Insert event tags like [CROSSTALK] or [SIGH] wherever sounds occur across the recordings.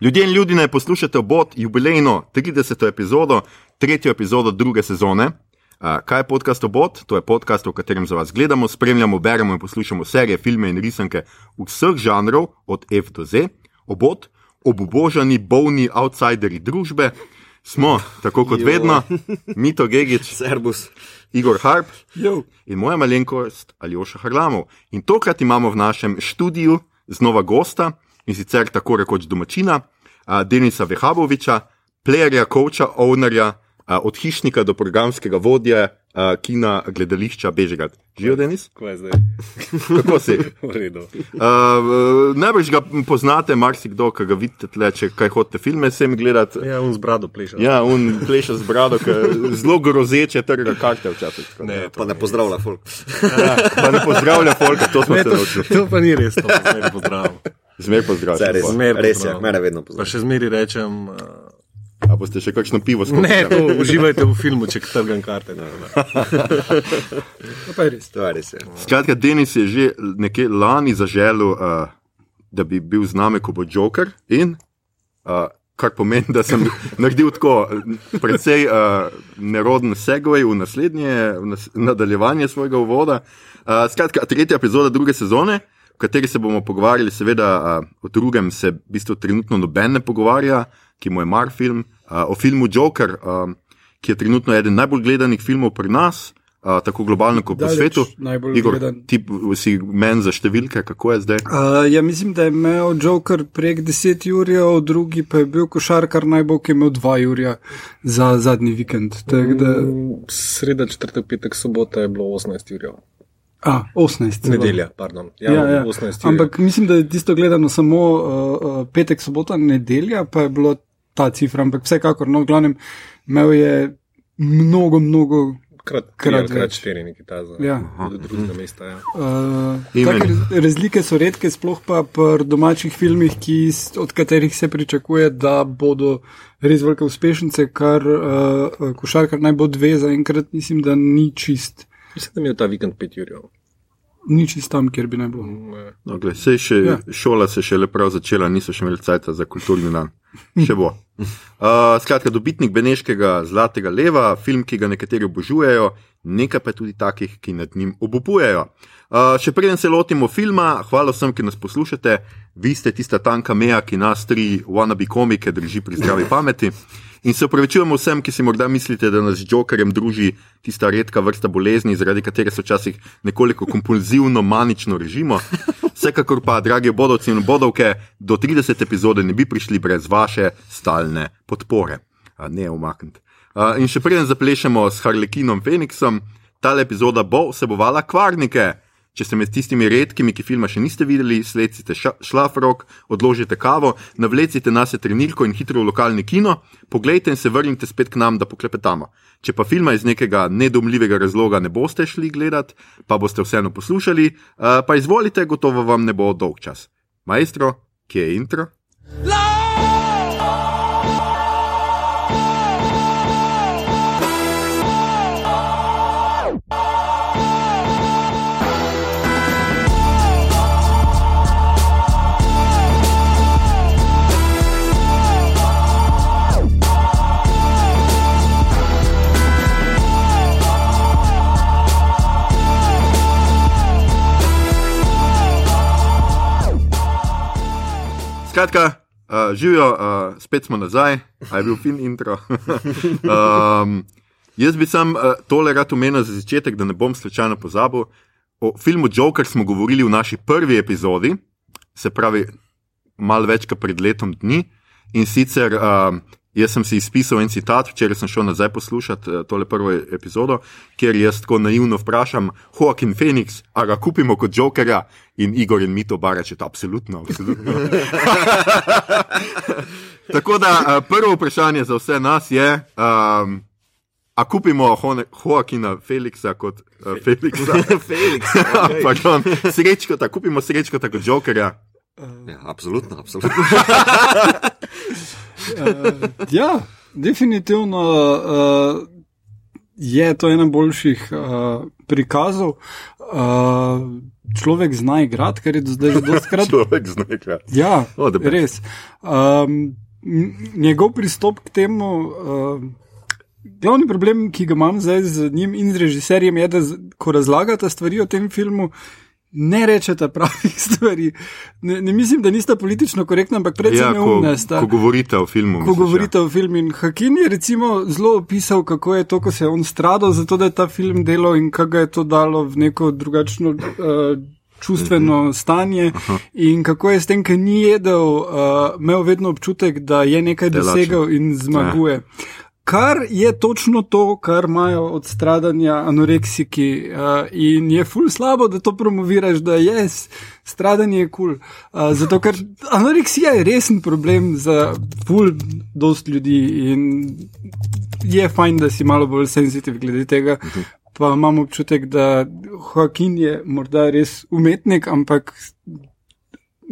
Ljudje in ljudje, poslušate obot jubilejno 30. epizodo, tretjo epizodo druge sezone. Uh, kaj je podcast obot? To je podcast, v katerem za vas gledamo, spremljamo, beremo in poslušamo serije, filme in risanke vseh žanrov, od F do Z. Obot, obubožani, bolni, outsideri družbe. Smo, tako kot Jo. vedno, Mito Gigič, [LAUGHS] Servus. Igor Harp Jo. in moja malenkost Aljoša Harlamov. In tokrat imamo v našem študiju znova gosta in sicer tako rekoč domačina, Denisa Vehaboviča, playerja, coacha, ownerja, a, od hišnika do programskega vodje kina gledališča Bežgrad. Živijo, Denis? Kaj zdaj? [LAUGHS] Kako si? [LAUGHS] V redu. Uh, Najbrž ga poznate, marsikdo, ki ga vidite tle, če kaj hodite filme sem gledati. Ja, on z brado pleša. Ja, un pleša z brado, ki zelo grozeče trga karte včasih. da. Ne, Pa ne pozdravlja folk. Ja, pa ne pozdravlja folka, to smo Ne, se naučili. to pa ni res, to pa zmeraj pozdravljam. Zmer pozdravlja. Saj, res, Zmer res je, mene vedno Pa pozdravlja. še zmeraj rečem, uh, A boste še kakšno pivo skupaj? ne, to uživajte v filmu, če trgam karte. Ne, [LAUGHS] ne. To pa je res. To je res. Je. Skratka, Denis je že nekje lani zaželel, uh, da bi bil z nami, ko bo Joker. In, uh, kar pomeni, da sem [LAUGHS] naredil tako eh, precej uh, neroden segway v naslednje v nas, nadaljevanje svojega uvoda. Uh, skratka, tretja epizoda druge sezone. V kateri se bomo pogovarjali, seveda, o drugem se v bistvu trenutno noben ne pogovarja, ki mu je mar film, o filmu Joker, ki je trenutno eden najbolj gledanih filmov pri nas, uh, tako globalno kot po Daleč svetu. najbolj Igor, gledan. ti si men za številke, kako je zdaj? Uh, ja, mislim, da je imel Joker prek 10 ur, drugi pa je bil košarkar najbolj, ki je imel 2 ure za zadnji vikend. Tak, da, Sreda, četrtek, petek, sobota je bilo 18 ur. A, 18. celo. Nedelja, pardon. Ja, Ja, ja. 18 ur. Ampak mislim, da je tisto gledano samo uh, uh, petek, sobota, nedelja, pa je bilo ta cifra. Ampak vsekakor, no, glavnem, imel je mnogo, mnogo. krat, krat krat, krat štiri, nekaj ta za Ja. drugega mesta. Ja. Uh, razlike so redke, sploh pa pri domačih filmih, ki, od katerih se pričakuje, da bodo res velike uspešnice, kar uh, košarkar naj bo dve, zaenkrat mislim, da ni čist, Mislim, da mi je ta vikend 5 ur. Ni čist tam, kjer bi naj bilo. No, gled, sej še, ja. Šola se še le prav začela, niso še imeli cajt za kulturni dan. Še bo. [LAUGHS] Uh, skratka, dobitnik Beneškega Zlatega leva, film, ki ga nekateri obožujejo, nekaj pa je tudi takih, ki nad njim obupujejo. Uh, še preden se lotimo filma, hvala vsem, ki nas poslušate. Vi ste tista tanka meja, ki nas tri wannabe komike drži pri zdravi pameti. In se upravičujemo vsem, ki si morda mislite, da nas z Jokerjem druži tista redka vrsta bolezni, zaradi katere se včasih nekoliko kompulzivno, manično režimo. Vsekakor pa, dragi bodovci in bodovke, do 30 epizode ne bi prišli brez vaše stalne podpore. A, ne umakniti. A, In še preden zaplešemo s Harlekinom Feniksom, ta epizoda bo vsebovala kvarnike. Če ste med tistimi redkimi, ki filma še niste videli, sledite šlafrok, odložite kavo, navlecite nas trenilko in hitro v lokalni kino, poglejte in se vrnite spet k nam, da poklepetamo. Če pa filma iz nekega nedomljivega razloga ne boste šli gledat, pa boste vseeno poslušali, eh, pa izvolite, gotovo vam ne bo dolg čas. Maestro, kje je intro? Skratka, uh, živijo, uh, spet smo nazaj, a je bil fin intro. um, [LAUGHS] jaz bi sam uh, tole rad omenil za začetek, da ne bom slučajno pozabil. O filmu Joker smo govorili v naši prvi epizodi, se pravi, malo več kot pred letom dni. In sicer um, jaz sem si izpisal en citat, včeraj sem šel nazaj poslušati uh, tole prvo epizodo, kjer jaz tako naivno vprašam, Joaquin Phoenix, a ga kupimo kot Jokerja in Igor in Mito Barač je to absolutno. absolutno. [LAUGHS] Tako da uh, prvo vprašanje za vse nas je, um, a kupimo Joaquina Felixa kot uh, Felixa. Felix. Pardon, srečko, tako kupimo srečko tako kot Jokerja. Ja, absolutno, absolutno. [LAUGHS] Ja, definitivno uh, je to ena boljših uh, prikazov. Uh, človek zna igrati, ker je do zdaj že dostkrat. [LAUGHS] Človek zna igrati. Ja, O, the best. res. Um, njegov pristop k temu. Um, Glavni problem, ki ga imam zdaj z njim in z režiserjem, je, da ko razlagata stvari o tem filmu, ne rečeta pravih [LAUGHS] stvari. Ne, ne mislim, da nista politično korektna, ampak predvsem Ja, ko, neumna sta. ko govorite o filmu. Ko misliš, ja. govorite o filmu in Hakin je recimo zelo opisal, kako je to, ko se je on stradal, zato da je ta film delal in kako ga je to dalo v neko drugačno. Uh, Čustveno Mhm. stanje in kako je s tem, ker ni jedel, uh, imel vedno občutek, da je nekaj Da je dosegal in zmaguje. Kar je točno to, kar imajo od stradanja anoreksiki. Uh, in je ful slabo, da to promoviraš, da je yes, stradanje je kul. Cool. Uh, zato, ker anoreksija je resen problem za ful dost ljudi in je fajn, da si malo bolj senzitiv glede tega. Pa imam občutek, da Joaquin je morda res umetnik, ampak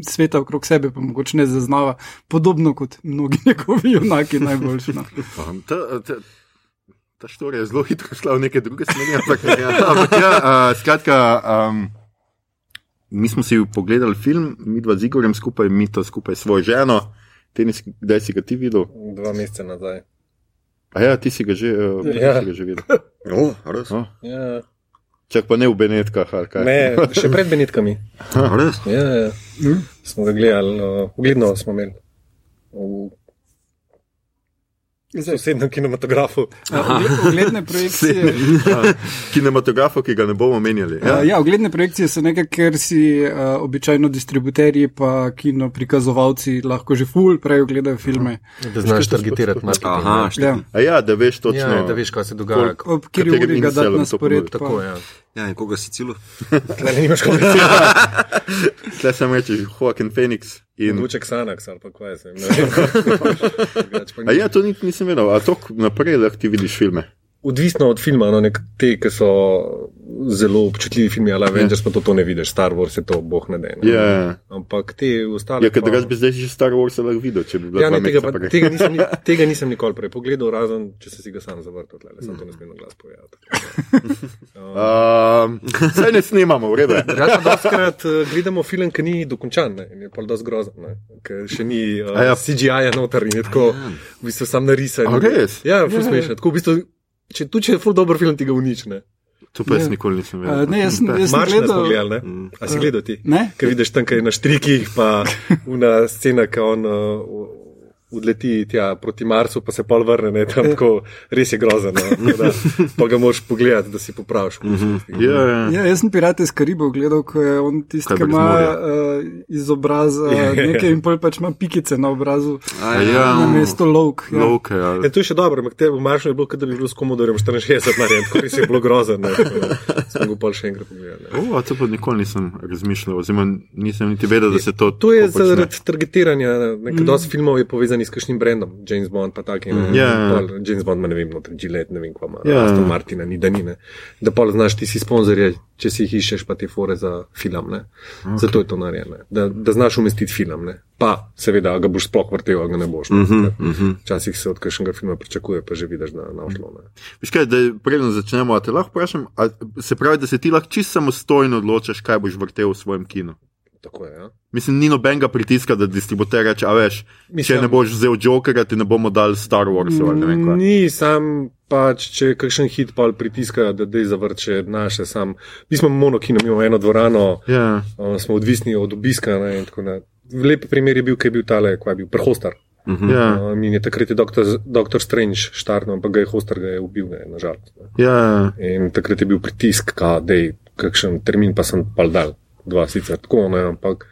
sveta okrog sebe pa mogoče ne zaznava, podobno kot mnogi [LAUGHS] njegovi junaki najboljši. No. Ta, ta, ta štorija je zelo hitro šla v neke druge smeri. Ampak, ja, ampak ja, uh, skratka, um, mi smo si pogledali film, mi dva z Igorjem skupaj, mi to skupaj s svojo ženo. Tenis, kdaj si ga ti videl? Dva meseca nazaj. A ja, ti si ga že, uh, Ja. si ga že videl. [LAUGHS] O, res. Oh, Ja. Čak pa ne v Benetkah, ali kaj. Ne, še pred Benetkami. A, res. Ja, ja. Hm? Smo ga gledali, ugledno smo imeli. V sosednjem kinematografu. Ogledne projekcije. [LAUGHS] Ja, Kinematografov, ki ga ne bomo menjali. Ja. Ja. ja, ogledne projekcije so nekaj, ker si uh, običajno distributerji pa kino prikazovalci lahko že ful prej ogledajo filme. Da znaš targetirati marketing. Aha, ne. št- Ja. A ja, da veš točno. Ja, da veš, kaj se dogaja. Ob kateri uri ga dati na to spored. Tako, ja. Ja, in koga si cilo? [LAUGHS] Tle ne imaš komentirati. [LAUGHS] Tle sem rečeš, Joaquin Phoenix. In... Luček Sanax ali pa kaj se. ne vem. [LAUGHS] Ja, to niti nisem vedel. A to naprej lahko ti vidiš filme. Odvisno od filma, no, nek, te, ki so zelo občutljivi filmi, ali Avengers, pa to, to ne vidiš, Star Wars je to, boh ne da. Ja, Ampak te ostale. ja ker drugač bi zdaj že Star Wars lahko videl, če bi bilo Ja, ne, tega, pa, tega, nisem, ni- [LAUGHS] tega nisem nikoli prej pogledal, razen če sem si ga sam zavrtel, tle, sem to ne smem na glas povedati. Um, [LAUGHS] saj ne snimamo, v redu. je. [LAUGHS] Drugače, doskrat uh, gledamo film, ki ni dokončan ne, in je pa dosti grozen, ker še ni uh, ja. ja. CGI-ja noter in je tako, v bistvu sam narisan. Res? Ja, ful smešno. Tako v bistvu, če tu če je ful dober film, ti ga unične. To pa jaz Ja. nikoli nisem Uh, vedel. ne, jaz, sem- jaz sem Marš ne smo gledal. gledali, ne? A si gledal ti? Ne? Ker vidiš tam, kaj je na štrikih, pa [LAUGHS] una scena, ki on uh, odleti tja proti Marsu, pa se pol vrne, ne, tam tako res je grozen. No? Da, Pa ga moraš pogledati, da si popraviš. Ja, ja. Ja, jaz sem Pirate iz Karibov gledal, ko je on tisti, ki ima uh, iz obraza nekaj in pol pač ima pikice na obrazu, A, ja. na mesto lovk. Ja. Lovke, ja. E, to je še dobro, ampak te v Maršu je bilo, kot da bi bilo s komodorjem 64 narejen, tako res je bilo grozen. Ne? Smo ga pol še enkrat pogledali. ne. O, to pa nikoli nisem razmišljal, oziroma nisem niti vedel, da se to. To je zaradi targetiranja. Nekaj mm. dosti filmov je povezanih s kakšnim brendom, James Bond pa taki. Mm. Ja. James Bond ima, ne vem, noter Gillette, ne vem, kva ima, Ja. yeah. Aston Martina, ni da ni, ne. Da pol znaš, ti si sponzorje, če si jih iščeš, pa ti fore za film, ne. Okay. Zato je to narejeno, da, da znaš umestiti film, ne. Pa, seveda, ga boš sploh vrtel, ga ne boš. Mm -hmm, mm -hmm. Včasih se od kakšnega filma pričakuje, pa že vidiš, na šlo. Ne. Veš kaj, da preden začnemo, te lahko vprašam, se pravi, da se ti lahko čisto samostojno odločaš, kaj boš vrtel v svojem kinu. Tako je, ja. Mislim, ni nobenega pritiska, da distributer reče, a veš, Mislim- če ne boš vzel Jokerja, ti ne bomo dali Star Warsa ali ne vem. Ni sam, pač, če kakšen hit pa pritiska, da dej zavrče naše sam. Mi smo monokino, imamo eno dvorano, Ja, uh, smo odvisni od obiska. Ne. Lep primer je bil, kaj je bil tale, kaj je bil prehostar. ja, Uh, in je takrat je doktor, doktor Strange štartno, ampak ga je hostar, ga je ubil, ne, nažalost. Ne. ja, In takrat je bil pritisk, da je kakšen termin, pa sem pa dal, dva sicer tako, ne, ampak.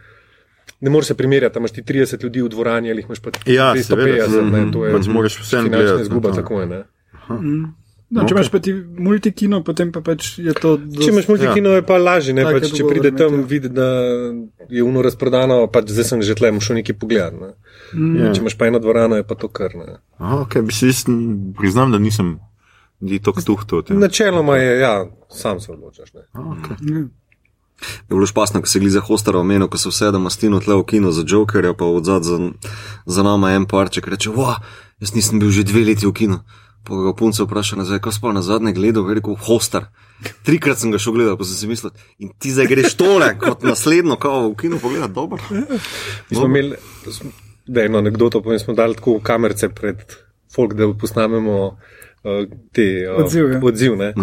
Ne moreš se primerjati, tam imaš ti 30 ljudi v dvorani ali jih imaš pa Ja, 250, seveda. ne, to je Pač moraš vseeno finančna izguba, no. tako je. Ne. No, če imaš pa ti multikino, potem pa pač je to. Dost... Če imaš multikino, je pa lažje, ne, Take pač, če pride tam, ja. vidi, da je uno razprodano, pač zdaj sem že tle, moš nekaj pogledati. Ne. ja. Če imaš pa eno dvorano, je pa to kar. Ne. Aha, okay, bi se jaz priznam, da nisem ni tako tuhto. Načeloma je, ja, sam se odločaš. Ne. Okay. Ja. Je bilo špasno, ko se gli za hostara omenil, ko se usedemo stino tle v kino za Jokerja, pa odzad za, za nama en parček reče, wow, jaz nisem bil že dve leti v kinu. Pa ga punce vpraša nazaj, ko spal na zadnje gledal, je rekel, hostar. Trikrat sem ga šel gledati, pa sem si mislil, in ti zdaj greš tole, kot naslednjo, kao v kinu pogledati, dobro. Mi smo imeli, da eno anegdoto, povem, smo dali tako kamerce pred folk, da posnamemo uh, te uh, Odziv, ja. odziv ne.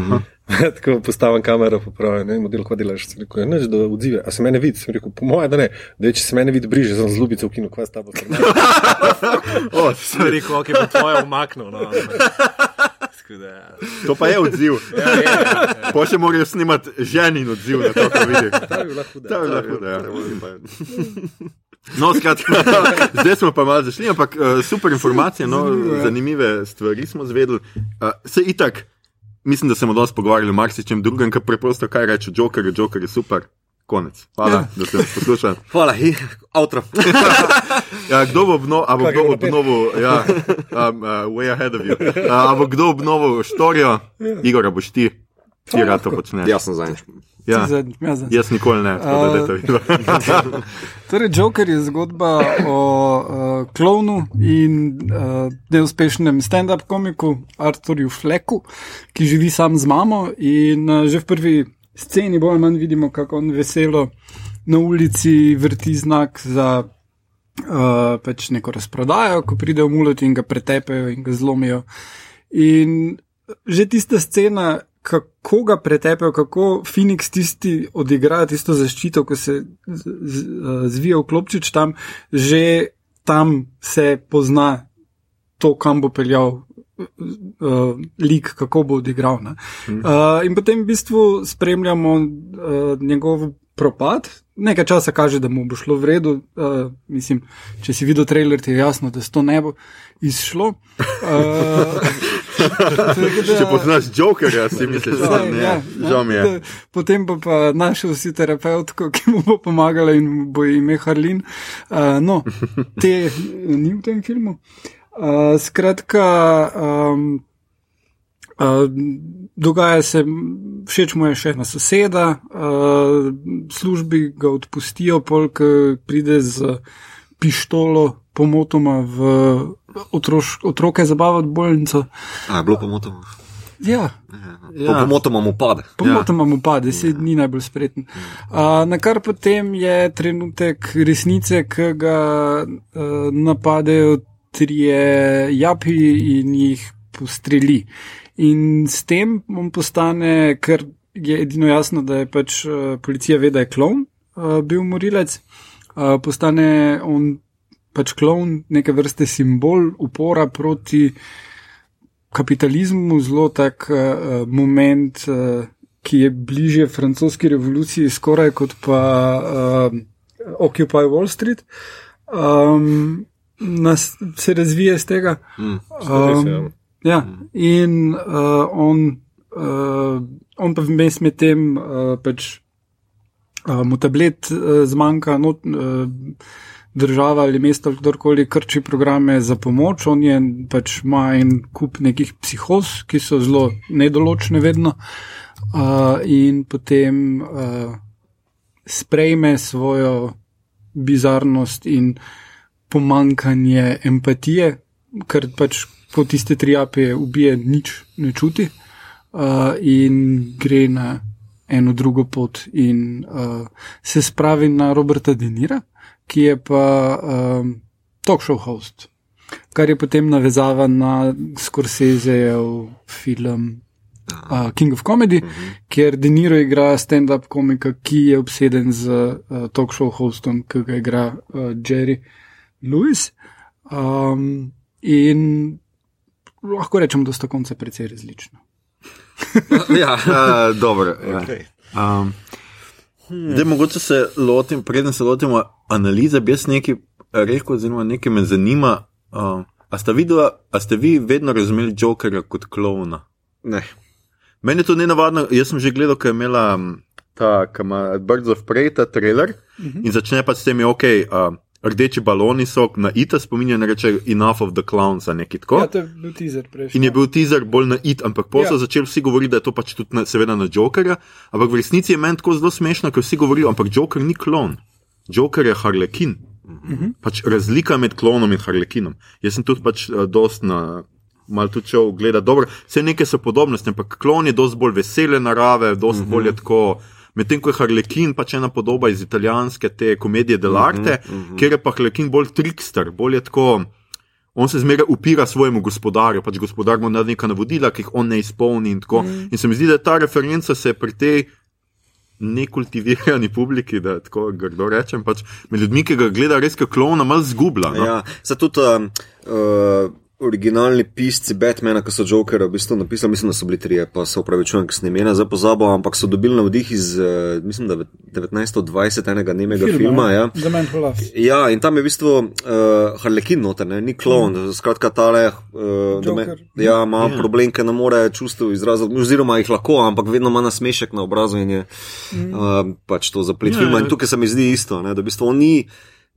[LAUGHS] Tako postavim kamero, pa pravi, ne, model, kaj delaš, sem rekel, ne, da odzive, a se mene vidi, sem rekel, po mojem, da ne, da če se mene vidi bliže, sem z ljubico v kinu, kva sta bo O, Sem [LAUGHS] rekel, ok, bo tvoje umaknil. No. [LAUGHS] Tako da, ja. to pa je odziv. Ja, je, ja, ja. Pa še morajo snimati ženin odziv na to, kar vidiš. To je bila huda. To je lahko, da je. No, skratka, zdaj smo pa malo zašli, ampak uh, super informacije, no, zanimive stvari smo zvedeli. Uh, se itak, mislim, da smo danes pogovarjali o marsičem drugem, kar preprosto kaj reče Joker, Joker je super. Konec. Hvala, ja. da ste nas poslušali. [LAUGHS] Hvala, hi, avtro. [LAUGHS] Ja, kdo bo obnovil, a bo kdo obnovil, ja, um, uh, way ahead of you. Uh, a bo kdo obnovil štorijo? Igor, a boš ti? Ti rad to počneš. Jaz sem zadnjič. Ja. Zadnji, ja, zadnji. Jaz nikoli ne, tako da dajte [LAUGHS] videti. Torej, Joker je zgodba o uh, klovnu in uh, neuspešnem stand-up komiku Arturju Fleku, ki živi sam z mamo. In uh, že v prvi sceni bolj ali manj vidimo, kako on veselo na ulici vrti znak za uh, pač neko razprodajo, ko pridejo muloti in ga pretepejo in ga zlomijo. In že tista scena, kako ga pretepejo, kako Phoenix tisti odigra tisto zaščito, ko se zvija v klopčič tam, že tam se pozna to, kam bo peljal. Uh, lik, kako bo odigral. ne. Uh, in potem v bistvu spremljamo uh, njegov propad. Nekaj časa kaže, da mu bo šlo v redu. Uh, mislim, če si videl trailer, ti je jasno, da se to ne bo izšlo. Uh, [LAUGHS] da- Če poznaš Jokerja, si misliš, da ne. ja, Žal mi je. da- Potem pa, pa našel si terapeutko, ki mu bo pomagala in bo ime Harlin. Uh, no, te ni v tem filmu. Uh, skratka, um, uh, dogaja se, všeč mu je še ena soseda, uh, službi ga odpustijo, polk pride z pištolo pomotoma v otroš, otroke zabavati v bolnico. A, je bilo pomotoma. Ja, Ja. Pomotoma mu pade. Pomotoma mu pade, se ni najbolj spreten. Uh, na kar potem je trenutek resnice, ki ga uh, napadejo trije japi in jih postreli. In s tem on postane, ker je edino jasno, da je pač uh, policija ve, da je klon uh, bil morilec, uh, postane on pač klon, neke vrste simbol upora proti kapitalizmu, zelo tak uh, moment, uh, ki je bliže francoski revoluciji, skoraj kot pa uh, Occupy Wall Street. Um, nas, se razvije iz tega. Mm. Um, ja, in uh, on, uh, on pa vmes med tem uh, pač uh, mu tablet uh, zmanjka, not, uh, država ali mesto ali kdorkoli krči programe za pomoč, on je pač ima en kup nekih psihoz, ki so zelo nedoločne vedno uh, in potem uh, sprejme svojo bizarnost in pomankanje empatije, ker pač kot tiste tri apije ubije, nič ne čuti uh, in gre na eno drugo pot in uh, se spravi na Roberta Denira, ki je pa um, talk show host, kar je potem navezava na Scorsesejev film. Uh, King of Comedy, uh -huh. kjer Deniro igra stand-up komika, ki je obseden z uh, talk show hostom, ki ga igra uh, Jerry Lewis. Um, in lahko rečem, da sta konca precej različna. ja. Uh, dobro. Ja. Okay. Um, zdaj, mogoče se lotim, preden se lotimo analize, bi jaz nekaj rekel, oziroma nekaj me zanima. Uh, a, ste videla, a ste vi vedno razumeli Jokerja kot klovna? Ne. Meni je to nenavadno, jaz sem že gledal, ko je imela m, ta, ki ima Birds of Prey, ta trailer uh -huh. in začne pa s temi, ok, uh, rdeči baloni so na ita spominja, ne reče enough of the clowns, nekaj tako. Ja, to je bil teaser prejšnji. In je bil teaser bolj na it, ampak potem so Ja. začeli vsi govoriti, da je to pač tudi na, seveda na Jokerja. Ampak v resnici je meni tako zelo smešno, ker vsi govorijo, ampak Joker ni klon. Joker je harlekin. Mhm. Pač razlika med klonom in harlekinom. Jaz sem tudi pač uh, dost na malo tudi šel gledati. Dobro, vse neke so podobnosti, ampak klon je dosti bolj vesele narave, dosti uh -huh. bolj je tako. Medtem ko je Harlekin pač ena podoba iz italijanske te komedije Delarte, uh -huh, uh -huh. kjer je pa Harlekin bolj trikster, bolj je tako. On se zmeraj upira svojemu gospodarju, pač gospodar mu da neka navodila, ki jih on ne izpolni. In, mm. in se mi zdi, da ta referenca se pri tej nekultivirani publiki, da tako grdo rečem, pač med ljudmi, ki ga gleda res kot klona, malo zgubla. No? Ja, zato tudi. Uh, uh, originalni pisci Batmana, ki so Jokera v bistvu napisali, mislim, da so bili trije, pa se upravičujem, ker sem imena za pozabo, ampak so dobili navdih iz, uh, mislim, da 1920 enega nemega Film, filma. Ja. ja, in tam je v bistvu uh, Harlekin noter, ne? ni klon, mm. skratka tale. Uh, me, ja, ima yeah. Ja. problem, ker ne more čustev izraziti, oziroma jih lahko, ampak vedno ima nasmešek na obrazu in je mm. uh, pač to zaplet yeah, filma. In ja. tukaj se mi zdi isto, ne? da v bistvu on ni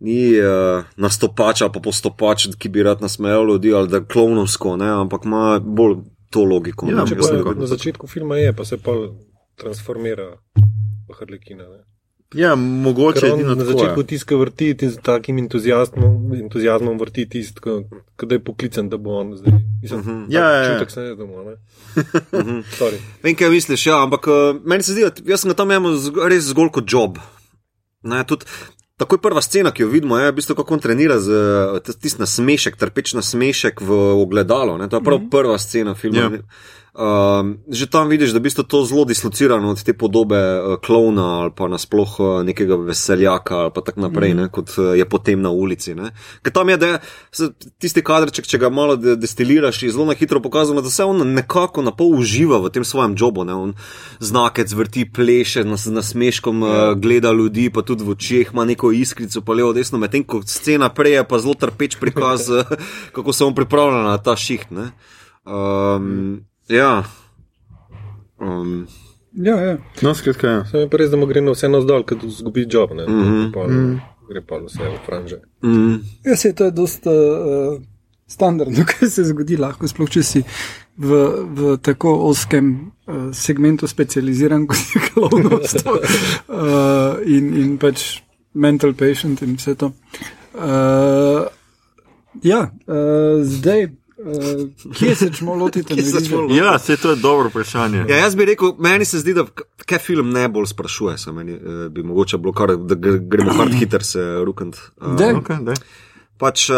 ni uh, nastopač ali pa postopač, ki bi rad nasmejal ljudi ali da klovnovsko, ne, ampak ima bolj to logiko. Ja, če pa na začetku filma je, pa se pa transformira v Harlekina. Ne. Ja, mogoče je na začetku tiska vrti in z takim entuzijazmom, entuzijazmom vrti tist, da je poklican, da bo on zdaj. Mislim, uh -huh. Ja, ja, ja. čutek se ne domo, ne. Mhm. Vem, kaj misliš, ja, ampak uh, meni se zdi, jaz sem ga tam imel res zgolj kot job. Ne, tudi, Takoj prva scena, ki jo vidimo, je, v bistvu, kako on trenira z tistim nasmešek, trpeč nasmešek v ogledalo. Ne? To je prav mm -hmm. prva scena filma. Yeah. Um, že tam vidiš, da je to zelo dislocirano od te podobe uh, klona ali pa nasploh uh, nekega veseljaka ali pa tako naprej, mm. ne, kot uh, je potem na ulici. Ne. Ker tam je, da je tisti kadrček, če ga malo de destiliraš, je zelo na hitro pokazano, da se on nekako na pol uživa v tem svojem jobu. Ne. On znakec vrti, pleše, nas, nasmeškom uh, gleda ljudi, pa tudi v očeh ima neko iskrico, pa levo, desno, medtem ko scena prej je pa zelo trpeč prikaz, kako se on pripravlja na ta šiht. Um, Ja. Um. Ja, ja. No, skratka, ja. Sem pa res, da mu gre na vse navzdol, ker zgubi job, ne. Mm -hmm. pa, mm. Gre pa vse v franže. Mm. Ja, se to je dosta uh, standardno, [LAUGHS] kaj se zgodi, lahko sploh če si v, v tako oskem uh, segmentu specializiran, kot je klovnost uh, [LAUGHS] in, in pač mental patient in vse to. Uh, ja, uh, zdaj. Uh, kje se čemo lotiti tega? Ja, se to je dobro vprašanje. Ja, jaz bi rekel, meni se zdi, da kaj film ne bolj sprašuje. Se meni uh, bi mogoče bilo kar, da gremo kar hiter se rukant. Uh, okay, pač uh,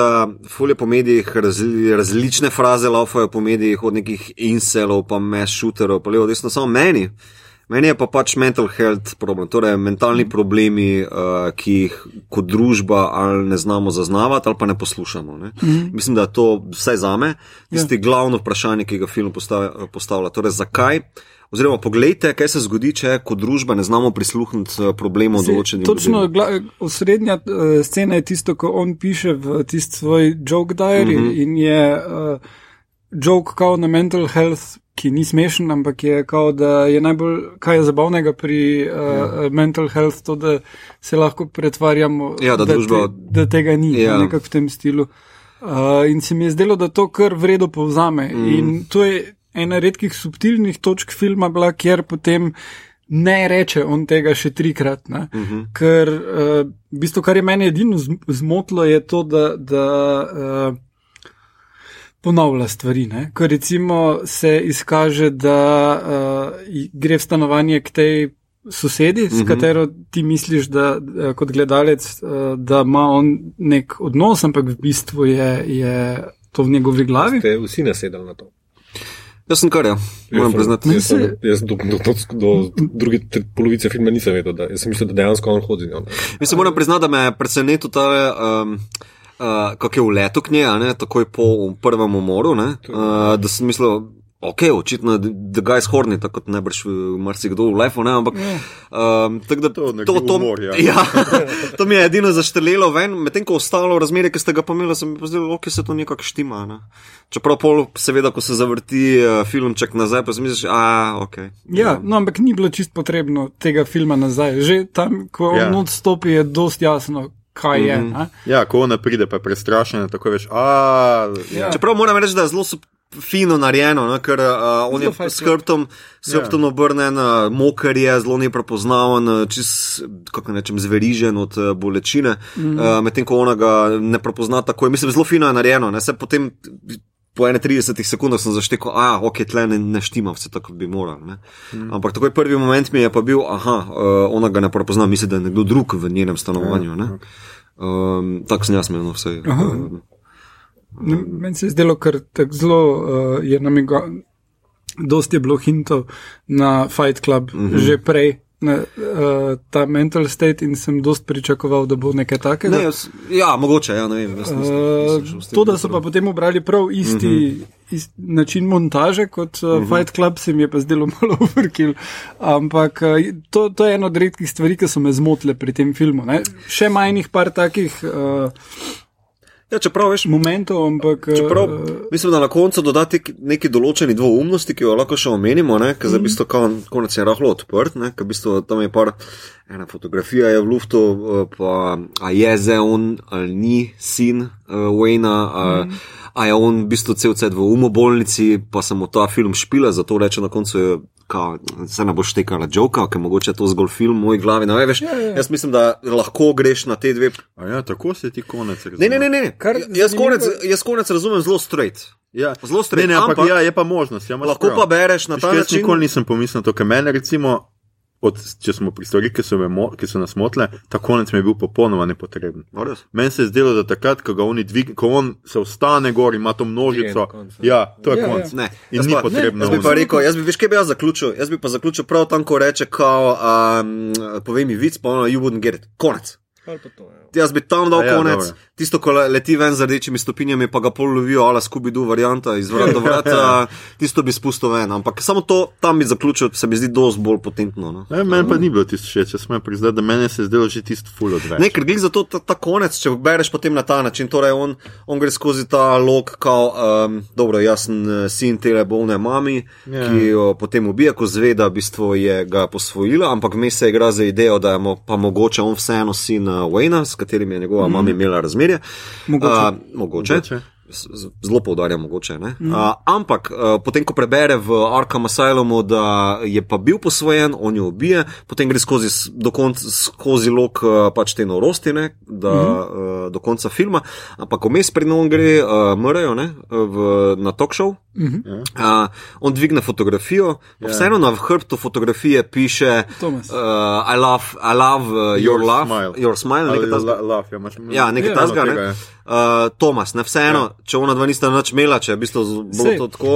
fulje po medijih, razli, različne fraze laufajo po medijih, od nekih inselov, pa mes šuterov, pa levo, desno, samo meni. Meni je pa pač mental health problem, torej mentalni mhm. problemi, uh, ki jih kot družba ali ne znamo zaznavati ali pa ne poslušamo. Ne? Mm -hmm. Mislim, da je to vsaj za me tisti ja. glavno vprašanje, ki ga film postavlja. Torej, zakaj? Oziroma, pogledajte, kaj se zgodi, če kot družba ne znamo prisluhniti eh, problemov določenih. Točno, osrednja uh, scena je tisto, ko on piše v tisti svoj joke diary mm -hmm. in je uh, joke kao na mental health ki ni smešen, ampak je kao, da je najbolj, kaj je zabavnega pri uh, ja. mental health, to, da se lahko pretvarjamo, ja, da, da, družba... te, da tega ni, ja. nekako v tem stilu. Uh, in se mi je zdelo, da to kar vredno povzame. Mm. In to je ena redkih subtilnih točk filma, bila, kjer potem ne reče on tega še trikrat. Mm -hmm. Ker uh, v bistvu, kar je meni edino zmotilo, je to, da. da uh, ponavlja stvari. Ne? Ko recimo se izkaže, da uh, gre v stanovanje k tej sosedi, mm -hmm. s mhm. katero ti misliš, da uh, kot gledalec, uh, da ima on nek odnos, ampak v bistvu je, je to v njegovi glavi. Ste vsi nasedali na to. Jaz sem kar, ja. moram priznati. Jaz, sem, jaz do, do, do, do druge polovice filma nisem vedel, da sem mislil, da dejansko on hodi. Jaz moram priznati, da me je presenetil ta. Um, uh, kako je v letu k njej, takoj po prvem umoru, uh, da sem mislil. Ok, očitno je The Guys Horny, tako kot najbrž marsikdo v Life, ne, ampak um, tako da to, to, to, humor, ja. ja, [LAUGHS] to mi je edino zaštrlelo ven, medtem ko ostalo razmerje, ki ste ga pomenili, sem mi pozdravil, ok, se to nekako štima. Ne. Čeprav pol, seveda, ko se zavrti uh, filmček nazaj, pa si misliš, a, ok. Ja, no, ampak ni bilo čist potrebno tega filma nazaj. Že tam, ko ja. on odstopi, je dost jasno, kaj je. Mm -hmm. Ja, ko ona pride, pa je prestrašena, tako veš. A, ja. Čeprav moram reči, da je zelo fino narejeno, ne, ker uh, on je s hrbtom ja. obrnen, uh, moker je zelo neprepoznaven, čez, kako nečem, zverižen od uh, bolečine, mm -hmm. uh, medtem ko ona ga ne prepozna tako. Mislim, zelo fino je narejeno. Ne, po 31 sekundah sem zaštekel, a ok, tle ne, ne štima vse tako, bi moral. Ne? Mm. Ampak takoj prvi moment mi je pa bil, aha, uh, ona ga ne prepozna, misli, da je nekdo drug v njenem stanovanju. Ja, okay. um, tako sem jaz imel no, vse. Um, Meni se je zdelo, ker tako zelo uh, je namigo, dosti je bilo hintov na Fight Club mm -hmm. že prej. Ne, uh, ta mental state in sem dost pričakoval, da bo nekaj takega. Ne, jaz, ja, mogoče, ja, ne vem. Jaz nisem, nisem uh, to, da so pa potem obrali prav isti uh -huh. ist, način montaže kot uh, uh -huh. Fight Club, se mi je pa zdelo [LAUGHS] malo overkill. Ampak uh, to, to je ena od redkih stvari, ki so me zmotile pri tem filmu. Ne. Še manjih par takih. Uh, Ja, čeprav veš, momentov, ampak. Čeprav, uh, mislim, da na koncu dodati neki določeni dvoumnosti, ki jo lahko še omenimo, ker za mm. bistvo kon, konec je rahlo odprt, ker bistvo tam je par, ena fotografija je v luftu, eh, pa a je zdaj on ali ni sin uh, Wayna, a, mm. a je on v bistvu cel cel v umobolnici, pa sem mu ta film špila, zato reče na koncu je kao, se ne boš tekala joka, ker mogoče to zgolj film v moji glavi. Ne, veš, ja, ja. Jaz mislim, da lahko greš na te dve. A ja, tako se ti konec razume. Ne, ne, ne, ne. Kar, jaz, konec, jaz konec razumem zelo straight. Ja. Zelo streng. Ampak, ampak ja, je pa možnost. Ja, lahko prav. pa bereš na ta način. Jaz nikoli nisem pomislil to, ker mene recimo od, če smo pri stvarih, ki, ki so nas motile, ta konec mi je bil popolnoma nepotreben. Meni se je zdelo, da takrat, ko, dvig, ko on se ostane gor in ima to množico, ja, to je ja, konec. Ja. In ni potrebno. Jaz bi pa rekel, jaz bi, veš, kaj bi jaz zaključil? Jaz bi pa zaključil prav tam, ko reče, kao, um, povej mi vic, pa ono, you wouldn't get it. Konec. Jaz bi tam dal ja, konec, dobro. tisto, ko leti ven z rdečimi stopinjami, pa ga pol lovijo, ala skubi du varianta iz vrata do vrata, [LAUGHS] tisto bi spustil ven. Ampak samo to tam bi zaključil, se mi zdi dosti bolj potentno. No. Ne, meni pa ni bilo tisto še, če smo priznali, da meni se je zdelo že tisto full odveč. Ne, ker gre za to ta, ta konec, če bereš potem na ta način, torej on, on gre skozi ta log, kao, um, dobro, jaz sem eh, sin tele bolne mami, yeah. Ja. ki jo potem ubija, ko zve, da bistvo je ga posvojila, ampak mi se igra za idejo, da je mo, pa mogoče on vseeno sin uh, Wayna, s katerim je njegova mm. mama imela razmerje. Mogoče. Uh, mogoče. mogoče. Zelo poudarjam, mogoče. Mm. Uh, ampak, uh, potem, ko prebere v Arkham Asylumu, da je pa bil posvojen, on jo ubije, potem gre skozi, konc, skozi lok uh, pač te norosti, ne, da, mm -hmm. uh, do konca filma. Ampak, ko mes pred njim gre, uh, mrajo na talk show. Mm -hmm. uh, on dvigne fotografijo, yeah. Ja. vseeno na hrbtu fotografije piše: uh, I love, I love uh, your, your love, smile. your smile. Nekaj tasga. Ja, ja, nekaj tasga. Ne? Uh, Tomas, ne vseeno, yeah. če ona dva nista nič imela, če je bilo to tako.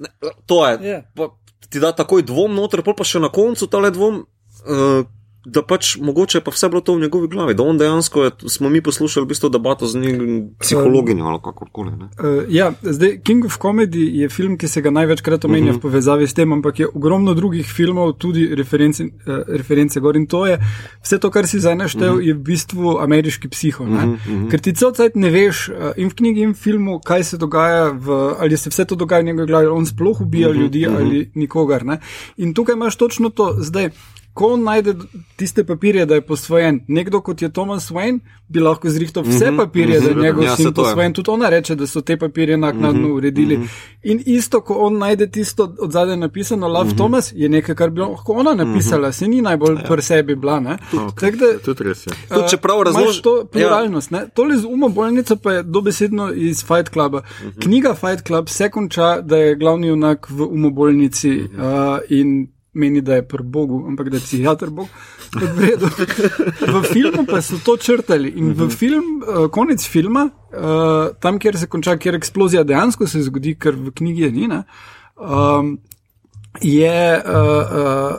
Ne, to je. Yeah. Pa, ti da takoj dvom noter, pa še na koncu ta le dvom. Uh, da pač mogoče pa vse bilo to v njegovi glavi, da on dejansko je, smo mi poslušali v bistvu debato z njim, psihologinjo ali kakorkoli. Uh, ja, zdaj King of Comedy je film, ki se ga največkrat omenja uh -huh. v mhm. povezavi s tem, ampak je ogromno drugih filmov, tudi reference, uh, reference gor in to je vse to, kar si zdaj naštel, uh mhm. -huh. je v bistvu ameriški psiho. Uh -huh, uh -huh. Ker ti celcajt ne veš uh, in v knjigi in v filmu, kaj se dogaja, v, ali se vse to dogaja v njegovi glavi, on sploh ubija uh mhm, -huh, ljudi uh -huh. ali nikogar. Ne? In tukaj imaš točno to zdaj ko najde tiste papirje, da je posvojen, nekdo kot je Thomas Wayne, bi lahko zrihtal vse mm -hmm, papirje, mm -hmm, da je njegov ja, sin posvojen. Tudi ona reče, da so te papirje naknadno mm -hmm, uredili. Mm -hmm. In isto, ko on najde tisto od zadaj napisano, Love mm -hmm. Thomas, je nekaj, kar bi lahko ona napisala, mm -hmm. se ni najbolj ja. pri sebi bila. Okay. Tudi res je. Uh, Čeprav razložiš to pluralnost, ja. tole z umo bolnico pa je dobesedno iz Fight Cluba. Mm -hmm. Knjiga Fight Club se konča, da je glavni junak v umobolnici mm -hmm. uh, in meni, da je pri Bogu, ampak da je psihiater Bog. V filmu pa so to črtali in v mhm. film, uh, konec filma, uh, tam, kjer se konča, kjer eksplozija dejansko se zgodi, ker v knjigi je Nina, um, je uh, uh,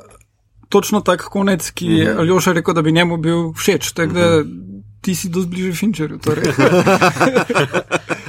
točno tak konec, ki je mhm. Aljoša rekel, da bi njemu bil všeč. Tak, da, ti si dosti bliže Finčerju. Torej. [LAUGHS]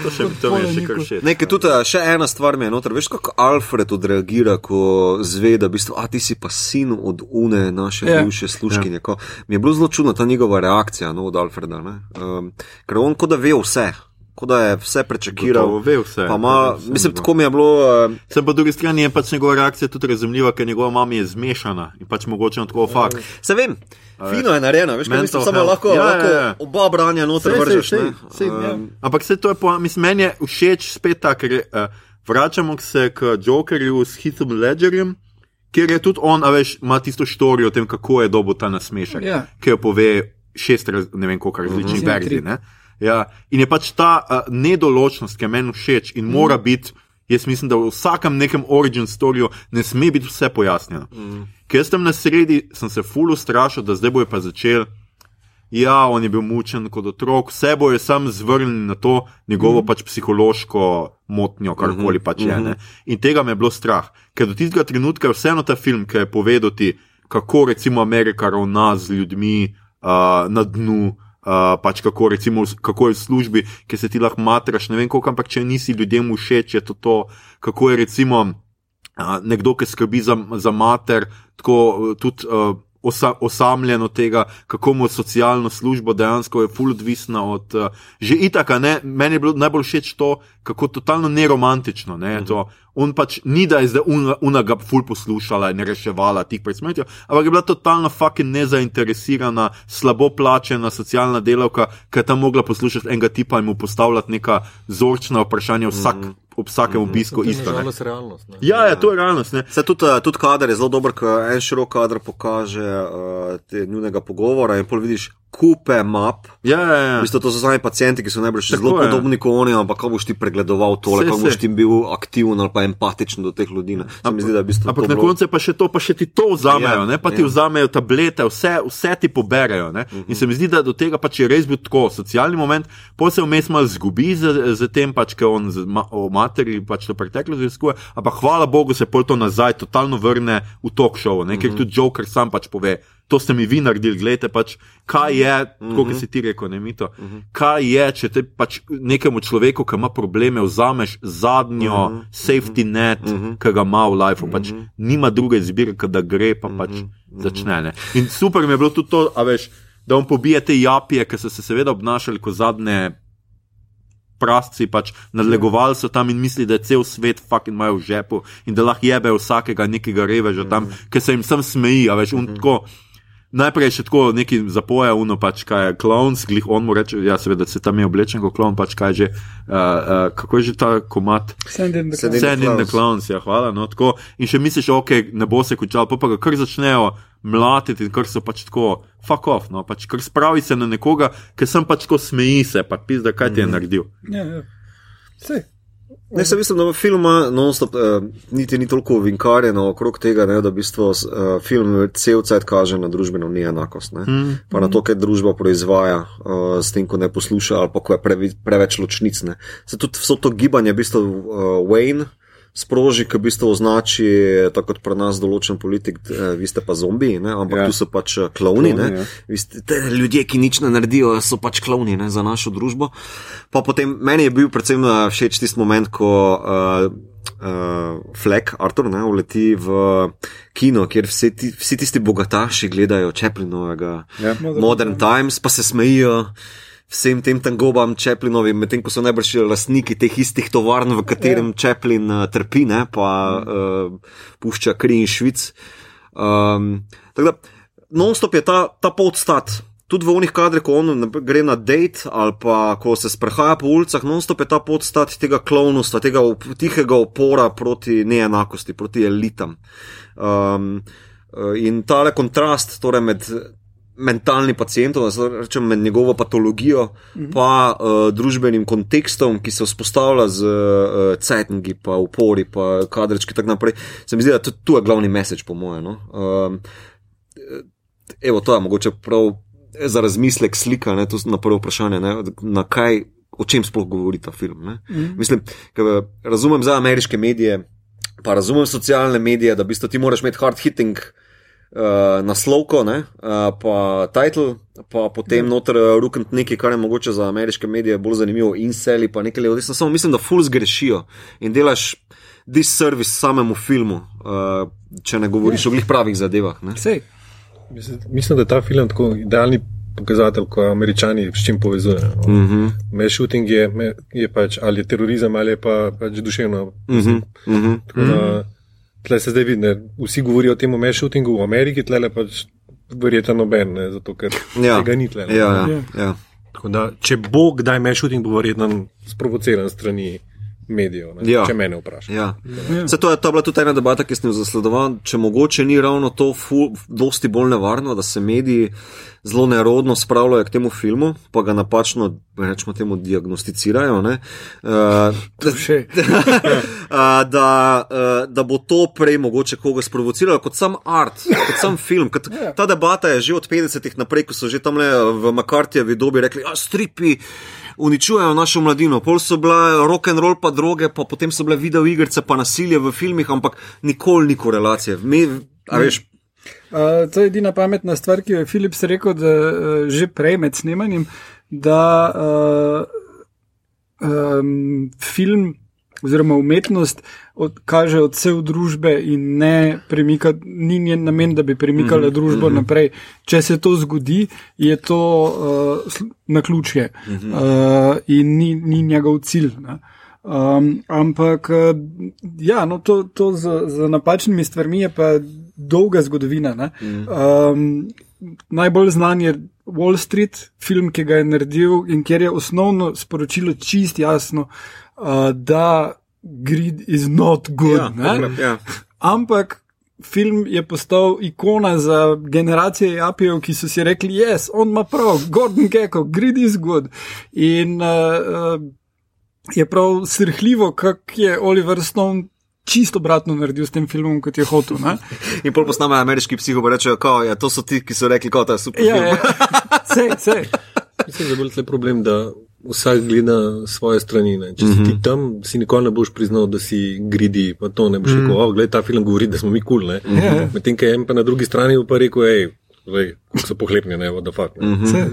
to še to mi je še kar še. Nekaj tudi, še ena stvar mi je noter. Veš, kako Alfred odreagira, ko zve, da bistvo, a ti si pa sin od une naše yeah. Ja. bivše služkinje. Yeah. Mi je bilo zelo čudno ta njegova reakcija no, od Alfreda. Um, ker on kot da ve vse. Kot da je vse prečakiral, ve vse. Ma, mislim, tako mi je bilo. Uh, se pa drugi strani je pač njegova reakcija tudi razumljiva, ker njegova mama je zmešana in pač mogoče na tako fakt. Se vem. Fino je narejeno, veš, mislim, samo lahko, ja, lahko ja, ja. oba branja noter vržeš. Sej, sej, um, ja. Ampak se to je, po, mislim, meni je všeč spet ta, ker uh, vračamo se k Jokerju s Heathom Ledgerjem, ker je tudi on, a veš, ima tisto štorijo o tem, kako je dobo ta nasmešek, ja. ki jo pove šest, ne vem, koliko različnih uh -huh. verzij. Ja, in je pač ta uh, nedoločnost, ki je meni všeč in mora biti, jaz mislim, da v vsakem nekem origin storju ne sme biti vse pojasnjeno. Mm. Ker jaz tam na sredi sem se fulu strašil, da zdaj bojo pa začeli. Ja, on je bil mučen kot otrok, vse bojo sam zvrnili na to njegovo mm. pač psihološko motnjo, karkoli pač je. Ne? In tega me je bilo strah, ker do tistega trenutka je vseeno ta film, ki je povedal ti, kako recimo Amerika ravna z ljudmi uh, na dnu. Uh, pač kako, recimo, kako je v službi, ki se ti lahko matraš, ne vem, koliko, ampak če nisi ljudem všeč, je to to, kako je recimo uh, nekdo, ki skrbi za, za mater, tako uh, tudi uh, osa, osamljen od tega, kako mu socialno službo dejansko je full odvisna od. Že itaka, ne, meni je bilo najbolj všeč to, kako totalno neromantično. Ne, mm -hmm. On pač ni da je zdaj una ga full poslušala in reševala tih pred smrtjo, ampak je bila totalno fucking nezainteresirana, slabo plačena socialna delavka, ki je tam mogla poslušati enega tipa in mu postavljati neka zorčna vprašanja vsak. Mm -hmm ob vsakem mm obisku isto. To je realnost. Ne? Ja, ja, to je realnost. Se tudi, eh, tudi kader je zelo dober, ko en širok kader pokaže uh, te njunega pogovora in pol vidiš, kupe map. Ja, ja, ja. Mislim, to so sami pacijenti, ki so najbrž zelo je. podobni kot oni, ampak kako boš ti pregledoval tole, kako boš ti bil aktiven ali pa empatičen do teh ljudi. Ampak na koncu pa še to, pa še ti to vzamejo, ja, ne pa ti ja. vzamejo tablete, vse, vse ti poberajo. Uh -huh. In se mi zdi, da do tega pač je res bil tako socialni moment, pa se vmes malo zgubi z, z tem, pač, ker on z, ma, o materi pač to preteklo raziskuje, ampak hvala Bogu se pol to nazaj totalno vrne v talk show, ker uh -huh. tudi Joker sam pač pove to ste mi vi naredili, gledajte, pač, kaj je, mm -hmm. kot si ti rekel, ne mito. Mm -hmm. Kaj je, če te pač nekemu človeku, ki ima probleme, vzameš zadnjo mm -hmm. safety net, mm -hmm. ki ga ima v lifeu, pač mm -hmm. nima druge izbire, da gre pa pač mm -hmm. začne. Ne? In super mi je bilo tudi to, veš, da on pobije te japije, ki so se seveda obnašali kot zadnje. Prasci pač nadlegovali so tam in misli, da je cel svet fucking imajo v žepu in da lahko jebe vsakega nekega reveža tam, mm -hmm. ker se jim sam smeji, a veš, mm -hmm. tako najprej še tako neki zapoje, uno pač kaj je klon, glih on mu reče, ja, seveda se tam je oblečen kot klon, pač kaj že, uh, uh, kako je že ta komat. Send in the clowns. Send in the clowns, ja, hvala. No, tako, in še misliš, ok, ne bo se končal, pa pa ga kar začnejo mlatiti in kar so pač tako, fuck off, no, pač kar spravi se na nekoga, ker sem pač tako smeji se, pa pizda, kaj ti je mm -hmm. naredil. Ja, ja. Sej. Ne, sem mislim, da film non-stop, uh, niti ni toliko vinkarjeno okrog tega, ne, da v bistvu uh, film cel cel kaže na družbeno neenakost. Ne, mm. Pa na to, kaj družba proizvaja uh, s tem, ko ne posluša ali pa ko je previ, preveč ločnic. Se tudi vso to gibanje, v bistvu uh, Wayne sproži, ki v bistvu označi, tako kot pri nas določen politik, eh, vi ste pa zombiji, ne? ampak ja. tu so pač eh, klovni. Ja. Ljudje, ki nič ne naredijo, so pač klovni ne? za našo družbo. Pa potem meni je bil predvsem eh, všeč tisti moment, ko. Uh, Uh, Fleck, Artur, ne, uleti v kino, kjer vsi, ti, vsi tisti bogataši gledajo Čeplinovega yeah, ja. Modern Times, pa se smejijo vsem tem tangobam, Čeplinovim, medtem ko so najbrž lastniki teh istih tovarn, v katerem yeah. Čeplin uh, trpi, ne, pa uh, pušča kri in švic. Um, tako da, non-stop je ta, ta podstat. Tudi v onih kadrih, ko on gre na date ali pa ko se sprehaja po ulicah, non-stop je ta podstat tega klovnostva, tega tihega opora proti neenakosti, proti elitam. Um, in tale kontrast torej med mentalni pacijent, rečem med njegovo patologijo, mm -hmm. pa uh, družbenim kontekstom, ki se vzpostavlja z uh, cajtngi, pa upori, pa kadrečki in tako naprej. Se mi zdi, da to, to je glavni message, po mojem. No? Uh, evo, to je mogoče prav za razmislek slika, ne, na prvo vprašanje, ne, na kaj, o čem sploh govori ta film. Mm -hmm. Mislim, razumem za ameriške medije, pa razumem socialne medije, da v bistvu ti moraš imeti hard hitting uh, naslovko, ne, uh, pa title, pa potem ja. noter uh, ruknit nekaj, kar je mogoče za ameriške medije bolj zanimivo, in seli pa nekaj ljudi. Samo mislim, da ful zgrešijo in delaš disservice samemu filmu, uh, če ne govoriš ja. o njih pravih zadevah. Mislim, mislim, da je ta film tako idealni. Pokazatelj, ko američani s čim povezujejo. Uh -huh. Me shooting je, me, je pač ali je terorizem ali je pa, pač duševno. Uh -huh. uh -huh. Tle se zdaj vidi, vsi govorijo o tem mešutingu v Ameriki, tle le pač verjetno noben, ne, zato ker ja. tega ni tle. Ja, ja, ja. Da, če bo kdaj mešuting, bo verjetno sprovociran strani medijev, ne, Ja. če mene vprašaš. Ja. Se to, je, to bila tudi ena debata, ki sem jo zasledoval. Če mogoče ni ravno to ful, dosti bolj nevarno, da se mediji zelo nerodno spravljajo k temu filmu, pa ga napačno, rečemo temu, diagnosticirajo. ne. Uh, Še. a, [LAUGHS] da, a, da bo to prej mogoče koga sprovociralo kot sam art, kot sam film. Kot, ta debata je že od 50-ih naprej, ko so že tam le v McCarthyjevi dobi rekli, da stripi. Uničujejo našo mladino, pol so bile rock and roll, pa droge, pa potem so bile video igrice, pa nasilje v filmih, ampak nikoli ni korelacije. Mi, a veš, Uh, to je edina pametna stvar, ki jo je Philips rekel, da uh, že prej med snemanjem, da uh, um, film oziroma umetnost od, kaže odsev družbe in ne premika, ni njen namen, da bi premikala mm -hmm. družbo mm -hmm. naprej. Če se to zgodi, je to uh, na ključje mm -hmm. uh, in ni, ni njegov cilj. Ne. Um, ampak, uh, ja, no, to, to z, z napačnimi stvarmi je pa dolga zgodovina. Mm. Um, najbolj znan je Wall Street, film, ki ga je naredil in kjer je osnovno sporočilo čist jasno, uh, da greed is not good. ja, ne? takrat, ja. Ampak film je postal ikona za generacije Japijev, ki so si rekli: Yes, on ima prav, Gordon Gecko, greed is good. In uh, uh, je prav srhljivo, kako je Oliver Stone. Čisto obratno naredil s tem filmom, kot je hotel. ne. In pol posname ameriški psiho, pa rečejo, kao, ja, to so ti, ki so rekli, da je super. Ja, film. ja. [LAUGHS] Sej, sej. Mislim, da je bolj tle problem, da vsak gleda svoje strani. Ne. Če si ti tam, si nikoli ne boš priznal, da si gridi, pa to ne boš rekel, oh, gledaj, ta film govori, da smo mi kul. Cool, Ja. Medtem, ko je en pa na drugi strani pa rekel, hej, kako so pohlepni, ne, what the fuck. Ne. Sej.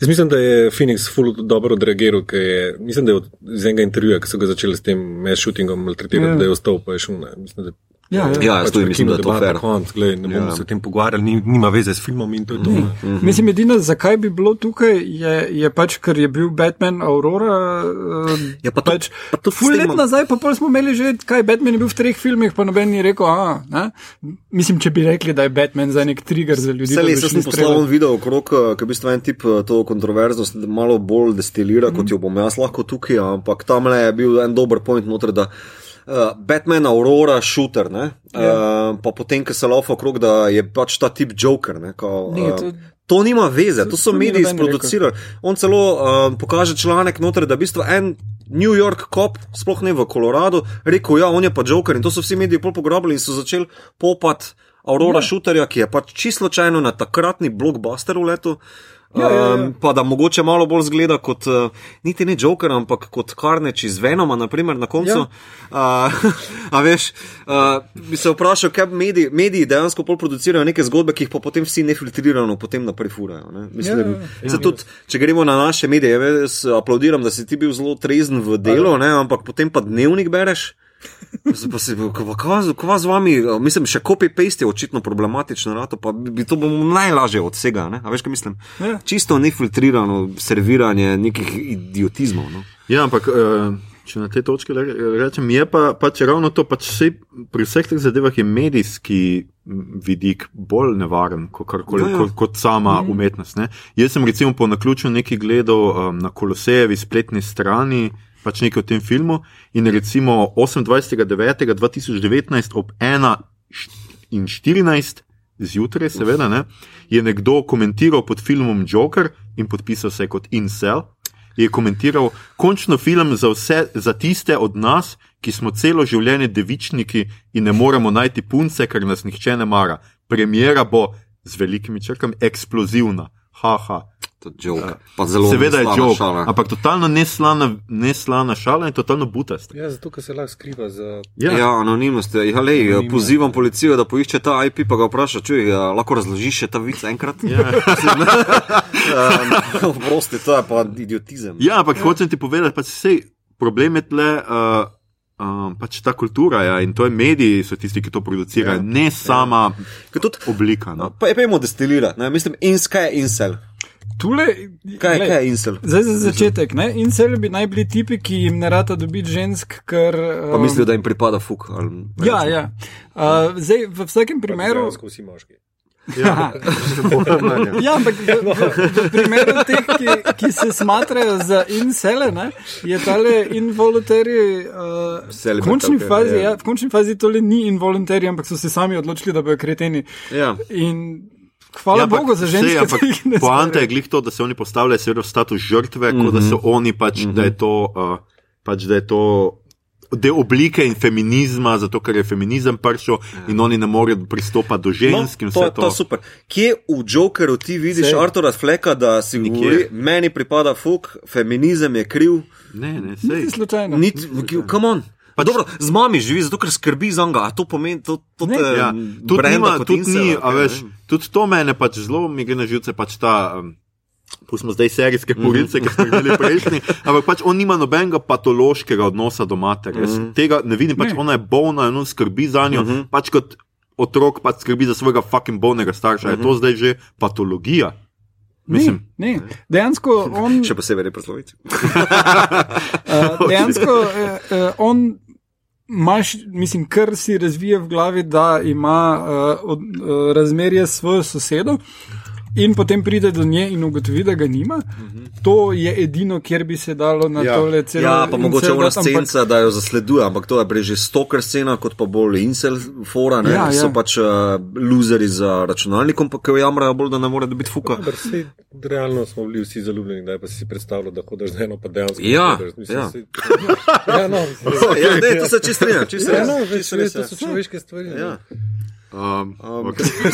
Jaz mislim, da je Phoenix full dobro odreagiral, ker je, mislim, da je od, iz enega intervjuja, ki so ga začeli s tem mass shootingom maltretirati, Ja. da je ostal pa je šel. Ne. Mislim, da Ja, ja. Ja, jaz tudi pač mislim, da je to fair. Konc, glej, ne bomo Ja. se o tem pogovarjali, ni, nima veze s filmom in to je to. ne. Mislim, edina, zakaj bi bilo tukaj, je, je pač, ker je bil Batman Aurora. Uh, Ja, pa to- pač, pa s ful let nazaj, pa pol smo imeli že, kaj Batman je bil v treh filmih, pa noben ni rekel, a, ne? Mislim, če bi rekli, da je Batman za nek trigger za ljudi. Bi les, jaz sem poslal video okrog, eh, ki v bistvu en tip eh, to kontroverznost malo bolj destilira, kot jo bom jaz lahko tukaj, ampak tam le je bil en dober point noter, da uh, Batman, Aurora, shooter, ne? Uh, pa potem, ko se laufa okrog, da je pač ta tip Joker, ne? Kao, Ne, eh, to- To nima veze, to so to mediji sproducirali. On celo uh, pokaže članek noter, da v bistvu en New York cop, sploh ne v Koloradu, rekel, ja, on je pa Joker in to so vsi mediji pol pograbili in so začeli popat Aurora ja. Shooterja, ki je pač čisto slučajno na takratni blockbuster v letu. Ja, ja, ja. Um, pa da mogoče malo bolj zgleda kot, uh, niti ne Joker, ampak kot Karneč iz Venoma, naprimer, na koncu. Ja. Uh, [LAUGHS] a veš, uh, bi se vprašal, kaj mediji, mediji dejansko producirajo neke zgodbe, ki jih pa potem vsi nefiltrirano potem naprej furajo. Ne? Mislim, Ja, ja, ja, ja. Tudi, če gremo na naše medije, jaz aplaudiram, da si ti bil zelo trezen v delu, ne? ampak potem pa dnevnik bereš. Pa si, kva, z vami, mislim, še copy-paste je očitno problematično, rato, pa bi to bomo najlažje od vsega. Ne? A veš, kaj mislim? Ja. Čisto nefiltrirano serviranje nekih idiotizmov. No? Ja, ampak eh, če na tej točki rečem, je pa pač ravno to, pač vse, pri vseh teh zadevah je medijski vidik bolj nevaren kot, karkoli, Ja, ja. kot, kot sama mm. umetnost. Ne? Jaz sem recimo po naključju nekaj gledal um, na Kolosejevi spletni strani. Pač nekaj o tem filmu. In recimo 28.9.2019 ob 1.14 zjutraj, seveda, ne, je nekdo komentiral pod filmom Joker in podpisal se kot Incel. Je komentiral, končno film za, vse, za tiste od nas, ki smo celo življenje devičniki in ne moremo najti punce, ker nas nihče ne mara. Premjera bo z velikimi črkami eksplozivna. Haha. To je joke. Pa zelo Seveda je šala. ampak totalno neslana, neslana šala in totalno butast. Ja, zato, ker se lahko skriva za. Ja, ja anonimnost. Ja, lej, Anonimno. pozivam policijo, da poišče ta IP, pa ga vpraša, če lahko razložiš še ta vic enkrat. Ja. [LAUGHS] [LAUGHS] Um, Prosti, to je pa idiotizem. Ja, ampak ja. hočem ti povedati, pač sej, problem je tle. Uh, Um, pač ta kultura ja, in to je mediji, so tisti, ki to producirajo, ja. ne sama Ker tudi, oblika. No. pa je pojmo destilirati, mislim, ins, kaj je insel? Tule, Kaj, glej, kaj je insel? Zdaj za začetek, ne? in cel bi naj bili tipi, ki jim ne rata dobiti žensk, ker. Pa um, mislijo, da jim pripada fuk. Ali, Ja, ja. Uh, zdaj, v vsakem primeru. Dejansko vsi moški. Ja, [LAUGHS] Ja, ampak v, v, v primeru teh, ki, ki se smatrajo za insele, ne, je tale involuntary. Uh, v, končni fazi, ja. ja, v končni fazi tole ni involuntary, ampak so se sami odločili, da bodo kreteni. Ja. In hvala Ja, ampak Bogu za sej, ženske, ampak jih ne Poanta je glih to, da se oni postavljajo seveda v status žrtve, mm -hmm. kot da so oni pač, mm -hmm. da je to, uh, pač, da je to del oblike in feminizma, zato ker je feminizem prišel ja. in oni ne morejo pristopati do žensk No, to, vse to to. je super. Kje v Jokeru ti vidiš Sej. Artura Fleka, da si govori, meni pripada fuk, feminizem je kriv, Ne, ne, Niti sej. slučajno. Niti, come on. Pa dobro, z mami živi, zato ker skrbi za njega. A to pomeni, to, to Ne. te Ja, tudi, brenda nima, tudi incela, ni, kaj, a veš, tudi to mene pač zelo mi gre na živce, pač ta. Um, Pustimo zdaj serijske porilce, ki smo jih imeli prejšnji, [LAUGHS] ampak pač on nima nobenega patološkega odnosa do matere. Jaz tega ne vidim, pač Ne. ona je bolna in on skrbi za njo, pač kot otrok pač skrbi za svojega fucking bolnega starša. Je to zdaj že patologija? Mislim, Ne, ne. Dejansko [LAUGHS] on. Še posebej reproslovici. Uh, [LAUGHS] dejansko uh, uh, on imaš, mislim, kar si razvije v glavi, da ima uh, od, uh, razmerje s svojo sosedo. In potem pride do nje in ugotovi, da ga nima. To je edino, kjer bi se dalo na Ja. tole celo. Ja, pa mogoče incel ona dati, ampak- scenca, da jo zasleduje, ampak to je prej že stoker scena, kot pa bolj incel fora, ne, Ja, ja, so ja. pač uh, luzeri za računalnikom, pa ki jo jamrajo bolj, da ne more dobiti fuka. Ampak sej, realno smo bili vsi zaljubljeni, da pa si si predstavljal, da hodiš z eno, pa dejansko. Ja, hodiš. Mislim, ja. sej- ja, no, [LAUGHS] mislim, Ja, ne, to se čisto strinjam, čisto ja, no, čisto res, to ja. so človeške stvari. ne. Ja. um, Um, okay. [LAUGHS]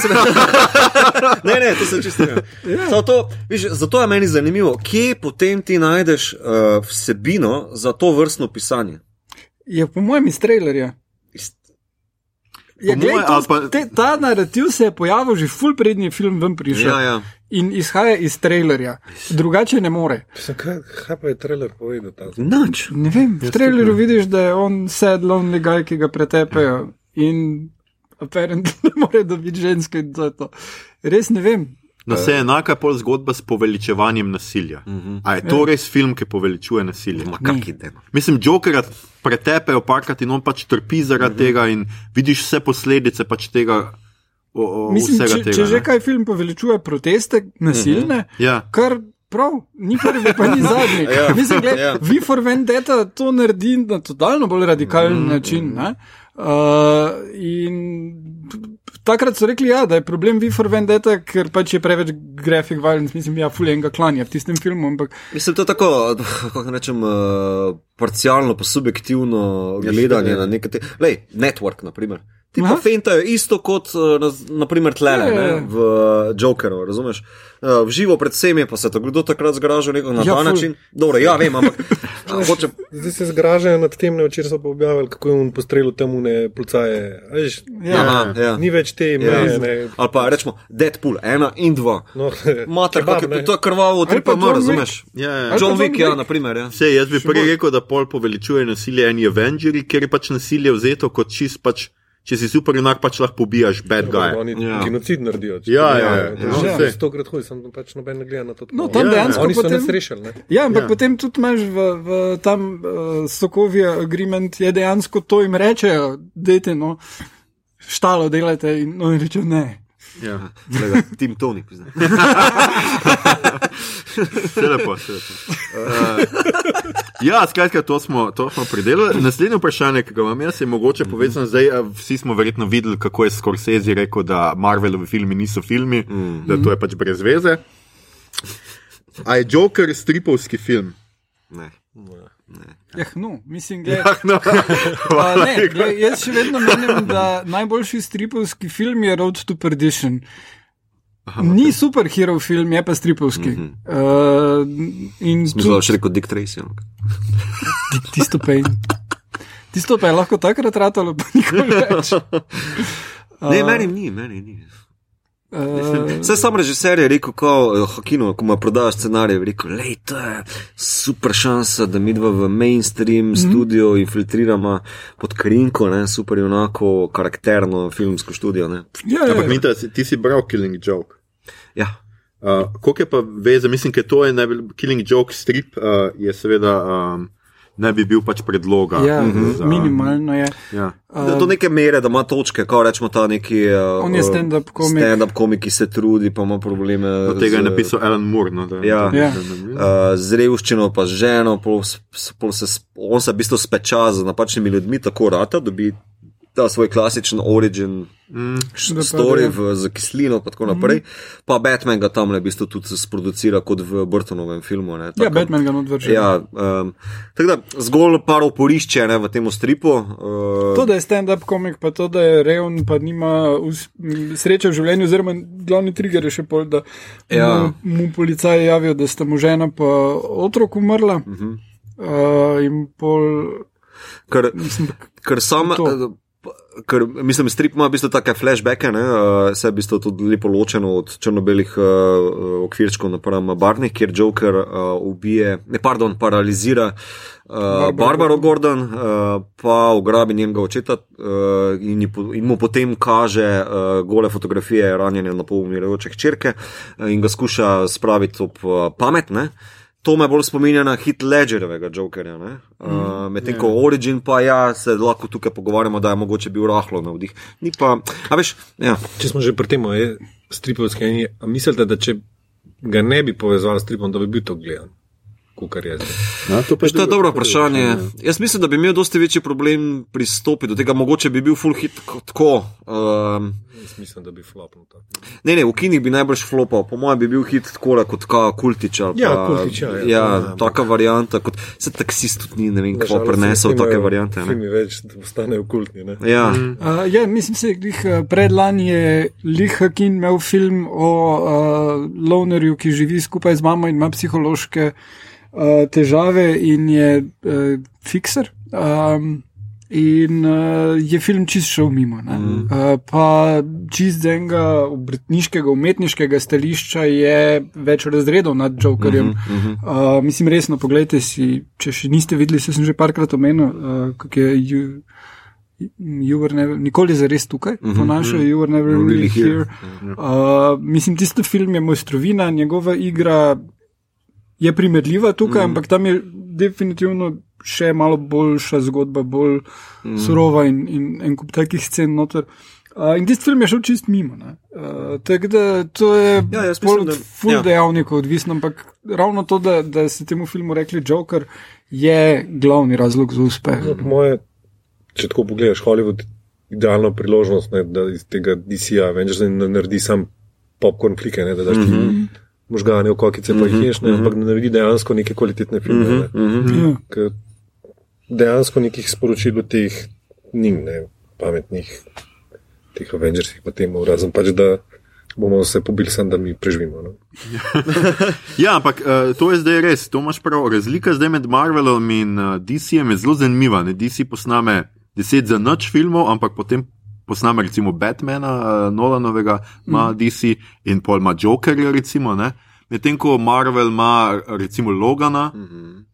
[LAUGHS] ne, ne, to se čisto strinjam. Samo to, viš, zato je meni zanimivo, kje potem ti najdeš uh, vsebino za to vrstno pisanje. Je po mojem iz trailerja. Ja, Po glej, to, pa- te, ta narativ se je pojavil že ful prednji film ven prišel. Ja, ja. In izhaja iz trailerja. Drugače ne more. Mislim, Kaj, kaj pa je trailer povedal? Nič. Ne vem, v trailerju vidiš, da je on sad lonely guy, ki ga pretepejo in apparently [LAUGHS] ne more dobiti ženske in to je to. Res ne vem. No, se je enaka pol zgodba s poveličevanjem nasilja. Uh -huh. A je to res film, ki poveličuje nasilje? Ma kak ide. no. Mislim, Jokera pretepejo parkrat in on pač trpi zaradi tega in vidiš vse posledice pač tega. O, o, Mislim, vsega če, tega, če že kaj film poveličuje proteste nasilne, Ja. kar prav, ni prvi, pa ni [LAUGHS] zadnji. Ja, Mislim, gled, ja. Vi for Vendetta to naredi na totalno bolj radikalen način. Ne? Uh, in takrat so rekli, ja, da je problem Vi for Vendetta, ker pač je preveč graphic violence, mislim, ja, fuljenga klanja v tistem filmu, ampak Mislim, to je tako, [LAUGHS] kako rečem, uh, parcialno, pa subjektivno gledanje na neke te. Lej, network, na primer. Ti pa fentajo isto kot, uh, na- na primer, tlele, Ja, ja, ne, ja. v uh, Jokeru, razumeš? V živo pred vsemi pa se to kdo takrat zgraža neko na Ja, ta ful. način. Dobro, ja, vem, ampak [LAUGHS] a, hočem. Zdaj se zgražajo nad tem, ne včeraj so pa objavili, kako je on postrelil temu ne policaje. A Veš, Ja. Aha, ja. Ni več te Ja. meje. ne. Ali pa rečemo Deadpool, ena in dva. No, [LAUGHS] Mater, kebab, ne. to je krvavo, tri pa mr, razumeš? Ja, ja. John Wick, ja, na primer. Ja. Sej, jaz bi prej rekel, da pol poveličuje nasilje eni Avengers, ker je pač nasilje vzeto kot čist pač. Če si super, enak pač lahko pobijaš bad guy. Oni Ja. genocid naredijo. Ja, to ja, ja, ja, že saj. Stokrat hoji, sem pač noben ne gleda na to. No, tam Ja, dejansko so potem- nas rešili. ne. Ja, ampak Ja. ja. potem tudi imaš v, v tam uh, Sokovija agreement, je dejansko to jim rečejo, dajte no, štalo delajte in oni rečejo ne. Ja. Gleda, Tim Tony, priznaj. Vse [LAUGHS] lepo, vse lepo. Uh, ja, skratka, to smo, to smo pridelali. Naslednje vprašanje, ki ga imam jaz, je mogoče povezano zdaj. Vsi smo verjetno videli, kako je Scorsese rekel, da Marvelovi filmi niso filmi, mm. da to je pač brez veze. A je Joker stripovski film? Ne. Ja, no, mislim, gled, No, A, ne, gled, jaz še vedno menim, da najboljši stripovski film je Road to Perdition. Ni superhero film, je pa stripovski. Mm -hmm. uh, da tudi še rekel Dick Tracy. tisto pa je. Tisto pa je lahko takrat ratalo, pa nikoli več. [LAUGHS] Ne, meni ni, meni ni. Uh, Vse sam režiser je rekel, ko eh, Hakino, ko mu prodaja scenarij, je rekel, lej, to je super šansa, da mi dva v mainstream mm -hmm. studio infiltriramo pod krinko, ne, super junako, karakterno filmsko študijo. Ne. ja, ampak ja, Minta, si- ti si bral Killing Joke. Ja, Uh, Koliko je pa veze, mislim, da to je najbolj Killing Joke strip, uh, je seveda um, ne bi bil pač predloga. Ja, za- minimalno je. Ja. Do, do neke mere, da ima točke, kot rečemo, ta neki. Uh, On je stand-up komik. Stand-up komik, ki se trudi, pa ima probleme. Od tega je z- napisal Alan Moore. No, da, Ja. da- Ja. da- Uh, z revščino, pa z ženo, pol, pol se, on se v bistvu speča z napačnimi ljudmi, tako rata, dobi ta svoj klasičen origin Mm. story je. v, z kislino, pa tako naprej. Pa Batman ga tam v bistvu tudi sproducira kot v Burtonovem filmu. Ne, Ja, tako- Batman ga odvrže. Ja, um, tako da zgolj par oporišče ne, v tem stripu. Uh, To, da je stand-up komik, pa to, da je revn, pa nima us- sreče v življenju, oziroma glavni trigger je še pol, da Ja. mu, mu policaji javijo, da sta mu žena pa otrok umrla. Uh -huh. uh, in pol, ker, mislim, ker sam. To. Eh, Ker, mislim, strip ima v bistvu take flashbacke, ne, uh, vse je v bistvu tudi lepo ločeno od črno-belih uh, okvirčkov napram barvnih, kjer Joker uh, ubije, ne, pardon, paralizira uh, Barbaro Barbaro Gordon, uh, pa ugrabi njenega očeta uh, in, in mu potem kaže uh, gole fotografije ranjene na pol umirajoče hčerke uh, in ga skuša spraviti ob uh, pamet. Ne. To me bolj spominja na hit Ledgerjevega Jokerja. Uh, Medtem ko Origin pa ja, se lahko tukaj pogovarjamo, da je mogoče bil rahlo na vdih. Ni pa, a veš, ja. Če smo že pri tem, je stripovski mislite, da če ga ne bi povezali s stripom, da bi bil to gledan? Kukar je zdaj. Ja, to pa Veš, to je dobro vprašanje. Jaz mislim, da bi imel dosti večji problem pristopiti do tega, mogoče bi bil full hit ko- tako. Um, Jaz mislim, da bi flopnil to. ne, ne, v kinih bi najbrž flopal, po mojem bi bil hit tako kot ka kultič. ali Ja, pa- Kultič, ja, ja. ja, Ja, ja taka varianta, kot se taksist tudi ni, ne vem, kdo Nažalost, prenesel ne take variante. Ne? Filmi več, da postanejo kultni. Ne? Ja, Uh, ja, mislim, da predlani je Lihakin imel film o uh, lonerju, ki živi skupaj z mamo in ima psihološke uh, težave in je uh, fikser. Um, In uh, je film čist šel mimo. Mm. Uh, pa čist enega obrtniškega, umetniškega stališča je več razredov nad Jokerjem. Mm -hmm. uh, mislim, resno, pogledajte si, če še niste videli, se sem že parkrat omenil, uh, kako je. You, You were never, nikoli za res tukaj, mm -hmm. po našem, you were never really, really here. here. Uh, mislim, tisti film je mojstrovina, njegova igra je primerljiva tukaj, mm ampak tam je definitivno še malo boljša zgodba, bolj mm. surova in, in en kup takih scen noter. Uh, in tisti film je šel čist mimo. Uh, Tako da to je Ja, mislim, od full ja. dejavnikov odvisno, ampak ravno to, da, da se temu filmu rekli Joker, je glavni razlog za uspeh. No, moje, če tako pogledaš, Hollywood idealno priložnost, ne, da iz tega DC-ja Avengers ne naredi sam popkorn flike, ne, da daš ti mm -hmm. Možgane v kokice, pa jih ješ, ne, ampak da naredi dejansko neke kvalitetne filme. Ne, Ja. Ker dejansko nekih sporočil od teh ni, ne, pametnih, teh Avengersih, pa temu, razen pač, da bomo se pobili sam, da mi preživimo. No. [LAUGHS] Ja, ampak uh, to je zdaj res, to imaš prav. Razlika zdaj med Marvelom in uh, DC-jem je zelo zanimiva. Ne? DC posname deset za noč filmov, ampak potem posname recimo Batmana, uh, Nolanovega, ima mm. DC in pol ima Jokerja, recimo. ne. Medtem ko Marvel ima recimo Logana, mm -hmm.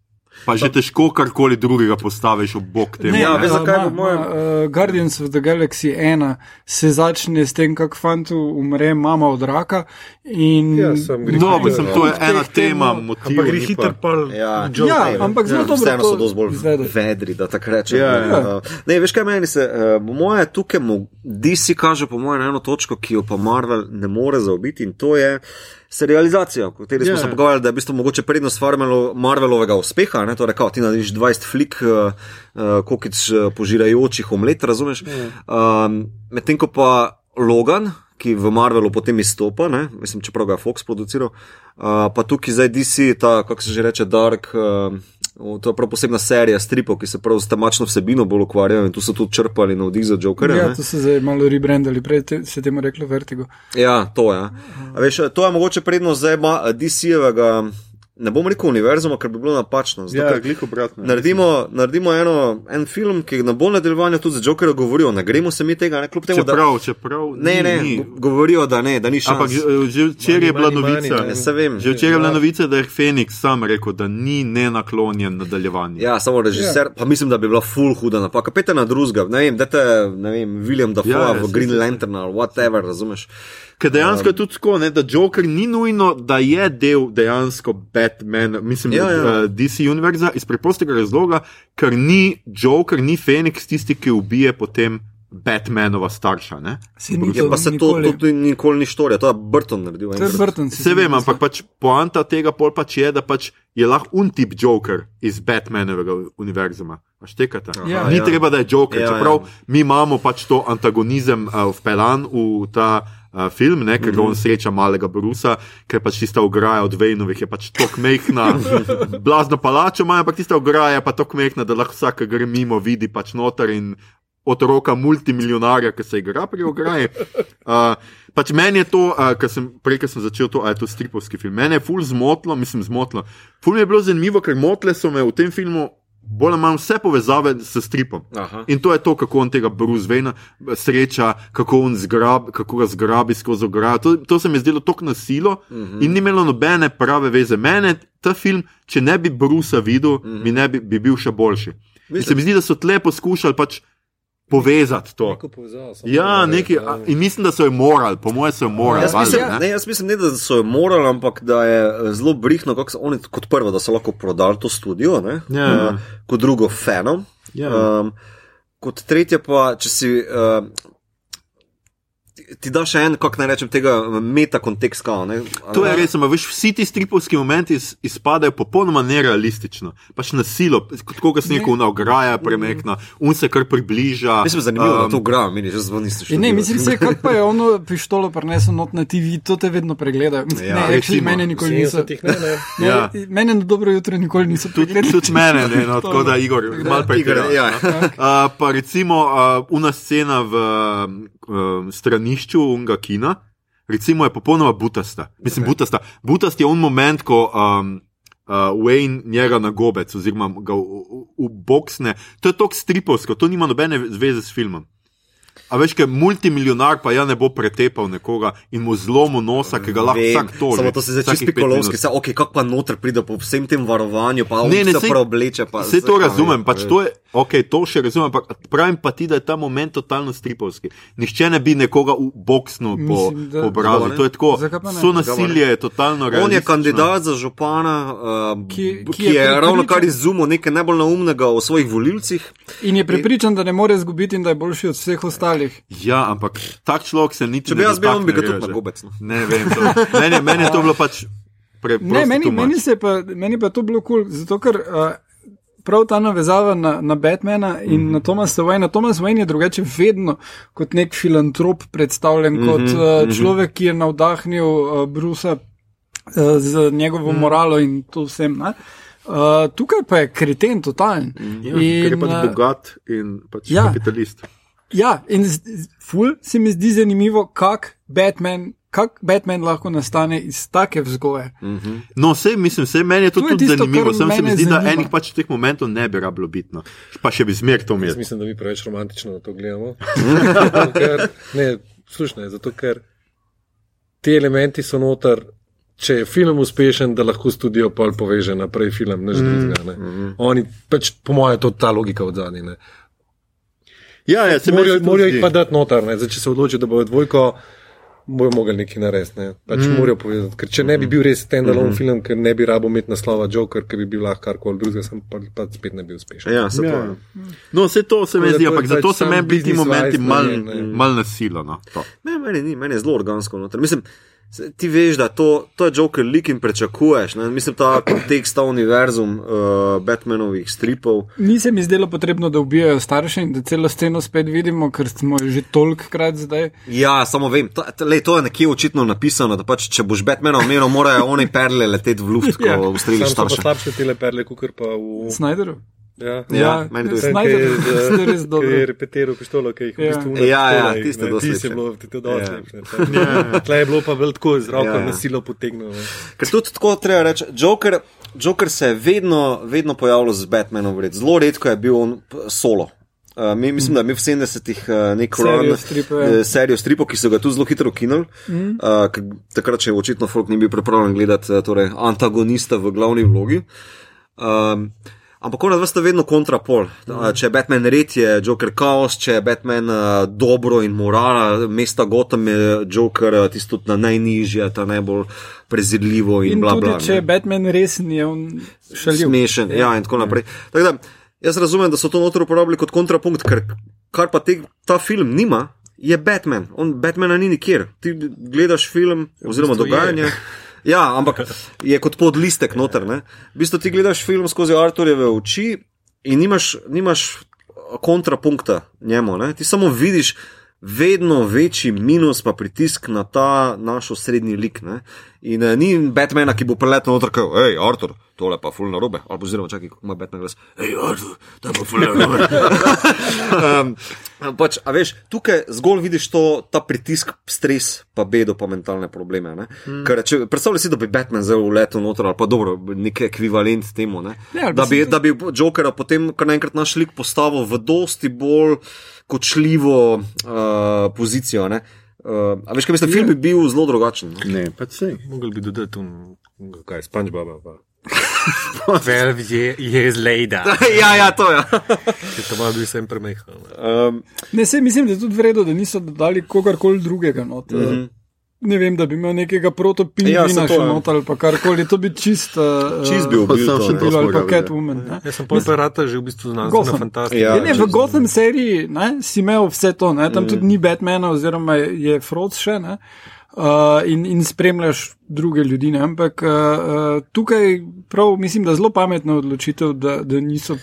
pa že težko karkoli drugega postaviš ob bok temu. Ja, ne. veš, zakaj mojem- ma, Uh, Guardians of the Galaxy 1 se začne s tem, kako fantu umre mama od raka. In, Ja, sem gre- No, mislim, to je ena tema, tem- motiv. Ampak gre ni hiter pa- pol. Ja. Joker. Ja, ampak zelo dobro Vseeno to so dosti bolj izvedli. vedri, da tako rečem. Ja, ja. Uh, Ne, veš kaj meni se, uh, moje tukaj, mo- DC kaže po mojem na eno točko, ki jo pa Marvel ne more zaobiti in to je serializacija, o kateri smo Ja. se pogovarjali, da je v bistvu mogoče prednost Farmelo- Marvelovega uspeha, ne, torej kao ti narediš 20 flik, uh, uh, kokič uh, požirajočih omlet, razumeš? Um, Medtem ko pa Logan, ki v Marvelu potem izstopa, ne, mislim, čeprav ga je Fox produciral, uh, pa tukaj zdaj DC, ta, kako se že reče, Dark. Uh, To je prav posebna serija stripov, ki se prav s temačno vsebino bolj ukvarjajo in tu so tudi črpali navdih za Jokerja. Ja, ne. to so zdaj malo rebrandali, prej te, se temu reklo Vertigo. Ja, to je. A Veš, to je mogoče prednost zdaj DC-jevega, ne bom rekel univerzuma, ker bi bilo napačno. Zato, Ja, gliko obratno. Naredimo, naredimo eno, en film, ki na bolj nadaljevanju tudi za Jokerja govorijo, ne gremo se mi tega, ne kljub temu, da Čeprav, čeprav. ne, ni, ne, ni. go- govorijo, da ne, da ni šans. Ampak že- včeraj je bila novica. Ja, se vem. Že včeraj je bila novica, da je Feniks sam rekel, da ni nenaklonjen nadaljevanju. Ja, samo režiser, ja. pa mislim, da bi bila full huda napaka. Pete na drugega, ne vem, dajte, ne vem, William Dafoe Ja, v Green saj, saj. Lantern ali whatever, razumeš. Ker dejansko je tudi tako, ne, da Joker ni nujno, da je del dejansko Batman, mislim, Ja, ja, ja. ja. DC univerza iz preprostega razloga, ker ni Joker, ni Feniks tisti, ki ubije potem Batmanova starša. Ne? Se ni Je pa se to, nikoli. to, to nikoli ni štorija, to je Burton naredil. To je. Burton. Se vem, ampak pač poanta tega pol pač je, da pač je lahko un tip Joker iz Batmanovega univerzuma. Štekate? Ja. Ni ja. treba, da je Joker, Ja, čeprav ja. mi imamo pač to antagonizem uh, vpeljan v ta. Uh, film, ne, ker mm -hmm. on sreča malega Brusa, ker pač tista ograja od Vejnovih je pač tako mehna, [LAUGHS] blazno palačo ima, ampak tista ograja je pa tako mehna, da lahko vsak, ki gre mimo, vidi pač noter in otroka multimilijonarja, ki se igra pri ograji. Uh, pač meni je to, uh, ker sem prej, sem začel to, a je to stripovski film. Mene je ful zmotlo, mislim zmotlo. Ful mi je bilo zanimivo, ker motle so me v tem filmu. Bolj ali manj vse povezave s stripom. Aha. In to je to, kako on tega Bruce Wayne sreča, kako, on zgrab, kako ga zgrabi skozi ograjo. To, to se mi je zdelo tako nasilo uh -huh. in ni imelo nobene prave veze. Mene ta film, če ne bi Brusa videl, uh -huh. mi ne bi, bi bil še boljši. Se mi zdi, da so tle poskušali pač povezati to. Ja, nekaj, narediti, a, ja. in mislim, da so jo morali, po mojem, so jo morali. Jaz mislim, ne, jaz mislim, ne, da so jo morali, ampak da je eh, zelo brihno, kako so oni kot prvo, da so lahko prodali to studio, ne, Ja. uh, kot drugo, fanom. Ja. Um, kot tretje pa, če si. Uh, Ti da še en, kako naj rečem, tega metakontekst. kao, ne? To je res, veš, vsi ti stripovski momenti iz, izpadajo popolnoma nerealistično. Pač na silo, kot koga se neko ograja premekna, un se kar približa. Mislim, zanimivo, um, da to gra, meni že zvoni. Ja, ne, mislim, se, kako pa je ono pištolo prinesel not na TV, to te vedno pregledajo. Ja, ne, recimo, mene nikoli niso. 70-ih, ne, ne. Ne, Ja. Mene na dobro jutro nikoli niso pregledali. tudi mene, ne, no, tako da Igor, [LAUGHS] malo prej. Igor, ja. Uh, pa recimo uh, una scena v uh, stranišču unga kina, recimo je popolnoma butasta. Mislim, okay. butasta. Butast je un moment, ko um, uh, Wayne njega na gobec, oziroma ga uboksne. To je tok stripovsko, to nima nobene zveze s filmom. A veš, kaj multimilionar pa ja ne bo pretepal nekoga in mu zlomu nosa, ki ga lahko vsak toži. Samo to se zdaj čisto pikolovski, vse, ok, kako pa noter pride po vsem tem varovanju, pa Ne, ne, se preobleče. Pa, Vse to razumem, pač to je, ok, to še razumem, ampak pravim pa ti, da je ta moment totalno stripovski. Nihče ne bi nekoga v boksnu po, po obrazu. To je tako, so nasilje je totalno On je realistično. kandidat za župana, uh, Ki- ki, ki je je, ravno kar izumil nekaj najbolj naumnega o svojih volilcih. In je prepričan, da ne more izgubiti in da je boljši od vseh ostalih. Ja, ampak tak človek se niti Če ne bi jaz bil, on bi ga tudi na reže. gobec. No. Ne vem, to, meni, meni je to bilo pač pre, Ne, meni, meni, se pa, meni pa to bilo kul, cool, zato ker uh, prav ta navezava na, na Batmana in mm -hmm. na Thomasa Wayne. Thomas Wayne je drugače vedno kot nek filantrop predstavljen, mm -hmm, kot uh, človek, ki je navdahnil uh, Brusa uh, z njegovo mm -hmm. moralo in to vsem. Ne? Uh, tukaj pa je kreten, totalen. Ja, ker je pač bogat in pač ja. kapitalist. Ja, in ful se mi zdi zanimivo, kako Batman, kak Batman lahko nastane iz take vzgoje. No, vse mislim, vse meni je to, To je tudi tisto, zanimivo, samo se mi zdi, da zanima. enih pač teh momentov ne bi rabilo biti. No. Pa še bi zmer to imel. mislim, da mi preveč romantično na to gledamo. [LAUGHS] ker, ne, slušno je, zato ker ti elementi so noter. Če je film uspešen, da lahko studio pol poveže naprej film, než drugega. Ne. Oni, pač, po mojem, je to ta logika od zadnje. Ja, ja, se Morajo morajo jih pa dati noter, ne. Zdaj, če se odločijo, da bojo dvojko, bojo mogli nekaj narediti. Ne. Pač mm. morajo povezati. Ker če ne bi bil res standalone mm -hmm. film, ker ne bi rabo imeti naslova Joker, ker bi bil lahko karkoli drugega, sem pa, pa spet ne bil uspešen. Ja, se Ja. to. No, vse to se mi zdi, ampak zato pač se meni bili ti momenti mal, mal nasilo. No, to. Ne, meni ni, meni je zelo organsko. Noter. Mislim, se- ti veš, da to, to je Joker lik in prečakuješ. Ne? Mislim, ta kontekst, ta univerzum uh, Batmanovih stripov. Ni se mi zdelo potrebno, da ubijajo starše in da celo sceno spet vidimo, ker smo že tolikrat zdaj. Ja, samo vem, to, to, lej, to je nekje očitno napisano, da pač, če boš Batmana omenil, morajo oni perle leteti v luft, ko Ja. ja. ustreliš Sam so pa starše. slabše tele perle, kot pa v. Snyderju. Ja. Ja, meni tudi. Snyder, [LAUGHS] ste res Ki je dobro. repetiral pištolo, ki jih v Ja. bistvu Ja, ja, pištola, tiste dosti Tiste je lepše. bilo, ti to dosti Ja. lepše. Tle je bilo pa vel tako z roko Ja, ja. na silo potegnil. Ker tudi tako treba reči, Joker, Joker se je vedno, vedno pojavljal z Batmanom, vred. zelo redko je bil on solo. Uh, mi, mislim, da mi v 70-ih uh, nek Serijo run, stripov, ja. eh, serijo stripov, ki so ga tu zelo hitro ukinuli. Mm. Uh, ker takrat, če očitno folk ni bil pripravljen gledati uh, torej, antagonista v glavni vlogi. Um, Ampak ona sta vedno kontrapol. Mm. Če je Batman red, je Joker kaos, če je Batman uh, dobro in morala, mesta Gotham je Joker uh, tisto na najnižje, ta najbolj prezirljivo in, in bla bla. Če je Batman resen, je on šaljiv. Smešen, ja, in tako naprej. Tak da, jaz razumem, da so to notro uporabljali kot kontrapunkt, ker kar pa te, ta film nima, je Batman. On Batmana ni nikjer. Ti gledaš film oziroma dogajanje. Je. [LAUGHS] Ja, ampak je kot podlistek noter. Ne? V bistvu ti gledaš film skozi Arturjeve oči in nimaš, nimaš kontrapunkta njemu. Ne? Ti samo vidiš vedno večji minus, pa pritisk na ta naš osrednji lik. Ne? In uh, ni Batmana, ki bo preletel noter, kot hej, Artur, tole pa fulno robe. Ali oziroma, čakaj, kako ima Batman glas. Hej, Artur, ta pa fulno robe. [LAUGHS] [LAUGHS] um, pač, a veš, tukaj zgolj vidiš to, ta pritisk, stres, pa bedo, pa mentalne probleme. Mm. Ker, če, predstavljaj si, da bi Batman zelo uletel noter, ali pa dobro, nek ekvivalent temu. Ne? Ja, da, bi, da bi Jokera potem kar naenkrat naš lik postavil v dosti bolj kočljivo uh, pozicijo. Ne? Uh, a veš, kaj mislim, film bi bil zelo drugačen. No? Ne, pa se. Mogli bi dodati tu, kaj, SpongeBob. [LAUGHS] Vel je, je zlejda. [LAUGHS] ja, ja, to je. Ja. [LAUGHS] to ima bil sem premehal. Um, ne, se mislim, da je tudi vredno, da niso dodali kogarkoli drugega. No, mm -hmm ne vem, da bi imel nekega protopina ja, še noter ali karkoli, to bi čist. Uh, čist bil, bil sem še bil ali pa Catwoman. Jaz sem pol parata že v bistvu znanstveno fantastičen. Ja, ne, v Gotham seriji ne, si imel vse to, ne, tam mm. tudi ni Batmana oziroma je Frost še. Ne, Uh, in, in spremljaš druge ljudi. Ne? Ampak uh, uh, tukaj prav mislim, da je zelo pametna odločitev, da, da niso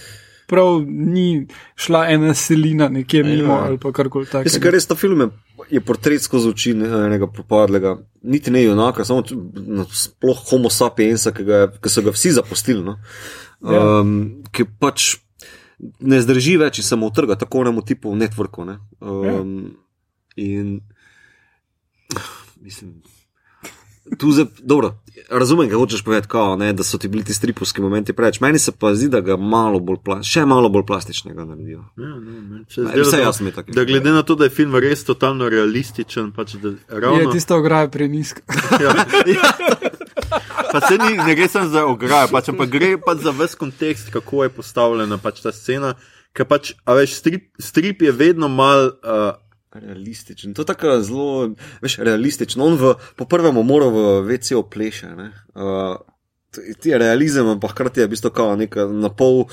prav ni šla ena selina nekje mimo ja. ali karkoli takega. Mislim, kar res ta film je, je portret skozi oči enega propadlega, niti ne junaka, samo sploh homo sapiensa, ki, ga, ki so ga vsi zapustili. No? Ja. Um, ki pač ne zdrži več, če samo utrga, tako nemu tipu networku. Ne? Um, ja. In mislim. Tu je dobro, razumem, kaj hočeš povedati, kao, ne, da so ti bili ti stripovski momenti preveč. Meni se pa zdi, da ga malo bolj, še malo bolj plastičnega naredijo. Ja, ne, ne, vse jasno mi tako. Da glede na to, da je film res totalno realističen, pač da ravno... je tisto ograje prenisko. [LAUGHS] ja, ja. Pa se ni, ne gre samo za ograje, pač, ampak gre pač za ves kontekst, kako je postavljena pač ta scena. Ker pač, a veš, strip, strip je vedno mal. Uh, Realističen. To je tako zelo, veš, realistično. On v, po prvem umoru v VC-u pleše. Uh, ti je realizem, ampak hkrati je v bistvu kao nek na pol.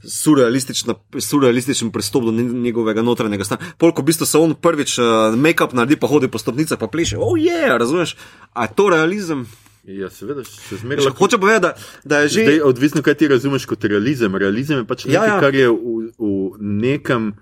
Surrealističen pristop do njegovega notranjega stanja. Polko v bistvu se on prvič uh, make-up naredi, pa hodi po stopnicah, pa pleše. Oh, je, yeah, razumeš? A je to realizem? Ja, seveda, se zmeraj. Lahko... Hoče povedati, da, da je že. Zdaj, odvisno, kaj ti razumeš kot realizem. Realizem je pač nekaj, ja, ja. kar je v, v nekem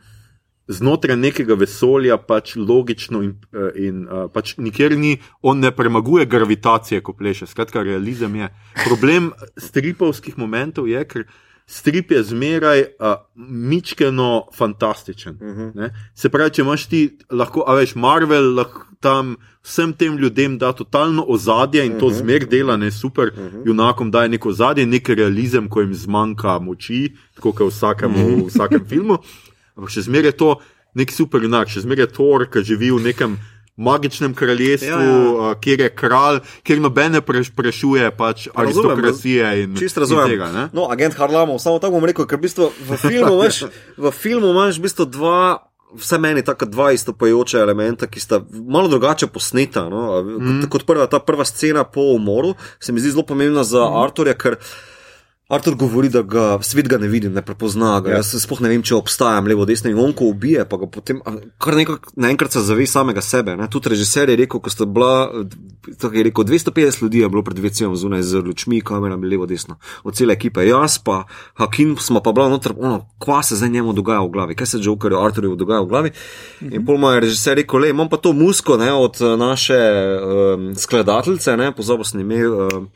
znotraj nekega vesolja pač logično in, eh, in uh, pač nikjer ni, on ne premaguje gravitacije, ko pleše. Skratka, realizem je. Problem stripovskih momentov je, ker strip je zmeraj uh, mičkeno fantastičen. Uh mhm. -huh. Se pravi, če imaš ti lahko, a veš, Marvel lahko tam vsem tem ljudem da totalno ozadje in uh -huh. to mhm. zmer dela, ne super, uh mhm. -huh. junakom daje neko ozadje, nek realizem, ko jim zmanjka moči, tako kot v vsakem, uh -huh. v vsakem [LAUGHS] filmu. Ampak še zmeraj je to nek super junak, še zmeraj je Thor, ki živi v nekem magičnem kraljestvu, ja, ja. kjer je kralj, kjer nobene prešuje pač aristokracije. Čisto razumem. Tega, no, agent Harlamo, samo tako bom rekel, ker v, bistvu v [LAUGHS] filmu imaš, v filmu imaš v bistvu dva. Vse meni tako dva istopajoča elementa, ki sta malo drugače posneta. No? Mm. Kot prva, ta prva scena po umoru se mi zdi zelo pomembna za mm. Arturja, ker uh, Artur govori, da ga svet ga ne vidi, ne prepozna ga. Ja. Jaz sploh ne vem, če obstajam levo, desno in on ko ubije, pa ga potem kar nekaj, naenkrat se zave samega sebe. Ne? Tudi režiser je rekel, ko ste bila, tako je rekel, 250 ljudi je bilo pred vecijem zunaj z lučmi, kamerami levo, desno, od cele ekipe. Jaz pa, Hakim, smo pa bila noter, ono, kva se zdaj njemu dogaja v glavi, kaj se Jokerju, Arturju dogaja v glavi. Mhm. In pol moj režiser rekel, le, imam pa to musko ne, od naše um, skladateljice, pozabil sem ime, um,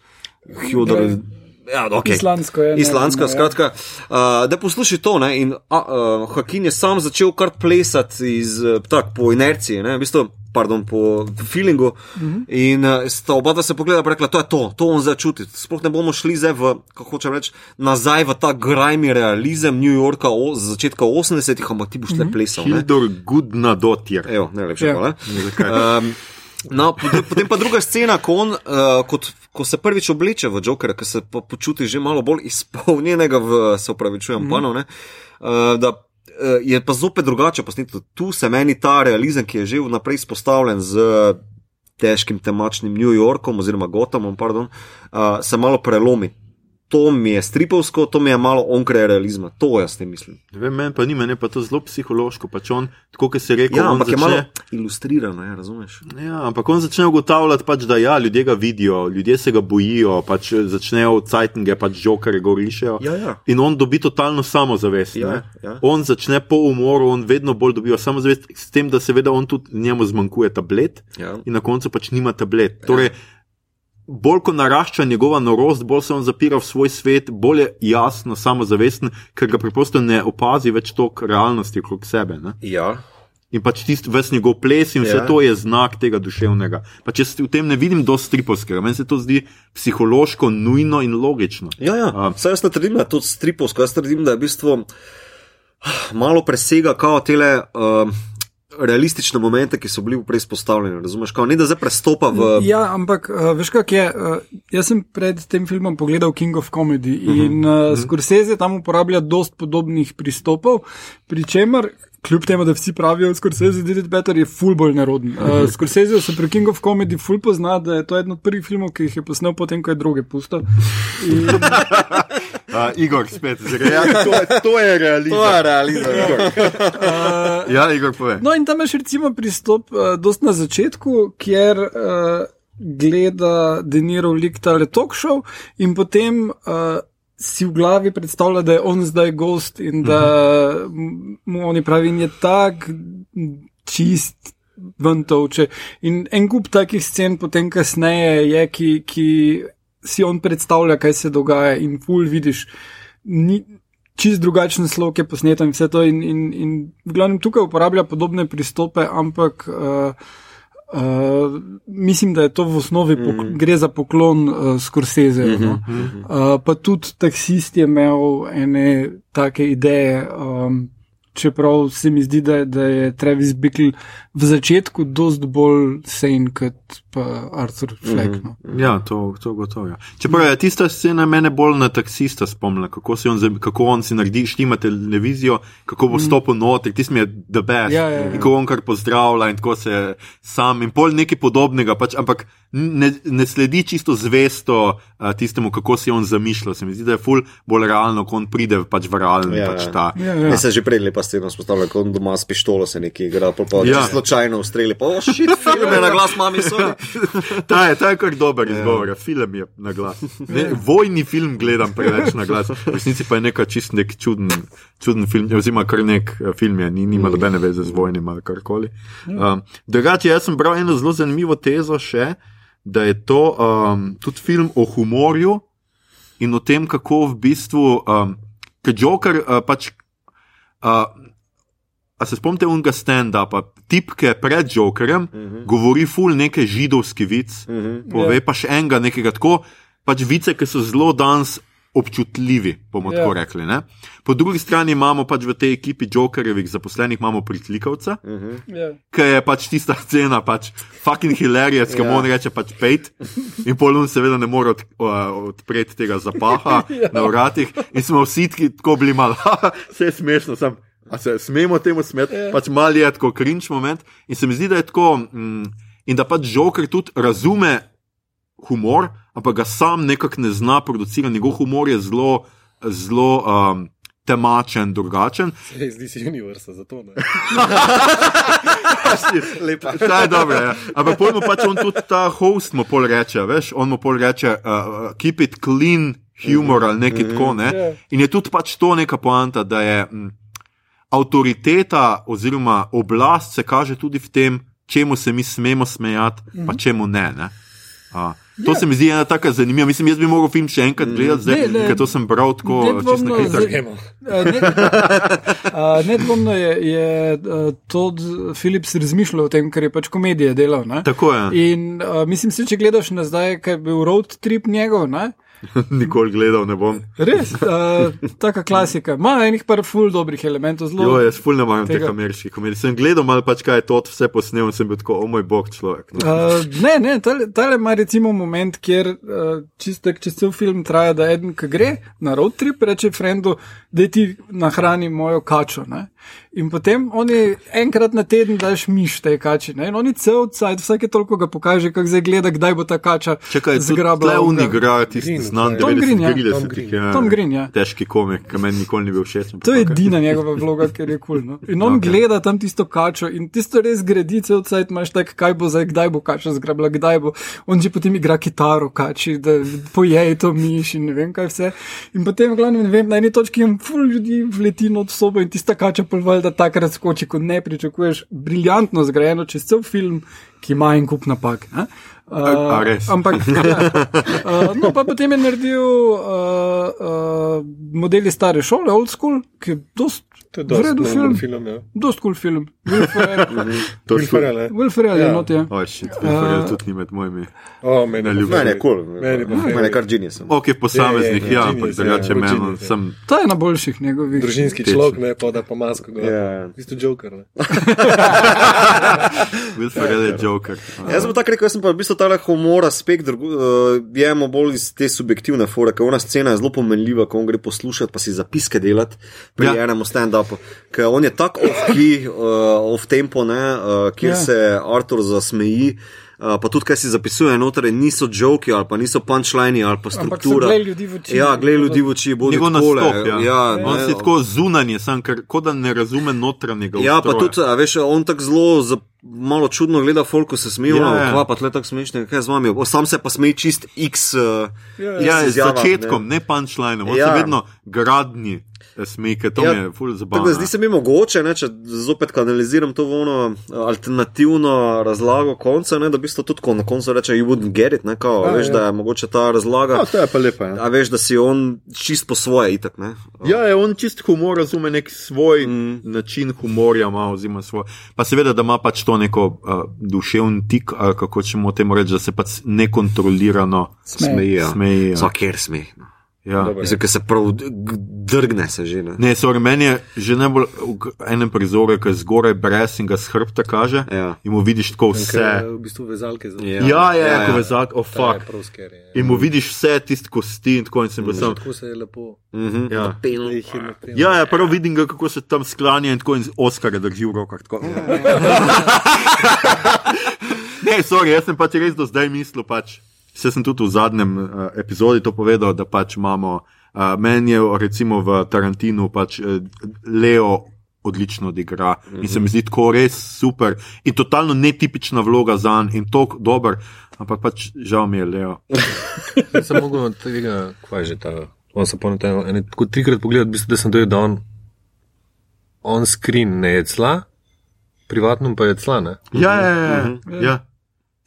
Hjodor. Ja. Ja, okay. Islandsko je. Islandsko, skratka. Uh, da posluši to. Ne, in uh, Hakin je sam začel kar plesati iz, tak, po inerciji, ne, v bistvu, pardon, po feelingu. Uh mhm. -huh. In uh, sta oba dva se pogledala in rekla: To je to, to on začuti. Sploh ne bomo šli zdaj v, kako hočem reči, nazaj v ta grajmi realizem New Yorka o, z začetka 80-ih, ampak ti boš uh -huh. le plesal. Hildor Gudna dotir. Evo, najlepše. Ja. Hvala. No, potem, pa druga scena, ko, on, uh, kot, ko se prvič obleče v Jokera, ki se pa počuti že malo bolj izpolnjenega, v, se upravičujem, mm. panov, uh, da uh, je pa zopet drugače posneto. Tu se meni ta realizem, ki je že vnaprej izpostavljen z težkim temačnim New Yorkom oziroma Gothamom, pardon, uh, se malo prelomi to mi je stripovsko, to mi je malo onkraj realizma, to jaz ne mislim. Vem, meni pa ni, meni pa to zelo psihološko, pač on, tako kot se reče, ja, ampak začne, je malo ilustrirano, ja, razumeš? Ja, ampak on začne ugotavljati, pač, da ja, ljudje ga vidijo, ljudje se ga bojijo, pač začnejo od cajtnge, pač žokere gorišejo. Ja, ja. In on dobi totalno samozavest. Ja, ja. On začne po umoru, on vedno bolj dobiva samozavest, s tem, da seveda on tudi njemu zmanjkuje tablet Ja. in na koncu pač nima tablet. Torej, Bolj ko narašča njegova norost, bolj se on zapira v svoj svet, bolj je jasno, samozavesten, ker ga preprosto ne opazi več toliko realnosti okrog sebe. Ne? Ja. In pač tisti ves njegov ples in vse Ja. to je znak tega duševnega. Pač jaz v tem ne vidim dosti stripovskega, meni se to zdi psihološko nujno in logično. Ja, ja. A. Saj jaz ne trdim, da je to stripovsko, jaz trdim, da je v bistvu ah, malo presega kao tele. Uh, Realistične momente, ki so bili prej izpostavljeni, razumeš, kao, ne da zdaj prestopa v. Ja, ampak uh, veš, kak je. Uh, jaz sem pred tem filmom pogledal King of Comedy uh -huh. in uh, Scorsese tam uporablja dost podobnih pristopov, pri čemer. Kljub temu, da vsi pravijo, da Scorsese did it better, je ful bolj neroden. Uh, Scorsese se pri King of Comedy ful pozna, da je to eden od prvih filmov, ki jih je posnel potem, ko je druge pusto. In, [LAUGHS] Uh, Igor, spet, zre, ja, to, je- to je realizem. je realizem. Ja, Igor, pove. No, in tam imaš recimo pristop, uh, dost na začetku, kjer uh, gleda Denirov lik tale talk show in potem uh, si v glavi predstavlja, da je on zdaj gost in da m- mu oni pravi, in je tak čist. Ven tovče. In en kup takih scen, potem kasneje, je, ki, ki si on predstavlja, kaj se dogaja, in ful vidiš, ni, čist drugačen slog je posneto in vse to. In, in, in v glavnem tukaj uporablja podobne pristope, ampak uh, uh, mislim, da je to v osnovi pok Mhm. gre za poklon uh, Scorsese. No? Uh, pa tudi taksist je imel ene take ideje. Um, Čeprav se mi zdi, da, da je Travis Bickle v začetku dosti bolj sen kot pa Arthur Fleck. No. Ja, to, to gotovo. Ja. Čeprav je tista scena mene bolj na taksista spomnila, kako, si on, kako on si naredi, štima televizijo, kako bo stopil noter, tisti mi je the best. Ja, ja, ja. In ko on kar pozdravlja in tako se sam in pol nekaj podobnega, pač, ampak ne, ne sledi čisto zvesto uh, tistemu, kako si on zamišljal. Se mi zdi, da je ful bolj realno, ko on pride pač v realni. Ja, pač ja. ta, Ja, Ja. ja. Se že prej lepa scena spostavlja, ko on doma s pištolo se nekaj igra, pa pa Ja. ja. slučajno ustreli, pa oh, shit, [LAUGHS] film je na glas, mami, sorry. [LAUGHS] Ta je, ta je kar dober izgovor, ja. film je na glas. Ne, vojni film gledam preveč na glas, v resnici pa je neka čist nek čuden, čuden film, oziroma kar nek eh, film je, ni, nima nobene veze z vojnim ali karkoli. Um, Drugače, jaz sem bral eno zelo zanimivo tezo še, da je to um, tudi film o humorju in o tem, kako v bistvu, um, ker Joker uh, pač. Uh, A se spomnite unga stand-upa, tipke pred Jokerjem, uh -huh. govori ful neke židovski vic, uh -huh. pove pa še enega nekega tako, pač vice, ki so zelo danes občutljivi, bomo Ja. tako rekli. Ne? Po drugi strani imamo pač v tej ekipi Jokerjevih zaposlenih imamo pritlikavca, uh -huh. Ja. ki je pač tista [LAUGHS] scena, pač fucking hilarious, ki mu Ja. on reče pač pejt. In polun seveda ne more od, uh, odpreti tega zapaha [LAUGHS] na vratih. In smo vsi tako bili malo, [LAUGHS] vse je smešno, sem. A se smemo temu smeti, Ja. pač mal je tako cringe moment. In se mi zdi, da je tako, mm, in da pač Joker tudi razume humor, ampak ga sam nekako ne zna producirati. Njegov humor je zelo, zelo um, temačen, drugačen. Sej, Zdi se univerza, zato ne. [LAUGHS] Lepa. Ta je dobro. Ja. Ampak pojmo pač on tudi ta host mu pol reče, veš, on mu pol reče, uh, keep it clean, humor ali nekaj tako. Ne? Ja. In je tudi pač to neka poanta, da je m, avtoriteta oziroma oblast se kaže tudi v tem, čemu se mi smemo smejati, pa čemu ne. ne? A, to Ja. se mi zdi ena taka zanimiva. Mislim, jaz bi mogel film še enkrat gledati, zdaj, Ne, ne. ker to sem bral tako čisto na. Uh, [LAUGHS] ne- uh, Nedvomno je, je Todd Phillips razmišljal o tem, ker je pač komedije delal. Ne? Tako je. In uh, mislim, se, če gledaš nazaj, kaj je bil road trip njegov, ne? [LAUGHS] Nikoli gledal ne bom. Res, uh, taka klasika. Ma enih par ful dobrih elementov, Jo, zelo. jaz ful ne maram teh ameriških komedij. Sem gledal malo pač kaj je to vse posnel in sem bil tako, o moj bog, človek. No. Uh, ne, ne, tale, tale ima recimo moment, kjer uh, čisto čez cel film traja, da eden, ki gre na road trip, reče frendu, da ti nahrani mojo kačo. Ne? In potem oni enkrat na teden daš miš tej kači. Ne? In oni cel cajt, vsake toliko ga pokaže, kako zdaj gleda, kdaj bo ta kača Čakaj, tudi zgrabila. onega. igra tisti Green, znan Tom 90 Green, ja. 30 ja. Tom Green, ja. Težki komik, ki meni nikoli ni bil všeč. To je edina njegova vloga, ker je kul. Cool, no? In on okay. gleda tam tisto kačo in tisto res gradi, cel cajt imaš tak, kaj bo zdaj, kdaj bo kača zgrabila, kdaj bo. On že potem igra kitaro kači, da pojej to miš in ne vem kaj vse. In potem, v glavnem, ne vem, na eni točki jim ful ljudi vleti not sobo in tista kača polval, da takrat skoči, ko ne pričakuješ, briljantno zgrajeno čez cel film, ki ima en kup napak. ne. Uh, A- res? Ampak, ja. uh, [LAUGHS] no, pa potem je naredil uh, uh, modeli stare šole, old school, ki je dost To je v dosti film. film. film ja. Dost kul cool film. Will Ferrell- [LAUGHS] To Will je Ferrell, Ferrell je Ja. not je. Oj, shit, Will tudi ni med mojimi. O, meni je ljubim. Meni je kul, Meni je kar genius. Ok, posameznih, Je, je, je, ja, ampak ja, drugače meni ja. sem. To je na boljših njegovih. Družinski človek, ne pa da pa masko. Ja, ja. Isto Joker. Ne? [LAUGHS] Will Ferrell je Joker. Jaz sem tako rekel, jaz sem pa v bistvu ta humor aspekt uh, jemo bolj iz te subjektivne fore, ker ona scena je zelo pomenljiva, ko on gre poslušati, pa si zapiske delati pri Ja. ja. Stand-upu. Ker on je tako off-key, uh, off-tempo, ne, uh, kjer Ja. ja. se Artur zasmeji. Uh, pa tudi, kaj si zapisuje, noter niso joki ali pa niso punchlini ali pa struktura. gledali ljudi v oči. Ja, gledaj ljudi v oči, bodi Njegov nastop, ja. ja, On ne, si tako zunanje, sam, ker kot da ne razume notranjega. Ja, pa ustroja. tudi, a veš, on tako zelo malo čudno gleda, folk ko se smejijo, Ja, ja, ja. kva pa tle tako smešne, kaj z vami. O, sam se pa smeji čist X. Uh, Ja, z začetkom, ne, ne punchline, on. Ja. se vedno gradni smejke, to Ja, je ful Tako zabavno. da zdi se mi mogoče, ne, če zopet kanaliziram to ono eh, alternativno razlago konca, ne, da v bistvu tudi ko na koncu reče, you wouldn't get it, ne, kao, Ja, a, veš, ja. da je mogoče ta razlaga. Ja, to je pa lepo. Ja. A veš, da si on čist po svoje itak, ne? Ja, je on čist humor, razume nek svoj mm. način humorja, ima, oziroma svoj. Pa seveda, da ima pač to neko uh, duševni tik, ali kako ćemo temu reči, da se pač nekontrolirano Smeje. Smeji, ja. smeji. Ja. Ja. Mislim, ker se prav drgne se že, ne. Ne, sorry, meni je že najbolj v enem prizoru, ki je zgoraj brez in ga s hrbta kaže. Ja. In mu vidiš tako vse. v bistvu vezalke za Ja. Ja, ja, Ja, ja, ja. ko vezak, oh je fuck. scary. ja. In mu vidiš vse tiste kosti in tako in sem bil sam. Tako se je lepo. Mhm. Ja. Penal. Da jih je napenil. Ja, ja, prav vidim ga, kako se tam sklanja in tako in Oskar drži v rokah. tako. [LAUGHS] ne, sorry, jaz sem pač res do zdaj mislil, pač, se sem tudi v zadnjem uh, epizodi to povedal, da pač imamo, uh, meni je recimo v Tarantinu pač uh, Leo odlično odigra in se mi zdi tako res super in totalno netipična vloga za njega in tako dober, ampak pač žal mi je Leo. [LAUGHS] Sem mogel od tega, kaj je že ta. On se pomeni, ene tako trikrat pogledati, v bistvu, da sem dojel, da on on screen ne je cla, privatno pa je cla, ne? Ja, ja, ja. ja. ja.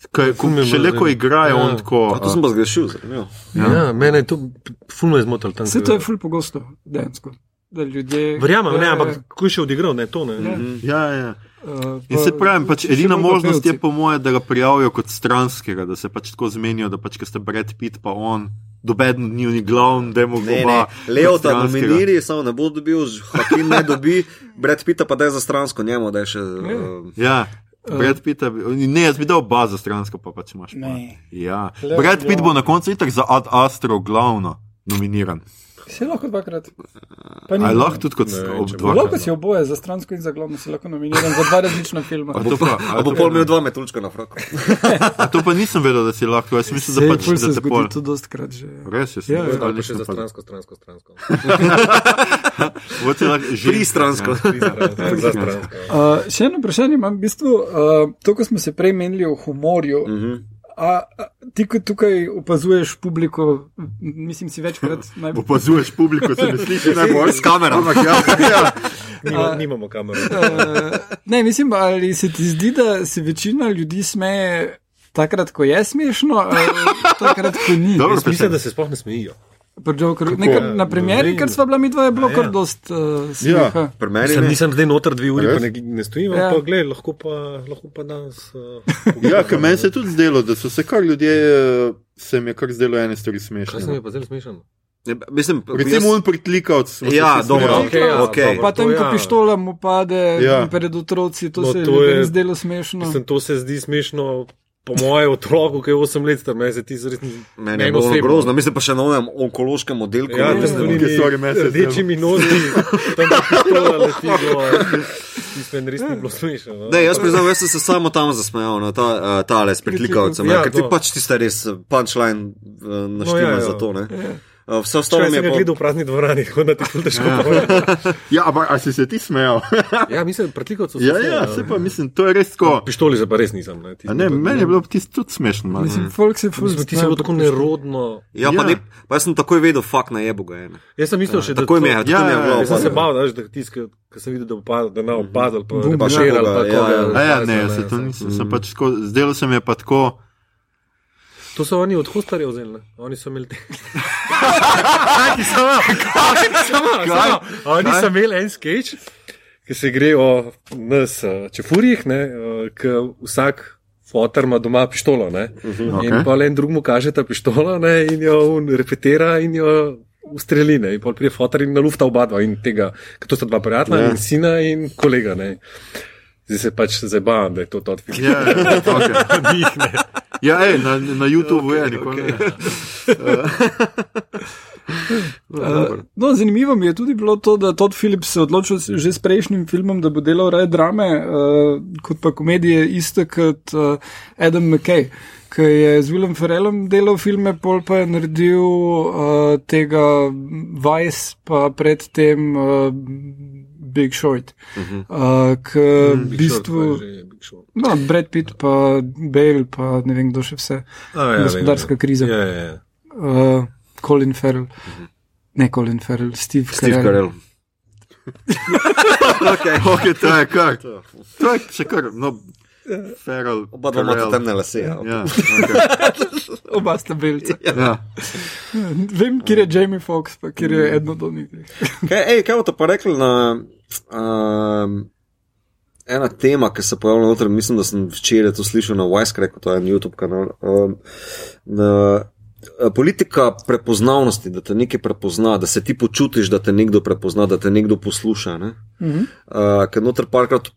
Kaj, ko, Ful mi je še bilo le ko igrajo, Ja. on tako. A to sem pa zgrešil, zanimivo. Ja, ja mene je to fulno izmotil tam. Vse to je ful pogosto, dejansko. Da ljudje. Verjamem, ne, Ja, ampak kako je še odigral, ne to ne. Ja. Ja, ja. Uh, In se pravim, pač edina možnost je po moje, da ga prijavijo kot stranskega, da se pač tako zmenijo, da pač, ker ste Brad Pitt pa on, dobeden ni ni glavn, da mu ne, Leo ta nominiri, samo ne bo dobil, Hakim ne dobi, Brad Pitta pa da je za stransko njemu, da je še. Uh, Ja. Brad Pitt, ne, jaz bi dal oba za stransko, pa pač imaš. pa. Ne. Ja. Leo, Brad Pitt ja. bo na koncu itak za Ad Astro glavno nominiran. Se lahko dvakrat. Pa A je lahko tudi kot Ne, ob če bo dva. Lahko si oboje, za stransko in za glavno si lahko nominiran za dva različna filma. A to pa, a bo pol imel dva metuljčka na fraku. [LAUGHS] a to pa nisem vedel, da si lahko, jaz mislim, da Sej, pač ful da se pol. to dostkrat že. Res je, Ja, ja. Ali pa še za stransko, stransko, stransko. [LAUGHS] [LAUGHS] stransko. Pristransko. za stransko. Uh, še eno vprašanje imam, v bistvu, uh, to, ko smo se prej menili o humorju. Uh -huh. A, a ti, ko tukaj opazuješ publiko, mislim, si večkrat [LAUGHS] najbolj. Opazuješ publiko, se ne sliši najbolj. S kamero. Ampak ja, ja. Nima, nimamo kamere. Ne, mislim, ali se ti zdi, da se večina ljudi smeje takrat, ko je smešno, ali takrat, ko ni. Dobro, mislim, da se sploh ne smejijo. Pri Jokerju. Nekaj, na premjeri, vem. ker sva bila mi dva, je bilo A ja. kar dost uh, smeha. Pri meni ne. nisem zdaj noter dve uri, pa ne, ne stojim, Ja. ja. pa gled, lahko pa, lahko pa danes. Uh, [LAUGHS] Ja, ker meni se je tudi zdelo, da so se kar ljudje, eh, se mi je kar zdelo ene stvari Kaj se mi smešne. je pa zelo smešno? Ja, Mislim, Recimo, on pritlikavc. smo se Ja, dobro, ja, okej. dobro. Pa tam, ko ja. pištola mu pade Ja. ja. pred otroci, to No, se to je je- zdelo smešno. Mislim, to se zdi smešno. Po mojem otroku, ki je 8 let star, meni se ti zelo Meni je bilo grozno, mislim pa še na novem onkološkem oddelku. Ja, ne, tam mislim, z drugi unimi stvari meni se je rdečimi nozi, tam pa pištola [LAUGHS] leti gor. Tisto meni res ni bilo smešno. No. Ne, jaz priznam, jaz sem se samo tam zasmejal, no, ta, uh, tale s pritlikavcem, ja, Ja, ker ti pač tiste res eh, punchline uh, naštima No, ja, ja. za to. Ne. Ja. Uh, vse ostalo je ga pa... gledal v prazni dvorani, tako da ti je težko Ja. povedati. Ja, ampak a si se ti smejal? [LAUGHS] Ja, mislim, pretlikavcev ja, ja, se pa mislim, to je res tako. Pištoli se pa res nisem. Ne, A ne, meni je bilo tisto tudi smešno. malo. Mislim, folk se Mislim, ti si bil tako nerodno. Ja, pa, Ja. ne, pa jaz sem takoj vedel, fakt na jebu ga je. ne. Jaz sem mislil še, da Takoj mi je, Ja, ja, bilo. Jaz sem se pa- bal, da tiskal, ko sem videl, da bo padel, da ne bo padel, pa bo ja. še ali pa Ja, ja. Ja, ne, se to nisem, sem pač tako, zdelo se mi je pa tako. To so oni od hostarjev vzeli, ne? oni so imeli te. [LAUGHS] Kaj? Oni so imeli en sketch, ki se gre o nas eh, čefurjih, eh, ki vsak fotor ima doma pištolo. Ne, Okej. in pa en drug mu kaže ta pištolo ne, in jo repetira in jo ustreli. Ne, in pol prije fotor in nalufta oba dva in tega, ker to sta dva prijatelja, Ja. in sina in kolega. Ne. Zdaj se pač zabavam, da je to tot film. Ja, ja, okay. [LAUGHS] Ja ej, na, na YouTubu je, nikoli ne. [LAUGHS] Uh, no, zanimivo mi je tudi bilo to, da Todd Phillips se je odločil že s prejšnjim filmom, da bo delal raje drame, uh, kot pa komedije, isto kot uh, Adam McKay, ki je z Willem Ferrellom delal filme, pol pa je naredil uh, tega Vice, pa predtem uh, Big Short. Uh, k v bistvu. No, Brad Pitt, pa Bale, pa ne vem kdo še vse. Gospodarska kriza. Ja, ja, ja. Uh, Colin Farrell. Ne Colin Farrell, Steve, Steve Carell. Carell. okay. [LAUGHS] Ok, to je kar. To je še kar, no, feral. Oba dva imata temne lase. Ja. Ja, okay. [LAUGHS] Oba sta belca. ja. Vem, kje je Jamie Foxx, pa kje je eno do njih. Kaj, ej, kaj boste pa rekli na um, ena tema, ki se pojavlja noter, mislim, da sem včeraj to slišal na Wisecracku, to je en YouTube kanal. Um, na, eh, Politika prepoznavnosti, da te nekaj prepozna, da se ti počutiš, da te nekdo prepozna, da te nekdo posluša. Ne? Mhm. Uh, ker noter parkrat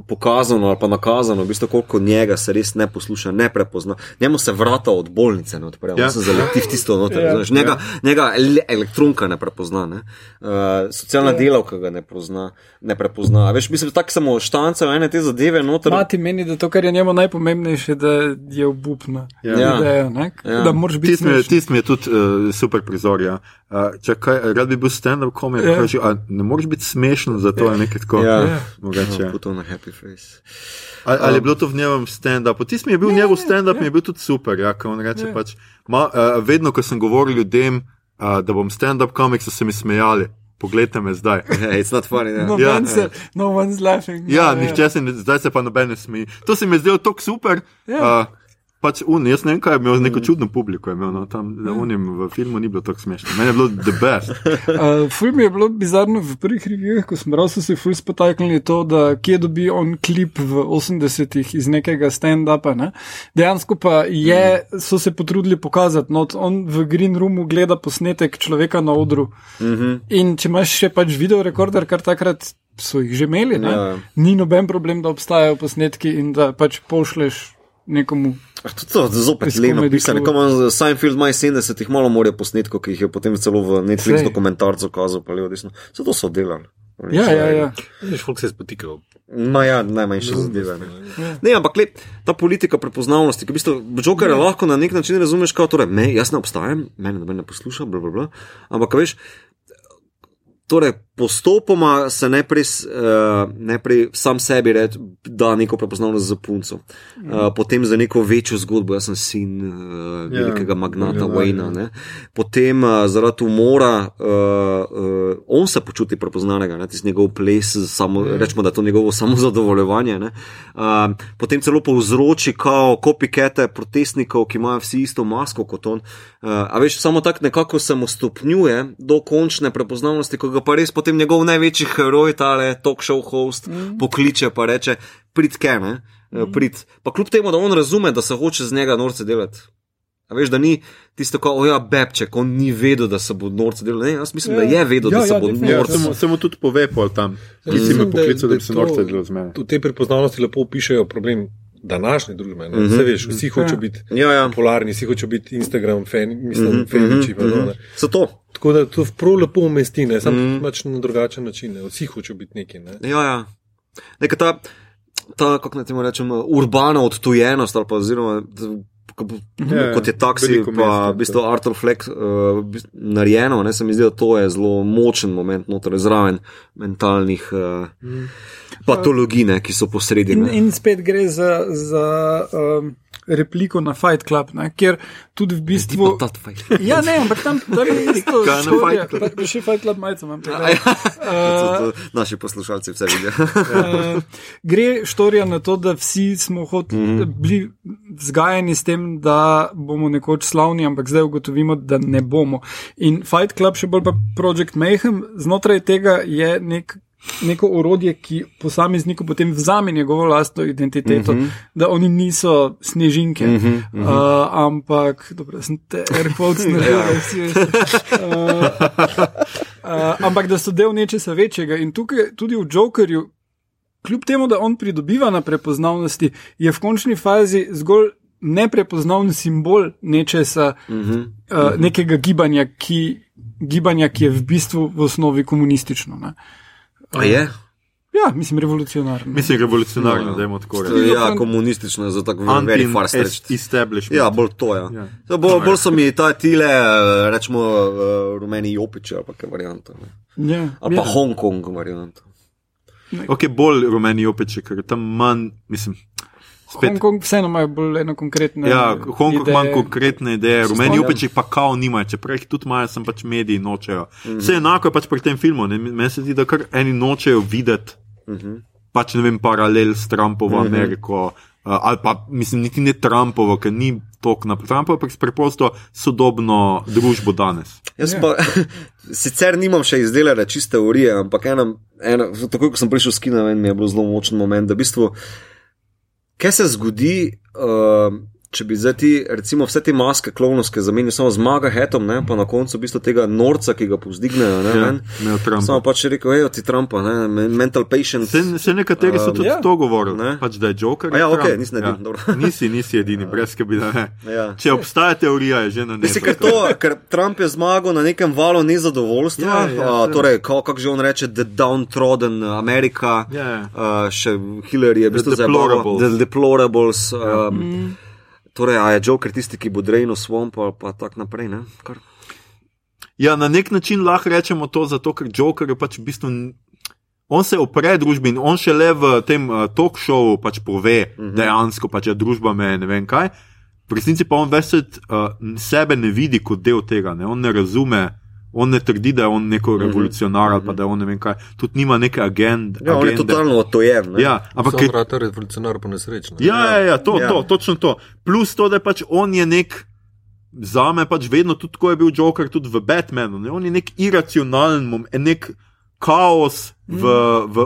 pokazano ali pa nakazano, v bistvu, koliko njega se res ne posluša, ne prepozna. Njemu se vrata od bolnice ne odprejo, Ja. ja. se zaleti v tisto noter. Ja. Ja. Njega, njega ele elektronka ne prepozna, ne? Uh, socialna ja. delavka ga ne, prozna, ne prepozna. A Veš, mislim, tako samo štancajo ene te zadeve noter. Mati meni, da to, kar je njemu najpomembnejše, da je obupna. Ja. Ideja, ne? Ja. Da moraš biti Tisti mi je- tudi uh, super prizor. Ja. Uh, če kaj, rad bi bil stand-up komik, Ja. ja. ne moreš biti smešen, zato je nekaj tako. Ja, Ja. Mogoče. ja. Happy face. Ali, ali je bilo to v njegovem stand-upu? Tisti mi je bil njegov stand-up, mi je bil tudi super. Ja, on reče, Ja. pač, ma, uh, vedno, ko sem govoril ljudem, uh, da bom stand-up komik, so se mi smejali. Poglejte me zdaj. [LAUGHS] Hey, it's not funny. No, Ja. ja. se, no one's laughing. Ja, nihče se ne, zdaj se pa noben ne smeji. To se mi je zdelo tako super. Ja. Uh, pač un, jaz ne vem, kaj je imel, neko čudno publiko je imel, no, tam mm. unim v filmu ni bilo tako smešno. Meni je bilo the best. Uh, [LAUGHS] ful mi je bilo bizarno v prvih revijah, ko smo bral, so se ful spotaknili to, da kje dobi on klip v 80-ih iz nekega stand-upa. Ne? Dejansko pa je, so se potrudili pokazati, no, on v Green Roomu gleda posnetek človeka na odru. Mm -hmm. In če imaš še pač video rekorder, kar takrat so jih že imeli, ne, Ja. ni noben problem, da obstajajo posnetki in da pač pošleš nekomu. To, to, to zopet leno. Kom Seinfeld ima 70-ih malo more posnetkov, ki jih je potem celo v Netflix dokumentarcu kazal, pa levo desno. Zato so delali. Ja, so- ja, ja. Veš, folk se je spotikal. Ma ja, najmanjše zadeve. Ne. ne, ampak le, ta politika prepoznavnosti, ki v bistvu Joker je lahko na nek način razumeš, kot torej, me, jaz ne obstajam, mene noben ne posluša, bla, bla, bla. ampak a veš, Torej, postopoma se najprej, uh, najprej sam sebi reče, da neko prepoznavnost za punco, uh, potem za neko večjo zgodbo, jaz sem sin uh, velikega magnata ja, Wayna, ja. ne. potem uh, zaradi umora, uh, uh, on se počuti prepoznanega, ne, tisti njegov ples, samo, Ja. rečemo, da je to njegovo samozadovoljevanje. ne. Uh, potem celo povzroči kao kopikete protestnikov, ki imajo vsi isto masko kot on. Uh, a veš, samo tako nekako se mu stopnjuje do končne prepoznavnosti, ko ga pa res potem njegov največji heroj, tale talk show host, mm. pokliče pa reče: prid kene, mm. prid. Pa kljub temu, da on razume, da se hoče z njega norce delati. A veš, da ni tisto, kot oja, bebček, on ni vedel, da se bo norce delal. Ne, jaz mislim, ja. da je vedel, Ja, da se ja, bo definitivno. Ja, norce. samo, samo tudi pove pol tam. Ti si Mislim, me da- poklical, da bi se to- norce delal z mene. V tej prepoznavnosti lepo opišajo problem današnje družbe. Mm Mhm. -hmm. veš, vsi hočejo Ja. biti Ja, ja. popularni, vsi hočejo biti Instagram, fan, mislim, mm Mhm, -hmm, faniči. mhm, Mm mhm. -hmm. Zato. Tako da to prav lepo umesti, ne samo mm. na drugačen način. Ne. Vsi hočejo biti neki. Ne. Ja, ja. Neka ta, ta kako naj temu rečem, urbana odtujenost ali pa oziroma. ko- Ja, Kot je taksi, pa mesta, v bistvu Arthur Fleck uh, narejeno, ne, se mi zdi, da to je zelo močen moment noter zraven mentalnih uh, patologij, ne, ki so posredi. In, in spet gre za, za um, repliko na Fight Club, ne, kjer tudi v bistvu. Ja, ne, ampak tam, tam je isto. Kaj na. Fight Club? Pa- Še Fight Club majico imam. A ja. [LAUGHS] Uh, Naši poslušalci vse vidijo. Uh, [LAUGHS] gre štorija na to, da vsi smo hot, mm -hmm. bili vzgajani s tem, da bomo nekoč slavni, ampak zdaj ugotovimo, da ne bomo. In Fight Club, še bolj pa Project Mayhem, znotraj tega je nek. Neko orodje, ki posamezniku potem vzame njegovo lastno identiteto, uh -huh. da oni niso snežinke, uh -huh, uh -huh. Uh, ampak, dobro, sem te airquotes naredil, da vsi veste. Uh, uh, ampak da so del nečesa večjega. In tukaj tudi v Jokerju, kljub temu, da on pridobiva na prepoznavnosti, je v končni fazi zgolj neprepoznaven simbol nečesa, uh -huh. uh, nekega gibanja ki, gibanja, ki je v bistvu v osnovi komunistično. Ne? A je? Ja, mislim, revolucionarno. Mislim, revolucionarno, No. da je tako reči. Ja, komunistično je za tako very far stretch. Anti-establishment. Ja, bolj to je. Ja. Ja. Bolj, bolj so mi ta tile, eh, rečemo, eh, rumeni jopiči ali pa kaj varianta. ne. Ja, Ali pa ja. Hongkong varianta. Ok, bolj rumeni opeči, ker tam manj, mislim. Hongkong vseeno imajo bolj eno konkretno. ja, Hongkong ima konkretne ideje, rumeni opeči pa kao nimajo, čeprav jih tudi imajo, sem pač mediji nočejo. Vse enako je pač pri tem filmu, ne? meni se zdi, da kar eni nočejo videti, pač ne vem, paralel s Trumpovo Ameriko. Uh, ali pa, mislim, niti ne Trumpovo, ker ni tok na Trumpovo, ampak preprosto sodobno družbo danes. Jaz Ja. pa [LAUGHS] sicer nimam še izdelane čiste teorije, ampak ena, ena, takoj, ko sem prišel s kina, ven, mi je bilo zelo močen moment, da v bistvu, kaj se zgodi, uh, če bi zdaj ti, recimo, vse te maske klovnovske zamenjal samo z maga hetom, ne, pa na koncu v bistvu tega norca, ki ga povzdignejo, ne, Ja, Trump. Samo pač rekel, hej, ti Trumpa, ne, men- mental patient. Se, se nekateri so Um, tudi ja. to govorili, Ne. pač, da je Joker. A ja, ok, Trump. nisem edini, dobro. [LAUGHS] nisi, nisi edini, brez skrbi, da ne. Ja. Če obstaja teorija, je že na Mislim, nebu. ker, to, ker Trump je zmagal na nekem valu nezadovoljstva, Ja, ja, saj. torej, kako kak že on reče, the downtrodden Amerika, Ja. a, še Hillary je v The bistvu deplorables. The deplorables. Um, Mm. Torej, a je Joker tisti, ki bo drejno swamp ali pa tako naprej, ne? Kar, Ja, na nek način lahko rečemo to, zato ker Joker je pač v bistvu. On se opre družbi in on še le v tem uh, talk showu pač pove, uh Mhm. -huh. dejansko pač je družba me ne vem kaj. V resnici pa on več uh, sebe ne vidi kot del tega, ne? on ne razume, on ne trdi, da je on neko Mhm. revolucionar ali pa da je on ne vem kaj, tudi nima neke agende. ja, on je agende. totalno otojen. ne. Ja, ampak ker vrata revolucionar po nesrečni. Ja, ja, ja, to, Ja. to, točno to. Plus to, da je pač on je nek, za me pač vedno, tudi ko je bil Joker, tudi v Batmanu, ne? on je nek iracionalen, nek kaos v, v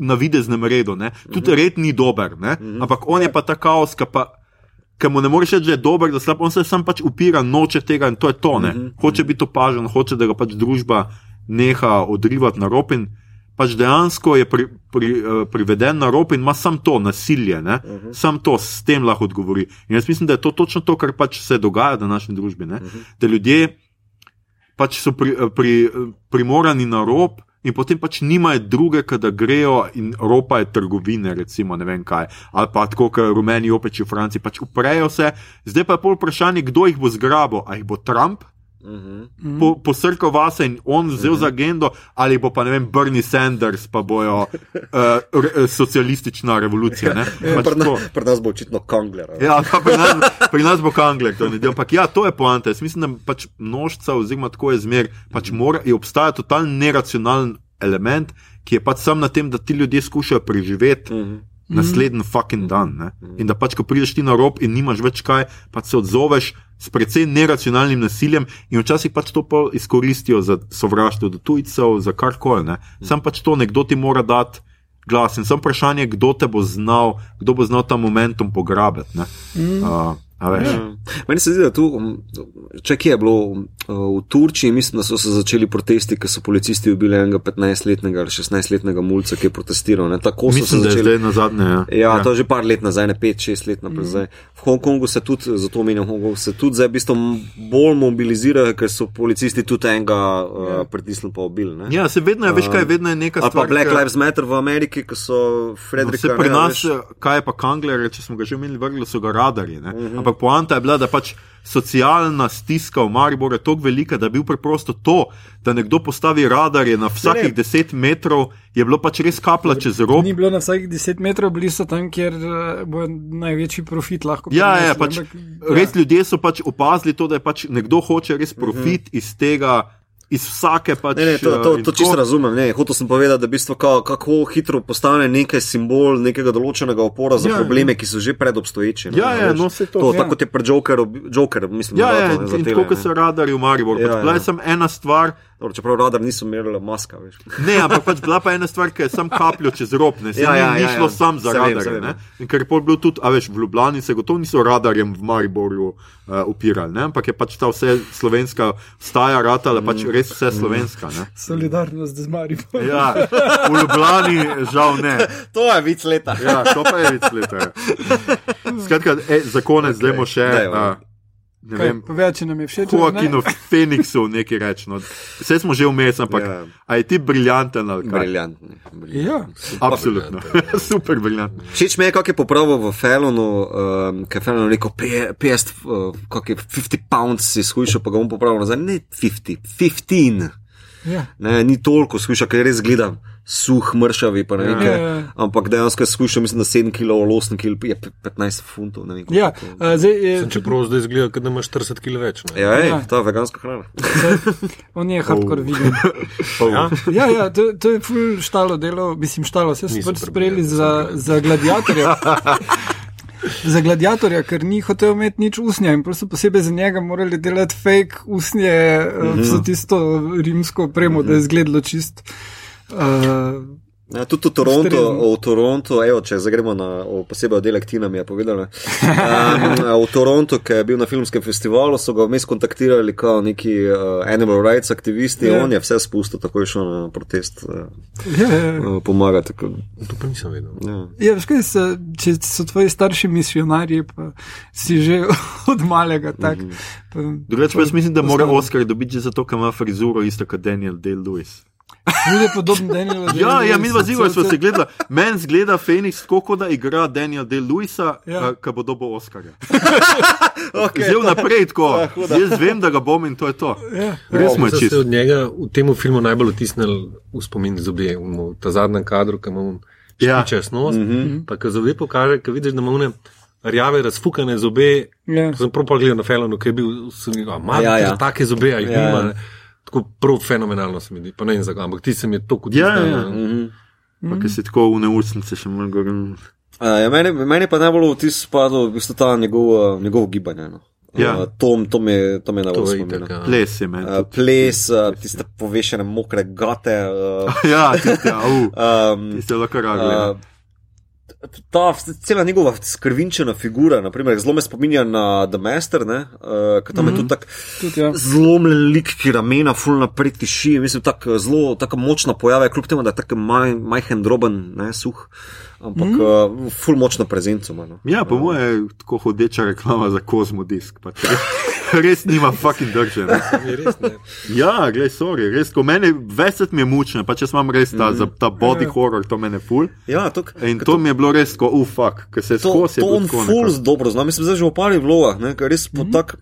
navideznem redu. Ne? Tudi red ni dober, ne? ampak on je pa ta kaos, ki pa. Ker mu ne moreš reči, da je dober, da slab, on se sam pač upira, noče tega in to je to. Ne? Hoče biti opažen, hoče, da ga pač družba neha odrivati na rob in pač dejansko je pri, pri, uh, priveden na rob in ima sam to nasilje, uh -huh. sam to s tem lahko odgovori. In jaz mislim, da je to točno to, kar pač se dogaja v današnji družbi. Uh -huh. Da ljudje pač so pri, eh, pri, eh, primorani na rob. In potem pač nimajo druge, da grejo in ropajo trgovine, recimo, ne vem kaj, ali pa tako, kot rumeni opeči v Franciji, pač uprejo se. Zdaj pa je pol vprašanje, kdo jih bo zgrabil, ali bo Trump, po, posrkal vase in on vzel za agendo, ali bo pa ne vem, Bernie Sanders, pa bojo uh, [LAUGHS] re, socialistična revolucija. ne. Pač Pri, na, pri nas bo očitno Kangler. a? Ja, pa pri, nas, pri nas bo Kangler to naredil. Ampak ja, to je poanta. Jaz mislim, da pač množica, oziroma tako je zmer, pač mora, je obstaja totalno neracionalen element, ki je pač sam na tem, da ti ljudje skušajo preživeti. Mm -hmm. Naslednji fucking dan. Ne? In da pač, ko prideš ti na rob in nimaš več kaj, pa se odzoveš s precej neracionalnim nasiljem, in včasih pač to pa izkoristijo za sovraštvo do tujcev, za karkoli. Ne? Sam pač to, nekdo ti mora dati glas. In samo vprašanje, kdo te bo znal, kdo bo znal ta momentum pograbiti. ne. Uh, a veš? Ja. Meni se zdi, da tu, um, če kje je bilo um, v Turčiji, mislim, da so se začeli protesti, ker so policisti ubili enega 15-letnega ali 16-letnega mulca, ki je protestiral. Ne? Tako so Mislim, se začeli. na zadnje. Ja. Ja, to je že par let nazaj, ne 5-6 let nazaj. V Hongkongu se tudi, zato omenjam Hongkong, se tudi zdaj v bistvu bolj mobilizirajo, ker so policisti tudi enega uh, pritisnili pa ubili. ne. ja, se vedno je, veš kaj, vedno je neka Ali pa stvar. Black ki- Lives Matter v Ameriki, ki so No, Frederika. se pri ne, nas, veš, kaj je pa Kangler, če smo ga že imeli, vrgli so ga radarji. Uh -huh. Ampak poanta je bila, da pač socialna stiska v Mariboru je tako velika, da je bil preprosto to, da nekdo postavi radarje na vsakih 10 metrov, je bilo pač res kapla čez rob. Ni bilo na vsakih 10 metrov, bili so tam, kjer eh, bo največji profit lahko. Ja, prinesli, ja, pač, ampak, res ljudje so pač opazili to, da je pač nekdo hoče res profit uh -huh. iz tega. Iz vsake pač. Ne, ne, to, to, eh, in to tako- čisto razumem. Ne. Hotel sem povedati, da v bistvu kao, kako hitro postane nekaj simbol nekega določenega opora za Ja, ja, probleme, ki so že predobstoječi. ne, Ja, a ja, no, saj to, to ja. tako kot je pri Jokeru, Joker, mislim, Ja, da ja, je in, to za in tele, tako kot so radari v Mariboru. Ja, Pač, bila ja. je samo ena stvar, Dobro, čeprav radar niso merili maska. Veš. Ne, ampak pač bila pa ena stvar, ki je sam kapljo čez rob, ne, se Ja, ja, ja, ni, ja, ni šlo ja. sam za ne. ja. In ker je pol bil tudi, a veš, v Ljubljani se gotovo niso radarjem v Mariboru uh, upirali, ne, ampak je pač ta vse slovenska staja ratala, pač res vse slovenska. Ne. Solidarnost z Mariborom. Ja, v Ljubljani žal ne. To je vic leta. Ja, to pa je več leta. ja. Skratka, e, za konec, okay. dajmo še. Dajmo. Uh, ne Kaj, vem. Povej, če nam je všeč. Joaquinu Phoenixu nekaj reči. No. Vse smo že vmes, ampak Ja. yeah. a je ti briljanten ali kaj? Briljantni. briljantni. Ja, Absolutno. [LAUGHS] Super briljantno. Všeč mi je, kako je popravil v Felonu, um, ker je Felon rekel, 50, uh, kako je 50 pounds si skušal, pa ga bom popravil nazaj. Ne 50, 15. ja. Ne, ni toliko skušal, ker res gledam. Suh, mršavi, pa ne vem. Ja. Ja, ja. Ampak dejansko je skušal, mislim, da 7 kg ali 8 kg, je 15 funtov. Ne vem, ja. to- Uh, zdaj, je, Sem čeprav zdaj izgleda, kot da imaš 40 kg več. Ne? Ja, ej, Ja. ta veganska hrana. on je hardcore Oh. vegan. [LAUGHS] Ja? Ja, ja, to, to je ful štalo delo, mislim štalo, vse so pač sprejeli nisem za, za gladiatorja. [LAUGHS] Za gladiatorja, ker ni hotel imeti nič usnja in prosto posebej za njega morali delati fake usnje, mm -hmm. za tisto rimsko opremo, mm -hmm. da je izgledalo čist. Uh, Ja, tudi v Torontu, Ustrezno. v Torontu evo, če zdaj gremo na posebej oddelek Tina, mi je povedala. Um, v Torontu, ki je bil na filmskem festivalu, so ga vmes kontaktirali kot neki uh, animal rights aktivisti. Ja. Yeah. On je vse spustil, tako je šel na protest uh, ja, ja. uh, pomagati. Tako, To pa nisem vedel. ja. Ja, veš kaj, se, če so tvoji starši misionarji, pa si že [LAUGHS] od malega tak. Mhm. Pa, Drugače pa jaz mislim, da mora. Oscar dobiti že zato, ker ima frizuro isto kot Daniel Day-Lewis. Bude podoben Danielu. Ja, ja, mi dva zivo smo se gledali. Meni zgleda Phoenix tako, kot da igra Daniel Day-Lewisa, Ja. ja. ki bo dobil Oscarja. [LAUGHS] Okay. Zdaj vnaprej tako. Ja. Jaz vem, da ga bom in to je to. Ja. Res je Sem se čisto. od njega v tem filmu najbolj vtisnil v spomin zobe, v ta zadnjem kadru, ki imamo Ja. čez nos. Mm. -hmm. Pa ko zobe pokaže, ko vidiš, da ima one rjave, razfukane zobe. Ja. To sem prav pa gledal na Felonu, ki je bil, sem rekel, ima Ja, ja, ja. ja. take zobe, a jih Ja, ja. ja. Tako prav fenomenalno se mi zdi, pa ne vem zakaj, ampak ti se mi je to kot Ja, ja. Mhm. Pa, Ker si tako v neustnice še malo. Uh, ja, meni, meni pa najbolj vtis spadal v bistvu ta njegov, uh, njegov gibanje. No. Ja. Uh, to, to mi je to mi je To najbolj je spominjalo. itak. ja. Ples je meni. Uh, ples, uh, tiste povešene mokre gate. Uh, [LAUGHS] Ja, tiste, au. [LAUGHS] um, Tiste lahko rabijo. Uh, Ta cela njegova skrvinčena figura, naprimer, zelo me spominja na The Master, uh, ki tam mm -hmm. je tudi tako ja. zlomljen lik, ki ramena, full naprej tiši, mislim, tako zelo tako močna pojava, kljub temu, da je tako maj, majhen, droben, ne, suh, ampak mm -hmm. uh, full močno prezenco ima. No. Ja, po mojem je tako hodeča reklama za kozmodisk. Pač [LAUGHS] res, nima fucking drže. ne. [LAUGHS] Ne. Ja, glej, sorry, res, ko meni veset mi je mučno, pa če imam res ta, za ta body horror, to mene ful. Ja, tuk, In to mi je je bilo res tako, ufak, ker se je To, skozi. to on fulz dobro zna, mislim, zdaj že v parih vlogah, ne, ker res Mhm. po tak,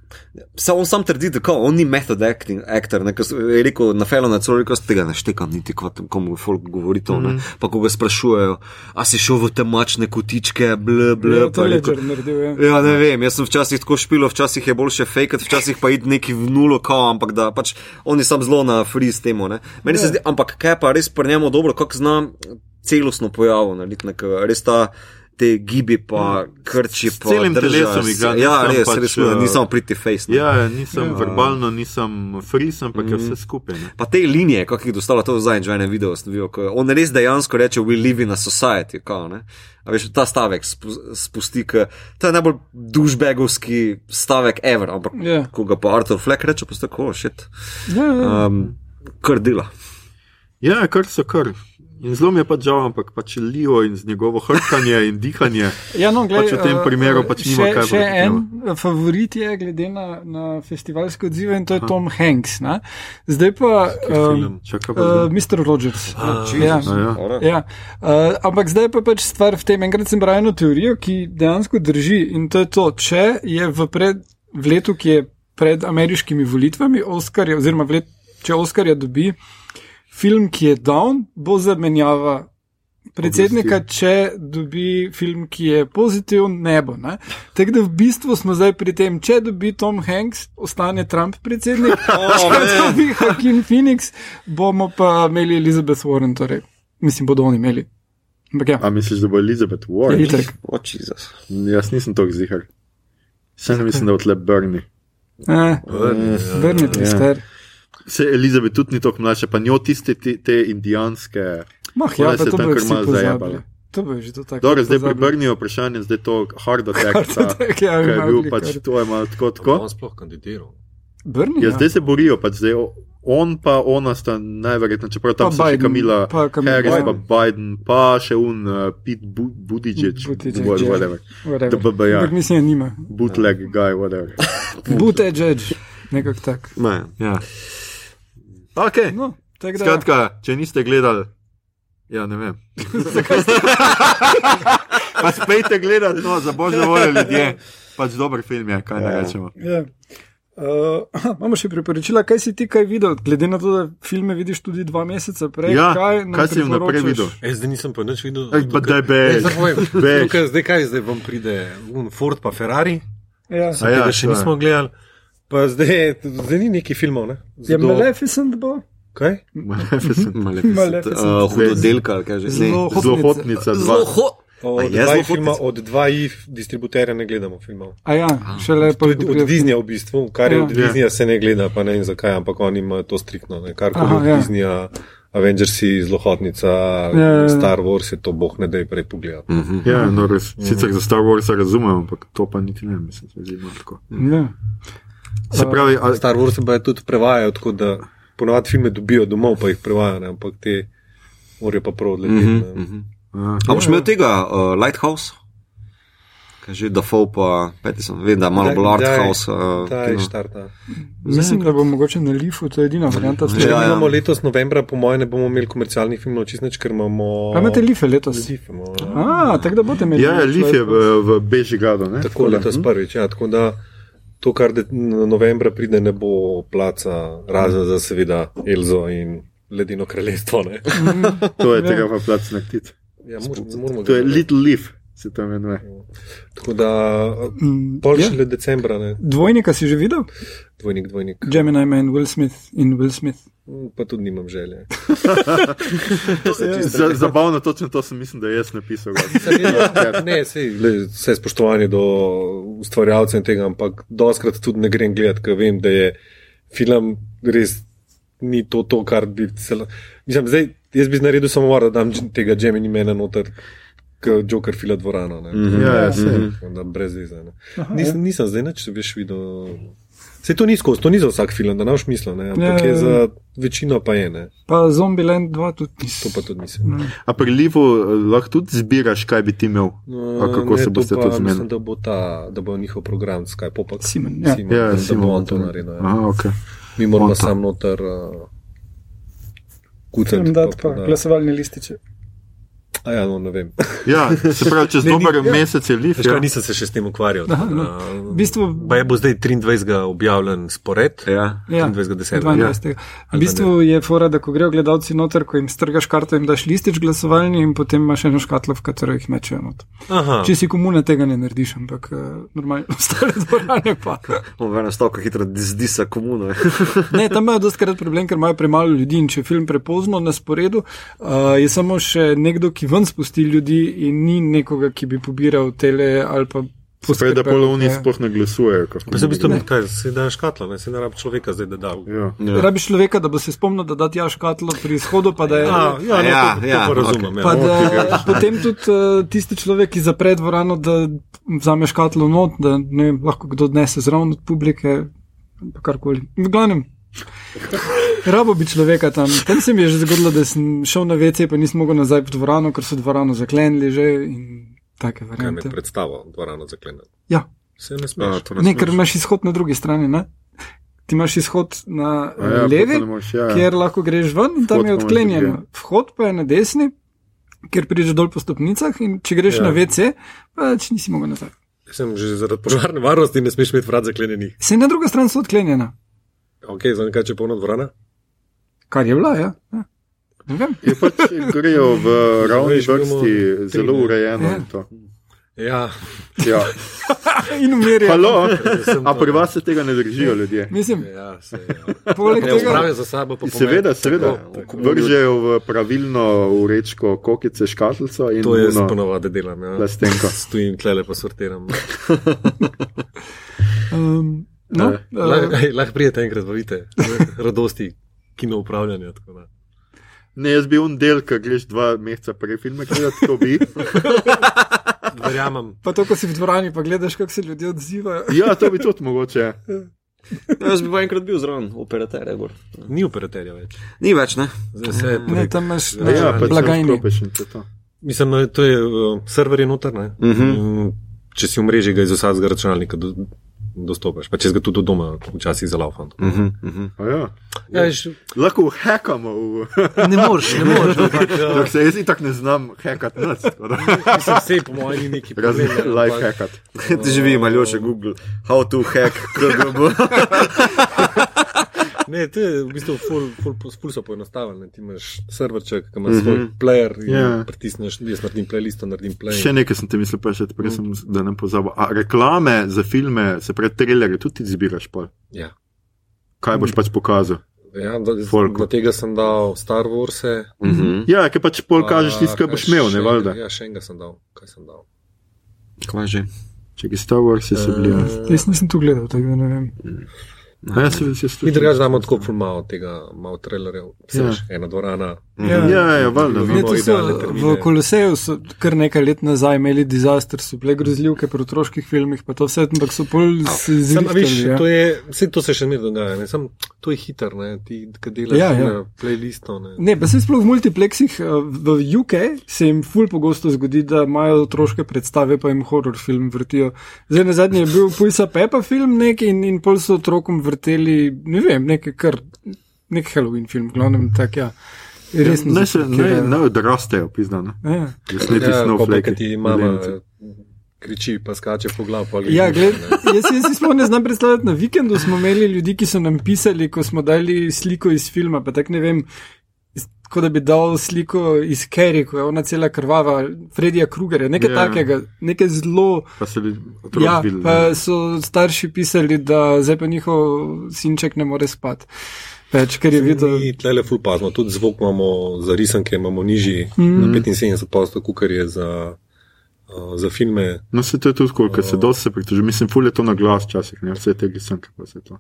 se on sam trdi, da kao, on ni method acting, actor, ne, ker je rekel na Felon, celo rekel, "Jaz tega ne štekam, niti ko tem- komu folk govori to, Mhm. ne, pa ko ga sprašujejo, a si šel v te mačne kotičke, bl, bl, Ja, pa to je je rekel, naredil. Ja. Ja, ne vem, jaz sem včasih tako špilo, včasih je boljše fake, včasih pa id neki v nulo, kao, ampak da pač on je sam zelo na free s temo. Ne? Meni se Ja. zdi, ampak kaj pa res pri njemu dobro, kako zna celostno pojavo narediti, nek, res ta. Te gibi, pa krči, S pa celim drža telesom igra, Ja, nisem res, pač, res, res, eh, ni samo pretty face. ne. Ja, nisem ja. verbalno, nisem fris, ampak je vse skupaj. Ne. Pa te linije, kako jih dostavlja, to zadnjič v enem videu sem videl, ko on res dejansko reče, we live in a society, kao, ne. A veš, ta stavek spu- spusti, k, to je najbolj dušbegovski stavek ever, ampak Ja. ko ga pa Arthur Fleck reče, pa ste tako, šit, Ja, ja. um, kar dela. Ja, kar so kar. In zelo mi je pač žal, ampak pač Leo in z njegovo hrkanje in dihanje. [LAUGHS] Ja, no, glej, Pač v tem eh, primeru pač nima še, kaj Še en eh, favorit je, glede na, na festivalske odzive, in to je Tom Hanks. Ne? Zdaj pa um, Čakaj, pa uh. Mr. Rogers. Ah, ja. Ja. Ja, uh, ampak zdaj pa pač stvar v tem. Enkrat sem bral eno teorijo, ki dejansko drži in to je to, če je v, pred, v letu, ki je pred ameriškimi volitvami, Oscarja, oziroma v let, če Oscarja dobi film, ki je down, bo zamenjava. Predsednika, če dobi film, ki je pozitiven, ne bo. ne. Tako da v bistvu smo zdaj pri tem, če dobi Tom Hanks, ostane Trump predsednik, [LAUGHS] če dobi Hakim Phoenix, bomo pa imeli Elizabeth Warren, torej mislim, bodo oni imeli. Ampak ja, A misliš, da bo Elizabeth Warren? itek. O, Jezus. Jaz nisem tako zihar. Še ne mislim, da bo tle Bernie. Eh, Vrnite Ja. star. Se Elizabeth tudi ni tako mlajša, pa njo tiste te, te indijanske. Mah, ja, se to tam kar malo zajebala. To bo že to tako. Dobro, zdaj. Brniju vprašanje, zdaj to hard attack. Hard ta, attack, ja, je bil pač, to je malo tako, tako. On sploh kandidiral. Brni, Ja, ja. zdaj se borijo, pač zdaj on pa ona sta najverjetneje, čeprav tam Pa so še Biden, Kamila pa Kamila Harris, pa Biden. Biden, pa še un uh, Pete Bu- Buttigieg, Buttigieg, ja. whatever, Whatever. The BBA. Ampak mislim, da nima. bootleg guy, whatever. [LAUGHS] Judge, nekako tak. Ne. Ja. Ok, No, da. skratka, če niste gledali, ja ne vem. [LAUGHS] pa spejte gledati, no, za božjo voljo ljudje. Pač dober film je, kaj ne rečemo. Ja. Uh, [CLEARS THROAT] imamo še priporočila, kaj si ti kaj videl, glede na to, da filme vidiš tudi dva meseca prej. Ja, kaj, kaj si vnaprej priporočaš? videl? E, zdaj nisem pa nič videl. Ej, pa daj bež, zdaj kaj, zdaj vam pride un Ford pa Ferrari, Ja. A tega ja, še to je. nismo gledali. Pa zdaj, zdaj ni neki filmov, ne? Je Maleficent bo? Kaj? Maleficent. [LAUGHS] Maleficent. Maleficent. Uh, hudodelka, kaj že. Ne. Zelo Zelo hotnica, dva. Zelo ho. Od je dva zelo filma, od dva jih distributerja ne gledamo filmov. A ja, šele To je od Disneya v bistvu, kar je Ja. od Disneya se ne gleda, pa ne vem zakaj, ampak oni imajo to striktno. ne. Karkoli Aha, od ja. Disneya, Avengersi, Zlohotnica, Ja, ja, ja. Star Wars je to boh ne da je prej pogledati. Ja, no, res, sicer za Star Wars razumem, ampak to pa niti ne mislim, se zdi malo tako. Se pravi, a, Star Wars pa je tudi prevajajo, tako da ponovadi filme dobijo domov, pa jih prevajajo, ne, ampak te morajo pa prav odleteti. Mhm, ne. mhm. a, A boš imel tega uh, Lighthouse? Kaj že Dafoe pa Peterson, vem, da malo bolj art house. Uh, Ta je kino. štarta. Mislim, da bo mogoče na Lifu, to je edina varianta. Če Ja, ja, ja. imamo letos novembra, po mojem, ne bomo imeli komercialnih filmov, čist nič, ker imamo. A imate Life letos? Lif imamo, ja. A, tako da boste imeli. ja, ja, Lif je v, v Bežigradu, ne? Tako da, letos hm. prvič. Ja, tako da to, kar novembra pride, ne bo placa, razen za seveda Elzo in ledino kraljestvo. ne. [LAUGHS] To je Ja. tega pa plac na ptic. Ja, moramo, moramo To je. Little Leaf, se to imenuje. Tako da Mm, pol ja. šele decembra, ne. Dvojnika si že videl? dvojnik, dvojnik. Gemini Man, Will Smith in Will Smith. Mm, Pa tudi nimam želje. [LAUGHS] Za, zabavno, točno to sem mislim, da je jaz napisal. Ne, sej, le, vse spoštovanje do ustvarjalcev in tega, ampak doskrat tudi ne grem gledati, ker vem, da je film res ni to, to kar bi celo. Mislim, zdaj, jaz bi naredil samo var, da dam tega Gemini mena noter, kot Joker fila dvorano. Ne. Mhm. Ja, ja, sej. Da, brez veze. ne. Aha, Nis, ja. nisem zdaj več videl. Vse to ni skozi, to ni za vsak film, da ne boš mislil, ne, ampak Ja, ja, je ja. za večino pa je, ne. Pa Zombieland 2 tudi To nisem. pa tudi nisem. A pri Livu eh, lahko tudi zbiraš, kaj bi ti imel? A kako se to boste pa to zmenili? Mislim, da bo, ta, da bo njihov program Skype popak. Simon, ja. Simon, Ja, da Simon, bo on to to- naredil. Ja. Aha, ok. Mi moramo On to. sam noter uh, kucati. Dati pa da- glasovalne lističe. A ja, no, ne vem. Ja, se pravi, čez Ne, ni- dober ja. mesec je lift. Ja. nisem se še s tem ukvarjal. Aha, no. V bistvu- Pa je bo zdaj 23. objavljen spored. Ja. Ja, 23.10. 22. V bistvu je fora, da ko grejo gledalci noter, ko jim strgaš karto, jim daš listič glasovalni in potem imaš eno škatlo, v katero jih mečejo. not. Aha. Če si komuna, tega ne narediš, ampak uh, normalno [LAUGHS] ostale dvorane pa. Enem stavku hitro zdi se komuno. [LAUGHS] Ne, tam imajo dostakrat problem, ker imajo premalo ljudi in če je film prepozno na sporedu, uh, je samo še nekdo, ki ven spusti ljudi in ni nekoga, ki bi pobiral tele ali pa Prej, da poskrbel, polovni ja. sploh ne glasujejo. Pa se v bistvu ne ne, kaj, se da škatla, ne, se ne rabi človeka zdaj, da da. Ja. Ja. Rabiš človeka, da bo se spomnil, da da tja škatlo pri izhodu, pa da je. A, ja, no, Ja, to, to ja, pa razumem. Pa Ja. da potem tudi uh, tisti človek, ki zapre dvorano, da vzame škatlo not, da ne vem, lahko kdo odnese zraven od publike, pa karkoli. V glavnem. Rabo bi človeka tam. Tam se mi je že zgodilo, da sem šel na WC, pa nisem mogel nazaj v dvorano, ker so dvorano zaklenili že in take Kaj me variante. predstavo, dvorano zaklene. Ja, Se ne A, smeš. to ne, ker smeš. imaš izhod na drugi strani, ne? Ti imaš izhod na A ja, levi, ne moreš, ja, ja. kjer lahko greš ven in tam Vhod je drugje. Vhod pa je na desni, kjer prideš dol po stopnicah in če greš Ja. na WC, pa če nisi mogel nazaj. Sem že zaradi požarne varnosti ne smeš imeti vrat zaklenjenih. Se na druga stran so odklenjena, Ok, za nekaj če je polna dvorana. kar je bila, ja. ja. Je pač grejo v [LAUGHS] ravni vrsti zelo urejeno. Ja. Ja, Ja. [LAUGHS] In. Halo, sem a pri vas se tega ne držijo ljudje? Mislim, ja, se ja. [LAUGHS] poleg Ja, tega. spravijo za sabo, pa Seveda, seveda. Tako, tako. Vržejo v pravilno urečko kokice škatlico in To jaz ono ponovadi delam. Ja. plastenko. Stojim tlele pa sortiram. Um, no, Eh, uh, Lahko [LAUGHS] lah prijete enkrat, pa vidite, radosti kino upravljanja. tako da. Ne, jaz bi on del, ki greš dva meseca prej filme gledati, to bi. [LAUGHS] Verjamem. pa to, ko si v dvorani, pa gledaš, kako se ljudje odzivajo. Ja, to bi tudi mogoče. Ja, jaz bi pa enkrat bil zraven operaterja. gor. Ni operaterja več. Ni več, ne? Zdaj se Ne, tam imaš Ja, na Ja, pač blagajni. Mislim, no, to je uh, server je noter. Uh Mhm. -huh. Če si v mreži, ga iz vsakega računalnika do, dostopaš. Pa če ga tudi doma včasih zalaufam. Uh Uh -huh, uh -huh. Ja. Ja, veš, Lahko hakamo, v... [LAUGHS] ne moreš, ne moreš. dok [LAUGHS] se jaz itak ne znam hakati. Nas, tako da- Mislim, vse po mojem ni neki problem. live hakati. Ti živi, maljoče Google, how to hack [LAUGHS] KGB. Ne, to je v bistvu ful, ful, ful so poenostavljene. Ti imaš serverček, ki ima uh -huh. svoj player in Ja. yeah. pritisneš, jaz naredim playlist, naredim play. Še nekaj sem ti mislil, pa še prej sem, da ne pozabil. A reklame za filme, se pravi, trailerje tudi ti zbiraš pol. Ja. Kaj boš pač pokazal? Ja, da, Folku. na tega sem dal Star Wars. -e, Uh -huh. Ja, ker pač pol kažeš tisto, kar boš imel, ne valjda. Ja, še enega sem dal. Kaj sem dal? Kaj že? Če ki Star Wars je se bili. Jaz nisem tu gledal, tako da ne vem. Ja, se se Mi drugače damo tako ful malo tega, malo trailerjev. Ja. Ja. Ena dvorana. Ja. Ja, ja, valjda. To v Koloseju so kar nekaj let nazaj imeli dizaster, so bile grozljivke pri otroških filmih, pa to vse, ampak so pol se zrihtali. to, Ja. je, vse to se še ne dogaja, ne? Sam, to je hiter, ne? ti ki delaš Ja, ja, playlistov. Ne? Ne, pa se sploh v multiplexih eh, v UK se jim ful pogosto zgodi, da imajo otroške predstave, pa jim horror film vrtijo. Zdaj na zadnje je bil Pulsa Pepa film nek in, in pol so otrokom vrteli, ne vem, nekaj kar, nek Halloween film, glavnem tak, ja. Res Ne, se, ne, ne odrastejo, priznano. Ja. Ne ti Ja, snowflake. ti mama kriči, pa skače po glavu. Ja, gled, jaz, jaz si sploh ne znam predstavljati. Na vikendu smo imeli ljudi, ki so nam pisali, ko smo dali sliko iz filma. Pa tako ne vem, kot da bi dal sliko iz Kerry, ko je ona cela krvava, Fredija Krugerja, nekaj Ja. yeah. takega, nekaj zelo. Pa se ljudi otroci Ja, videli, pa ne. so starši pisali, da zdaj pa njihov sinček ne more spati. Več, ker je videl. Mi tlele ful pazno, tudi zvok imamo za risanke, imamo nižji mm. na 75%, kot je za, uh, za filme. No, se to je tudi, koliko se dosti se pritoži. Mislim, ful je to na glas včasih, ne vse te glisanke pa se to.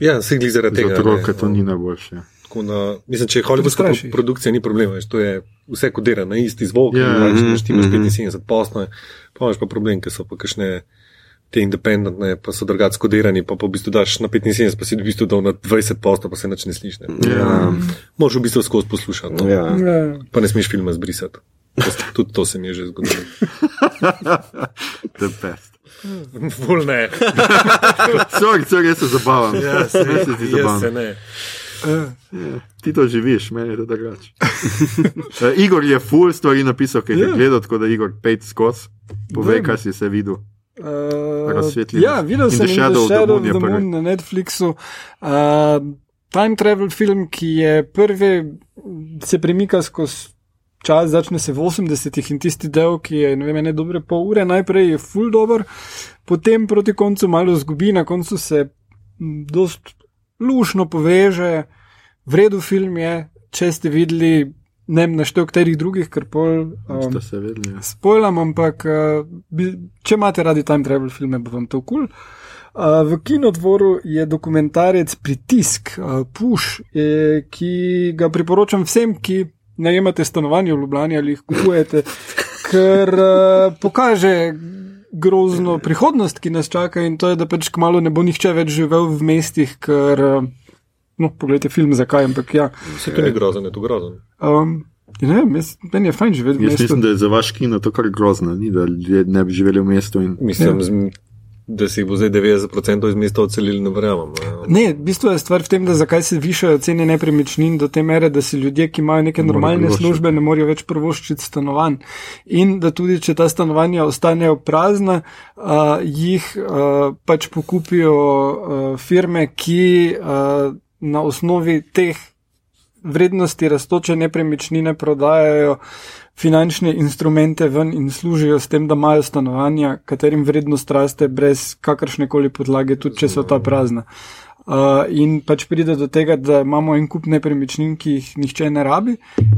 Ja, zaradi Za tega. otroke ne. to ni najboljše. Tako Da, mislim, če je Straši. pro produkcija, ni problema, veš, to je vse kodira na isti zvok, yeah, mhm, če imaš mhm. 75 posne, pa imaš pa problem, ker so pa kakšne te independentne, pa so drugače kodirani, pa, pa v bistvu daš na 75, pa si v bistvu dal na 20 posne, pa se nič ne sliši. Ja. Moraš v bistvu skozi poslušati, no. Ja. Ja. pa ne smeš filma zbrisati. Tudi to se mi je že zgodilo. [LAUGHS] The best. Ful ne. [LAUGHS] Sorry, sorry, jaz se zabavam. Ja, se, Res se ti jaz zabavam. se ne. Uh, Ti to živiš, meni je to drugače. [LAUGHS] uh, Igor je full stvari napisal, ki je Ja. gledal, tako da Igor pet skozi. Povej, Dajmo. kaj si se videl. Uh, Razsvetli ja, nas. videl sem The In Shadow of the Shadow Moon of the prvi. Moon na Netflixu. Uh, time travel film, ki je prvi, se premika skozi čas, začne se v 80-ih in tisti del, ki je ne vem, ene dobre pol ure, najprej je full dober, potem proti koncu malo zgubi, na koncu se dost lušno poveže, vredu film je, če ste videli, ne vem, naštel katerih drugih, ker pol. Um, Ste se vedeli? Ja. Spojlam, ampak uh, bi, če imate radi time travel filme, bo vam to kul. Cool. Uh, v kinodvoru je dokumentarec Pritisk, uh, Push, eh, ki ga priporočam vsem, ki najemate stanovanje v Ljubljani ali jih kupujete, ker uh, pokaže grozno prihodnost, ki nas čaka in to je, da pač kmalo ne bo nihče več živel v mestih, ker, uh, no, pogledajte film, zakaj, ampak ja. Se to ni grozen, je to grozen. Um, ja ne vem, jaz, meni je fajn živeti v Jaz mestu. mislim, da je za vaš kino to kar grozno, ni, da ljudje ne bi živeli v mestu. In... Mislim, ja. Da si jih bo zdaj 90% iz mesta odselili, ne verjamem. ne. Ne, v bistvu je stvar v tem, da zakaj se višajo cene nepremičnin do te mere, da si ljudje, ki imajo neke morejo normalne privoščiti. službe, ne morejo več prvoščiti stanovanj. In da tudi, če ta stanovanja ostanejo prazna, uh, jih uh, pač pokupijo uh, firme, ki uh, na osnovi teh vrednosti rastoče nepremičnine prodajajo finančne instrumente ven in služijo s tem, da imajo stanovanja, katerim vrednost raste brez kakršne koli podlage, tudi če so ta prazna. Uh, in pač pride do tega, da imamo en kup nepremičnin, ki jih nihče ne rabi,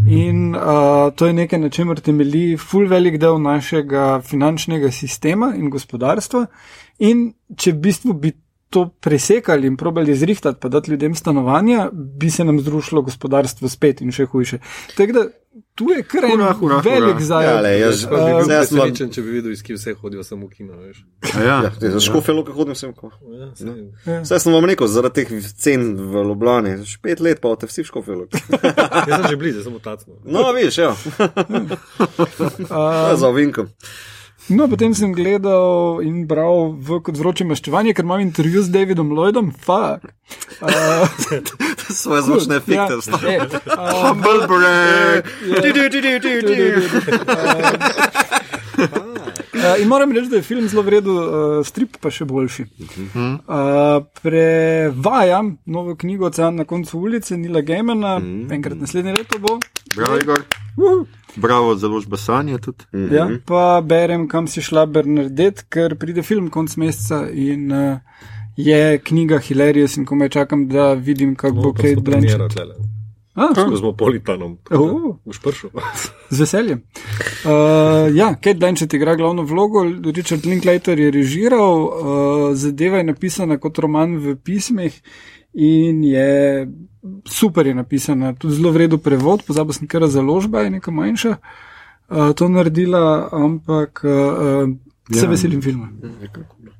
in uh, to je nekaj, na čemer temelji full velik del našega finančnega sistema in gospodarstva. In če v bistvu bi to presekali in probali zrihtati, pa dati ljudem stanovanja, bi se nam združilo gospodarstvo spet in še hujše. Tako da tu je kar en velik zajed. Ja, le, jaz- bi bil presenečen, če bi videl, iz kje vse hodijo samo v kino. Veš. A Ja, Ja, za škofelo, ki hodim sem. ko- Ja, saj. Saj sem vam rekel, zaradi teh cen v Ljubljani, že pet let pa te vsi v škofelo. [LAUGHS] Jaz sem že blizu, samo tacno. No, vidiš, ja. Uh, [LAUGHS] Za ovinkom. No, potem sem gledal in bral v kot vroče maščevanje, ker imam intervju z Davidom Lloydom. Fuck. Uh, Svoje zvočne efekte. ja, vstavi. eh, um, Humble break! Uh, in moram reči, da je film zelo vreden, uh, strip pa še boljši. Uh, prevajam novo knjigo Ocean na koncu ulice, Nila Gemena, enkrat naslednje leto bo. Bravo, Igor. Uh, Bravo, založba Sanja tudi. ja, pa berem, kam si šla Bernadette, ker pride film konc meseca in uh, je knjiga Hilarious in komaj čakam, da vidim, kako bo Kate Blanchett. Ah, S Kozmopolitanom. Oh. Boš prišel. Z veseljem. Uh, ja, Kate Blanchett igra glavno vlogo, Richard Linklater je režiral, uh, zadeva je napisana kot roman v pismih in je super je napisana, tudi zelo vredo prevod, pozabil sem, ker založba je neka manjša uh, to naredila, ampak uh, se Ja. veselim filma.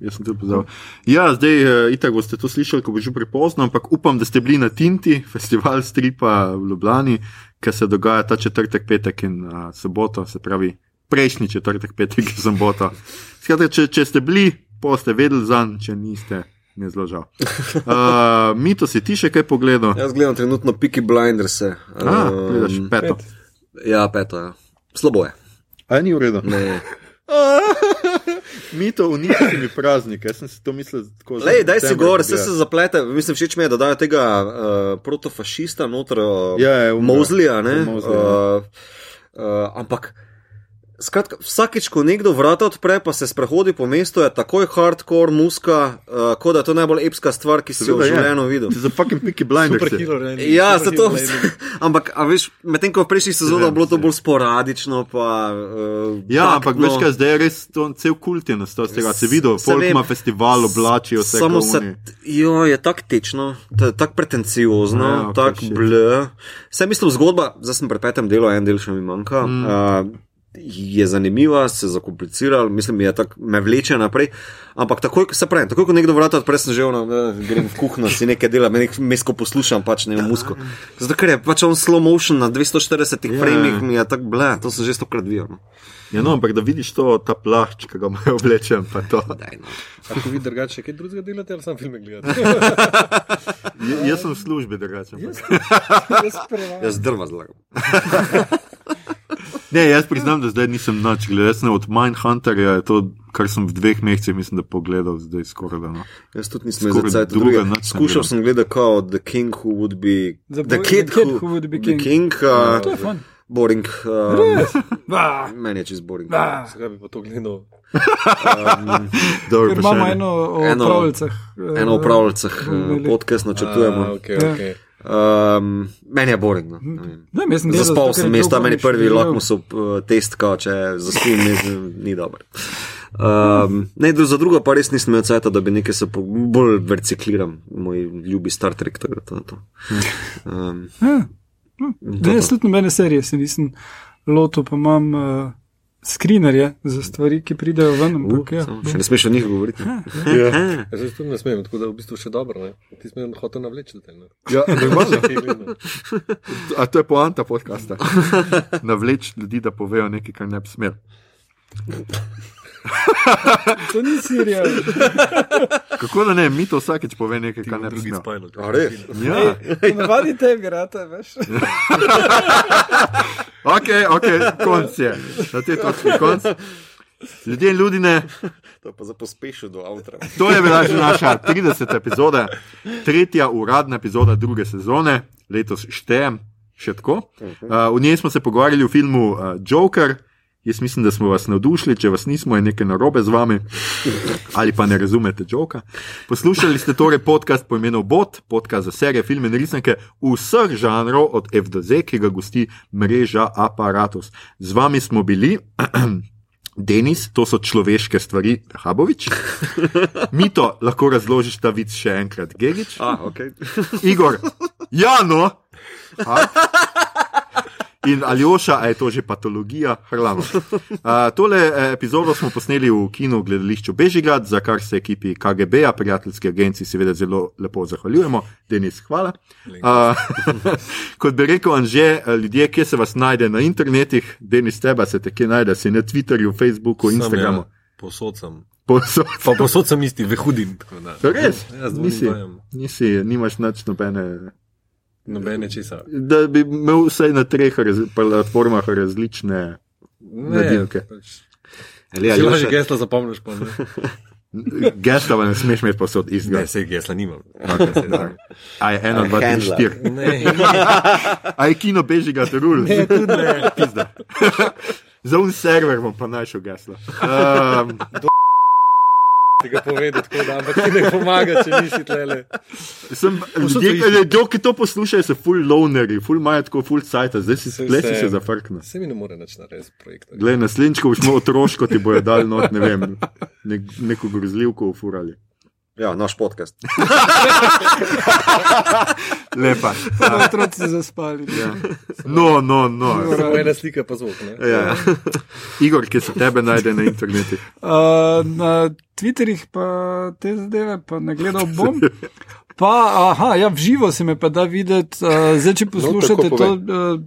Jaz sem tudi pozabil. Ja, zdaj, uh, itak boste to slišali, ko bo že prepozno, ampak upam, da ste bili na Tinti, [LAUGHS] festival stripa v Ljubljani, ki se dogaja ta četrtek, petek in uh, soboto, se pravi prejšnji četrtek, petek in soboto. Skratka, če, če ste bili, pa ste vedeli za njim, če niste, mi je zelo žal. Uh, [LAUGHS] Mito si ti še kaj pogledal? Jaz gledam trenutno Peaky Blinders. Ah, gledaš peto. Ja, peto. Ja. Slabo je. A ni v redu? Ne. [LAUGHS] Mito uničiti mi praznik, jaz sem si to mislil tako za. Lej, daj si gor, vse se zaplete. Mislim, všeč mi je, da dajo tega uh, protofašista noter, uh, Ja, je umrl. Mozlija, ne. Mosleyja, ja. Uh, uh, ampak. Skratka, vsakeč, ko nekdo vrata odpre, pa se sprehodi po mestu, je takoj hardcore muska, uh, kot da je to najbolj epska stvar, ki si jo v je. življenju videl. Za fucking Peaky Blinders. Super je. killer, ne? Ja, zato. killer, ne? [LAUGHS] Ampak, a veš, medtem ko v prejšnjih sezonah vem, bilo to bolj sporadično, pa. Uh, Ja, taktno. ampak veš kaj, zdaj je res to cel kult je nastal z tega. Se videl, Se folk ima festival, oblačijo se. Samo se, jo, je taktično, tako pretenciozno, Ja, tako shit. ble. Vse mislim, zgodba, zdaj sem pri petem delu, en del še mi manjka. Mm. Uh, je zanimiva, se zakomplicira, mislim, je tako me vleče naprej. Ampak takoj, ko se pravi, takoj, ko nekdo vrata odpre, sem že ono, eh, grem v kuhno, si nekaj dela, me nek mesko poslušam, pač ne v musko. Zato, ker je pač on slow motion na 240 Ja. framih, mi je tako ble, to sem že stokrat videl. No. Ja, no, ampak da vidiš to, ta plašč, ki ga imajo oblečen, pa to. Daj, no. Ako vi drugače, kaj drugega delate, ali sam filme gledate? [LAUGHS] J jaz sem v službi drugačen. Jaz drva zlagam. [LAUGHS] Ne, jaz priznam, da zdaj nisem nič gledal. Jaz sem od Mindhunterja, je to, kar sem v dveh mesecih, mislim, da pogledal, zdaj skoraj da. No. Jaz tudi nisem druga druge. ne Skušal sem gledati kot The King Who Would Be. The boy- the kid who would be king. The King uh, To je fun. boring. Um, meni je čez boring. Zakaj bi pa to gledal? [LAUGHS] Dobro, pa še imamo eno o Eno- pravljicah. eh, Eno v pravljicah bomo uh, imeli. podcast načrtujemo. A, okay, Ja. Um, meni je boring. No. Ne. Ne, jaz sem Zaspal sem, mesta dolgo meni prvi videl. lakmusov uh, test, kao, če zaspim, ni, dober. Um, ne, za drugo pa res nisem imel cajta, da bi nekaj se bolj recikliram, moj ljubi Star Trek. tako da To, to. Um, Ja. to Ne, pa. jaz tudi nobene serije se nisem lotil, pa imam uh, skrinerje za stvari, ki pridejo ven. Uh, Ampak, ja. še ne smeš o njih govoriti. Ja, Jaz se tudi ne smem, tako da v bistvu še dobro. Ne? Ti smo jim hotel navleči. ne. ja, normalno. [LAUGHS] Kaj gledam. A to je poanta podcasta. [LAUGHS] Navleč ljudi, da povejo nekaj, kar ne bi smel. To ni serija. Kako da ne, mi to vsakeč pove nekaj, kar ne bi smel. spajlo. A, res? Ja, Navadi tebi, rata, veš. ok, ok, konc je. Na tej točki konc. Ljudje in ljudine, To je pa za pospešil do avtra. to je bila že naša 30. epizoda, tretja uradna epizoda druge sezone, letos štejem, še tako. Uh, v njej smo se pogovarjali o filmu uh, Joker. Jaz mislim, da smo vas navdušili, če vas nismo, je nekaj narobe z vami ali pa ne razumete joka. Poslušali ste torej podcast po imenu Bot, podcast za serije, filme in resnike vseh žanrov od F do Z, ki ga gosti mreža Apparatus. Z vami smo bili. [CLEARS THROAT] Denis, to so človeške stvari, Habovič. [LAUGHS] Mito, lahko razložiš ta vic še enkrat, Gegič. A, ok. Igor, ja, no. [LAUGHS] In Aljoša, a je to že patologija, hrlamo. Uh, tole eh, epizodo smo posneli v kinu v gledališču Bežigrad, za kar se ekipi KGB-a, prijateljski agenciji, seveda zelo lepo zahvaljujemo. Denis, hvala. Uh, [LAUGHS] kot bi rekel Anže, ljudje, kje se vas najde na internetih, Denis, teba se te kje najde, si na Twitterju, Facebooku, Sem, Instagramu. Ja, posod sem. Povsod. Pa posod sem isti, vehudim. Res, Ja, nisi, nisi, nimaš nič nobene. Nobene česa. da bi imel vsaj na treh raz, platformah različne Ne, Nadimke. pač. Če lahko Aljoša, gesla zapomniš, pa ne. [LAUGHS] gesla, ne smeš imeti posod Ne, istega. sej gesla nimam. A je eno, dva, tri, štiri. Ne, [LAUGHS] A je kino beži ga terul. Ne, tudi ne. [LAUGHS] Pizda. Za un server bom pa našel geslo. Um, Ti ga povedati, tako da, ampak ti ne pomaga, če nisi tlele. sem, ljudje, ljudje, ki to poslušajo, so full lonerji, full imajo tako full sajta, zdaj si, si vse. se zafrknil. Se mi ne more več narediti projekta. Glej, naslednjič, ko boš imel otroško, ti bojo dal not, ne vem, nek, neko grozljivko ufurali. Ja, naš podcast. [LAUGHS] Lepa. Pa otroci zaspali. Ja. No, no, no. Samo ena slika pa zvok. Ne? Ja. Igor, ki se tebe najde na internetu. [LAUGHS] Uh, na Twitterih pa te zadeve, pa ne gledal bom. Pa, aha, ja, v živo se me pa da videti. Uh, zdaj, če poslušate tako to uh,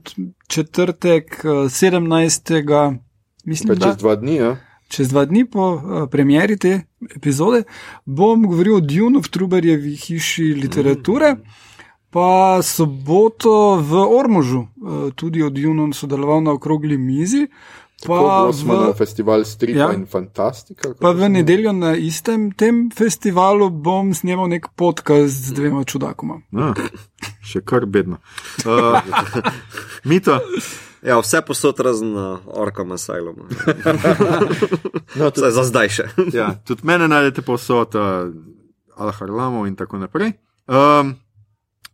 četrtek uh, 17. Mislim, da dva dni, ja. Čez dva dni po uh, premjeri te epizode, bom govoril o Dunu v Truberjevi hiši literature. Pa soboto v Ormožu, uh, tudi od Dunu sodeloval na okrogli mizi. Pa v, festival Stripa Ja. in Fantastika. pa v nedeljo na istem tem festivalu bom snemal nek podcast z dvema čudakoma. A, še kar bedno. Uh, [LAUGHS] Mito, Ja, vse posod razen uh, Orkom Asylum. [LAUGHS] no, Vsaj za zdaj še. [LAUGHS] ja, tudi mene najdete posod, uh, Al-Harlamov in tako naprej. Um,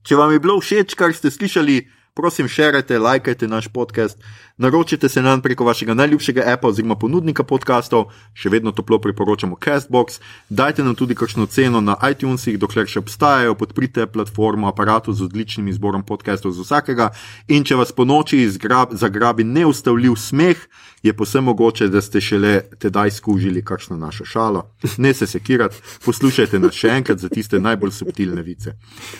če vam je bilo všeč, kar ste slišali, prosim, širite, lajkajte naš podcast Naročite se nam preko vašega najljubšega appa oziroma ponudnika podkastov, še vedno toplo priporočamo Castbox. Dajte nam tudi kakšno ceno na iTunesih, dokler še obstajajo, podprite platformo aparatu z odličnim izborom podkastov za vsakega. In če vas po noči zgrab, zagrabi neustavljiv smeh, je posebno mogoče, da ste šele tedaj skužili kakšno našo šalo. Ne se sekirati, poslušajte nas še enkrat za tiste najbolj subtilne vice.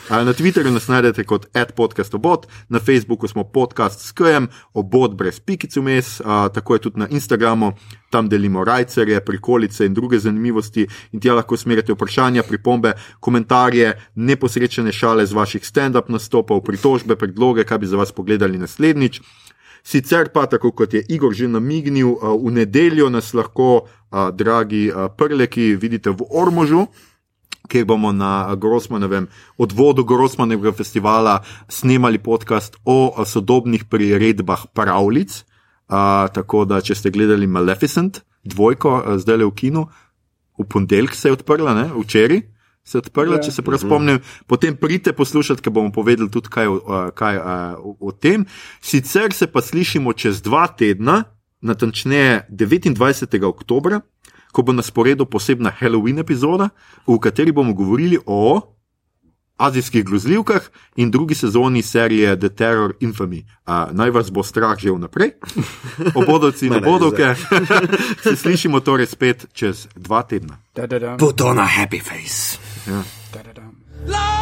Na Twitterju nas najdete kot adpodcastobot, na Facebooku smo podcast s KM, obot brez pikic vmes, tako je tudi na Instagramu, tam delimo rajcerje, prikolice in druge zanimivosti in tja lahko smerite vprašanja, pripombe, komentarje, neposrečene šale z vaših stand-up nastopov, pritožbe, predloge, kaj bi za vas pogledali naslednjič. Sicer pa, tako kot je Igor že namignil, v nedeljo nas lahko, dragi a, prleki, vidite v Ormožu. Ker bomo na Grossmanovem odvodu Grossmanovega festivala snemali podcast o a, sodobnih priredbah pravljic. A, tako da, če ste gledali Maleficent, dvojko, a, zdaj le v kinu, v ponedeljek se je odprla, ne? včeraj se je odprla, Ja. če se prav spomnim. Potem pridite poslušati, ker bomo povedali tudi kaj, a, kaj a, o, o tem. Sicer se pa slišimo čez dva tedna, natančneje 29. oktober, ko bo na sporedu posebna Halloween epizoda, v kateri bomo govorili o azijskih grozljivkah in drugi sezoni serije The Terror Infamy. A, naj vas bo strah že vnaprej, [LAUGHS] obodovci in obodovke. [LAUGHS] se slišimo torej spet čez dva tedna. Da, da, da. Put on a happy face. Ja. da, da, da.